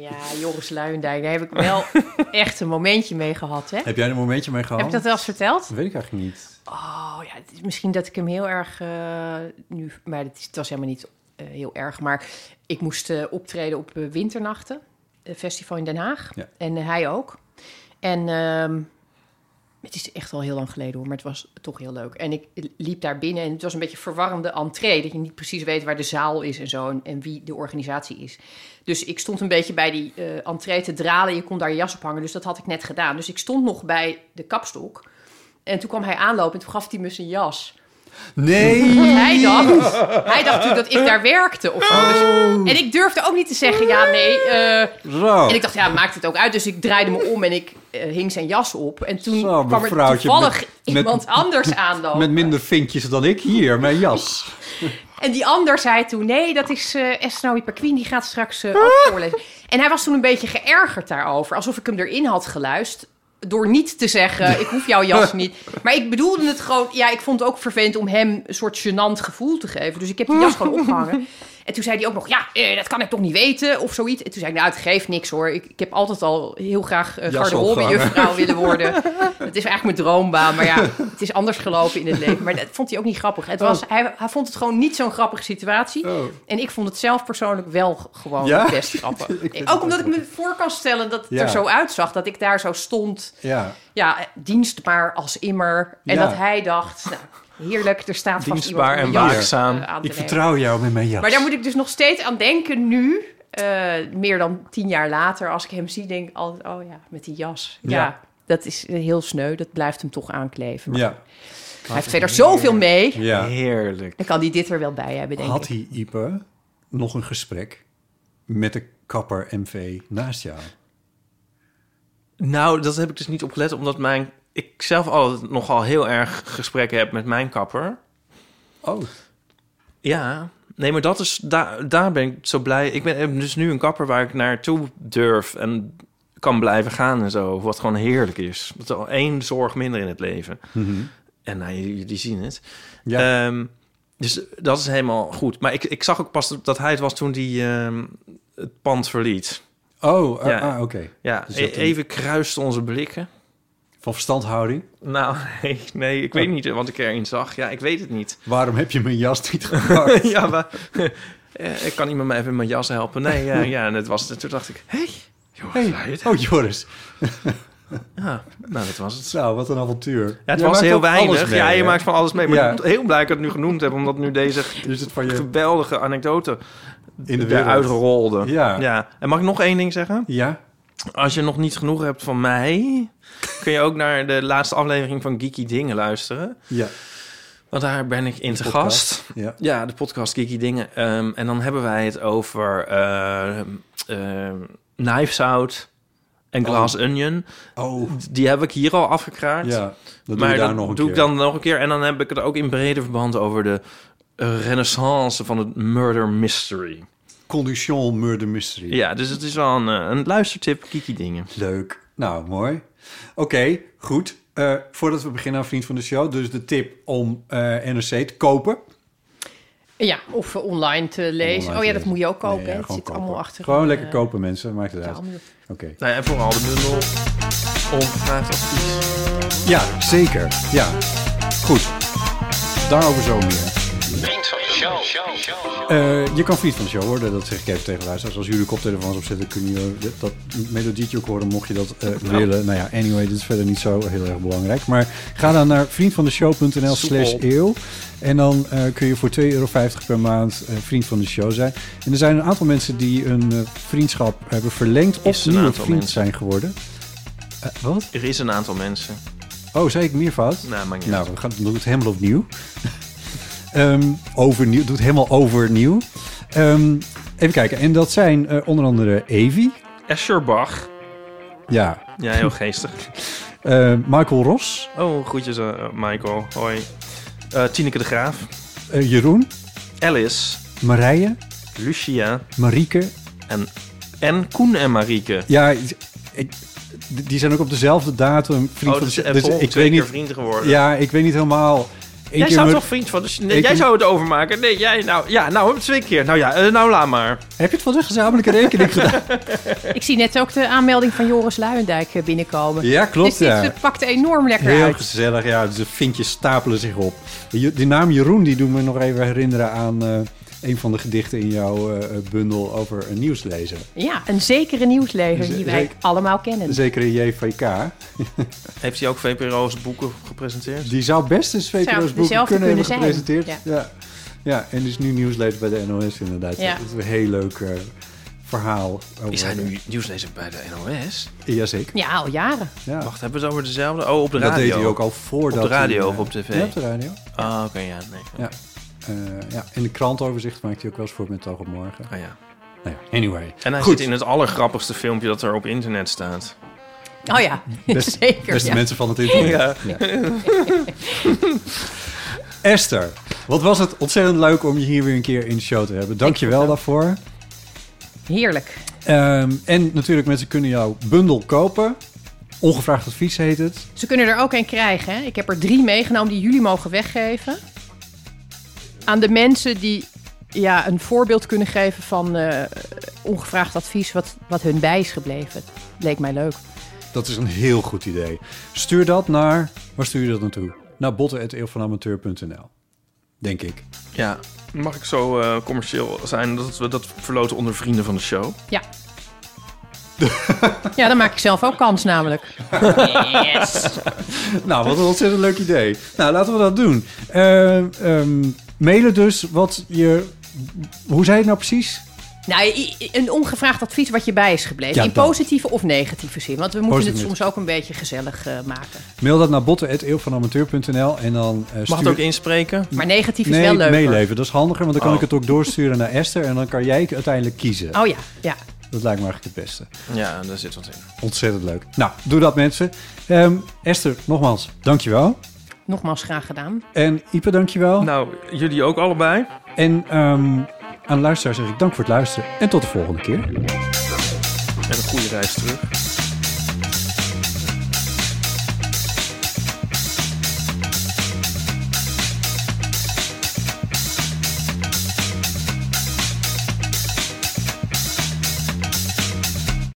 Ja, Joris Luijendijk, daar heb ik wel echt een momentje mee gehad, hè? Heb jij een momentje mee gehad? Heb ik dat wel eens verteld? Dat weet ik eigenlijk niet. Oh ja, het is misschien dat ik hem heel erg eh, nu... Maar het, is, het was helemaal niet eh, heel erg. Maar ik moest eh, optreden op Winternachten. Een festival in Den Haag. Ja. En hij ook. En ehm, het is echt al heel lang geleden hoor, maar het was toch heel leuk. En ik liep daar binnen en het was een beetje verwarrende entree. Dat je niet precies weet waar de zaal is en zo en, en wie de organisatie is. Dus ik stond een beetje bij die entree te dralen. Je kon daar je jas op hangen, dus dat had ik net gedaan. Dus ik stond nog bij de kapstok. En toen kwam hij aanlopen en toen gaf hij me zijn jas. Nee! Hij dacht, hij dacht toen dat ik daar werkte of zo. Dus- Oh. en ik durfde ook niet te zeggen, ja, nee. eh, Zo. En ik dacht, ja, maakt het ook uit. Dus ik draaide me om en ik eh, hing zijn jas op. En toen Zo, kwam er toevallig met- iemand met- anders aanlopen. Met minder vinkjes dan ik hier, mijn jas. En die ander zei toen, nee, dat is eh Esnaoui Perquin, die gaat straks Ah. ook voorlezen. En hij was toen een beetje geërgerd daarover. Alsof ik hem erin had geluisterd. Door niet te zeggen, ik hoef jouw jas <laughs> niet. Maar ik bedoelde het gewoon... Ja, ik vond het ook vervelend om hem een soort gênant gevoel te geven. Dus ik heb die jas gewoon opgehangen. <laughs> En toen zei hij ook nog, ja, eh, dat kan ik toch niet weten of zoiets. En toen zei ik, nou, het geeft niks hoor. Ik, ik heb altijd al heel graag uh, Jas garderobejuffrouw willen worden. <laughs> Het is eigenlijk mijn droombaan. Maar ja, het is anders gelopen in het leven. Maar dat vond hij ook niet grappig. Het was, hij, hij vond het gewoon niet zo'n grappige situatie. Oh. En ik vond het zelf persoonlijk wel gewoon Ja? best <laughs> grappig. Ook omdat ik me voor kan stellen dat het Ja. er zo uitzag. Dat ik daar zo stond. Ja. Ja, dienst maar als immer. En Ja. dat hij dacht, nou, heerlijk, er staat vast Dienstbaar iemand en waakzaam. eh, aan te Ik vertrouw jou met mijn jas. Maar daar moet ik dus nog steeds aan denken nu. eh, meer dan tien jaar later, als ik hem zie, denk ik altijd... oh ja, met die jas. Ja, Ja. dat is heel sneu. Dat blijft hem toch aankleven. Maar Ja. Hij heeft verder zoveel mee. ja. Heerlijk. Dan kan hij dit er wel bij hebben, denk Had ik. hij, Ipe, nog een gesprek met de kapper MV naast jou? Nou, dat heb ik dus niet opgelet, omdat mijn, ik zelf altijd nogal heel erg gesprekken heb met mijn kapper. Oh. Ja, nee, maar dat is, daar, daar ben ik zo blij. Ik ben heb dus nu een kapper waar ik naartoe durf en kan blijven gaan en zo. Wat gewoon heerlijk is. Dat is al één zorg minder in het leven. En nou, jullie die zien het. Ja. Ehm, dus dat is helemaal goed. Maar ik, ik zag ook pas dat hij het was toen die ehm, het pand verliet. Oh, Ja. ah, ah, oké. Ja, Dus e- even kruisten onze blikken. Van verstandhouding. Nou, <laughs> nee, nee ik Oh. weet niet wat ik erin zag. Ja, ik weet het niet. Waarom heb je mijn jas niet <laughs> gepakt? ja, maar <laughs> eh, ik kan iemand me even in mijn jas helpen. Nee, ja, ja, en het was het. Toen dacht ik, hé, hey, het? Oh, Joris. Ja, nou, dat was het. Zo, wat een avontuur. Ja, het Jij was heel weinig. mee, ja, je hè? maakt van alles mee. Maar Ja. ik ben heel blij dat ik het nu genoemd heb, omdat nu deze Dus het van je... geweldige anekdote In de wereld. eruit rolde. Ja. ja. En mag ik nog één ding zeggen? Ja? Als je nog niet genoeg hebt van mij, kun je ook naar de laatste aflevering van Geeky Dingen luisteren. Ja. Want daar ben ik in te podcast. gast. Ja. Ja, de podcast Geeky Dingen. Ehm, en dan hebben wij het over Knives Out en Glass Onion. Oh, Die heb ik hier al afgekraakt. ja. Dat doe maar daar dat nog een doe keer. ik dan nog een keer. En dan heb ik het ook in breder verband over de eh, renaissance van het murder mystery. Condition Murder Mystery. Ja, dus het is wel een, eh, een luistertip, Kiki Dingen. Leuk. Nou, mooi. Oké, goed. Eh, voordat we beginnen aan Vriend van de Show. Dus de tip om eh, NRC te kopen. Ja, of online te lezen. Online oh ja, dat moet je ook kopen. Nee, hè? ja, het gewoon zit kopen. allemaal achter. Gewoon een, lekker kopen, mensen. Maakt het uit. Oké. Nou ja, en vooral de bundel. Ongevraagd advies. Ja, zeker. Ja. Goed. Daarover zo meer. Eh, je kan vriend van de show worden, dat zeg ik even tegen luisteraars. Als jullie koptelefoons opzetten, kun je dat, dat melodietje ook horen, mocht je dat eh, willen. Nou ja, anyway, dit is verder niet zo heel erg belangrijk. Maar ga dan naar vriendvandeshow.nl slash eeuw. En dan eh, kun je voor 2,50 euro per maand eh, vriend van de show zijn. En er zijn een aantal mensen die een eh, vriendschap hebben verlengd of nieuwe vriend mensen. zijn geworden. Eh, wat? Er is een aantal mensen. Oh, zei ik meer fout? Nou, maar niet. Nou, we gaan doen het helemaal opnieuw. Ehm overnieuw. Doe het helemaal overnieuw. Ehm, even kijken. En dat zijn eh, onder andere Evi. Escherbach. Ja. Ja, heel geestig. <laughs> Eh, Michael Ros. Oh, groetjes uh, Michael. Hoi. Tineke de Graaf. eh, Jeroen. Alice. Marije. Lucia. Marieke. En, en Koen en Marieke. Ja, ik, die zijn ook op dezelfde datum vriend oh, van dus, de dus ik twee weet keer niet. vrienden geworden. Ja, ik weet niet helemaal. Eén jij zou toch vriend van... Dus, nee, jij zou het overmaken. Nee, jij nou... Ja, nou, twee keer. Nou ja, uh, nou laat maar. Heb je het van de gezamenlijke rekening gedaan? <laughs> <laughs> Ik zie net ook de aanmelding van Joris Luijendijk eh, binnenkomen. Ja, klopt, Dus dit ja. eh, pakt enorm lekker Heel uit. gezellig, ja. Dus de vinkjes stapelen zich op. Die, die naam Jeroen, die doet me nog even herinneren aan eh, een van de gedichten in jouw eh, bundel over een nieuwslezer. Ja, een zekere nieuwslezer Z- die wij zeker. allemaal kennen. Zeker in JVK. <laughs> Heeft hij ook VPRO's boeken gepresenteerd? Die zou best eens VPRO's boeken kunnen hebben kunnen zijn. gepresenteerd. Ja. Ja. en is nu nieuwslezer bij de NOS inderdaad. Ja. Dat is een heel leuk eh, verhaal. Over Is hij nu nieuwslezer bij de NOS? Jazeker. Ja, al jaren. Ja. Wacht, hebben we het over dezelfde? Oh, op de Dat radio. deed hij ook al voordat Op de radio hij, of eh, op tv? Ja, op de radio. Ah, oké, ja, nee. Ja. Eh, ja. In de krantoverzicht maakt hij ook wel eens voor met het oog op morgen. Ah, ja. Nou ja, anyway. En hij Goed. zit in het allergrappigste filmpje dat er op internet staat. Oh ja, <laughs> Best- zeker. Beste ja. mensen van het internet. Ja. Esther, wat was het ontzettend leuk om je hier weer een keer in de show te hebben. Dank je wel daarvoor. Heerlijk. Ehm, en natuurlijk, mensen kunnen jouw bundel kopen. Ongevraagd advies heet het. Ze kunnen er ook een krijgen. Hè? Ik heb er drie meegenomen die jullie mogen weggeven. Aan de mensen die ja, een voorbeeld kunnen geven van eh, ongevraagd advies wat, wat hun bij is gebleven. Leek mij leuk. Dat is een heel goed idee. Stuur dat naar... Waar stuur je dat naartoe? Naar botten.eeuwvanamateur.nl Denk ik. Ja, mag ik zo eh, commercieel zijn dat we dat verloten onder vrienden van de show? Ja. ja, dan maak ik zelf ook kans namelijk. Yes. <laughs> Nou, wat een ontzettend leuk idee. Nou, laten we dat doen. Ehm, mailen dus wat je... Hoe zei je het nou precies? Nou, een ongevraagd advies wat je bij is gebleven. Ja, in positieve of negatieve zin. Want we moeten Positief. het soms ook een beetje gezellig eh, maken. Mail dat naar botten.eeuwvanamateur.nl en dan eh, stuur... Mag het ook inspreken? Maar negatief is Nee, wel leuk. meeleven. Dat is handiger, want dan kan Oh. ik het ook doorsturen naar Esther... en dan kan jij uiteindelijk kiezen. Oh ja, ja. Dat lijkt me eigenlijk het beste. Ja, daar zit wat in. Ontzettend leuk. Nou, doe dat mensen. Ehm, Esther, nogmaals, dankjewel. Nogmaals graag gedaan. En Ipe, dankjewel. Nou, jullie ook allebei. En ehm, aan de luisteraar zeg ik dank voor het luisteren. En tot de volgende keer. En een goede reis terug.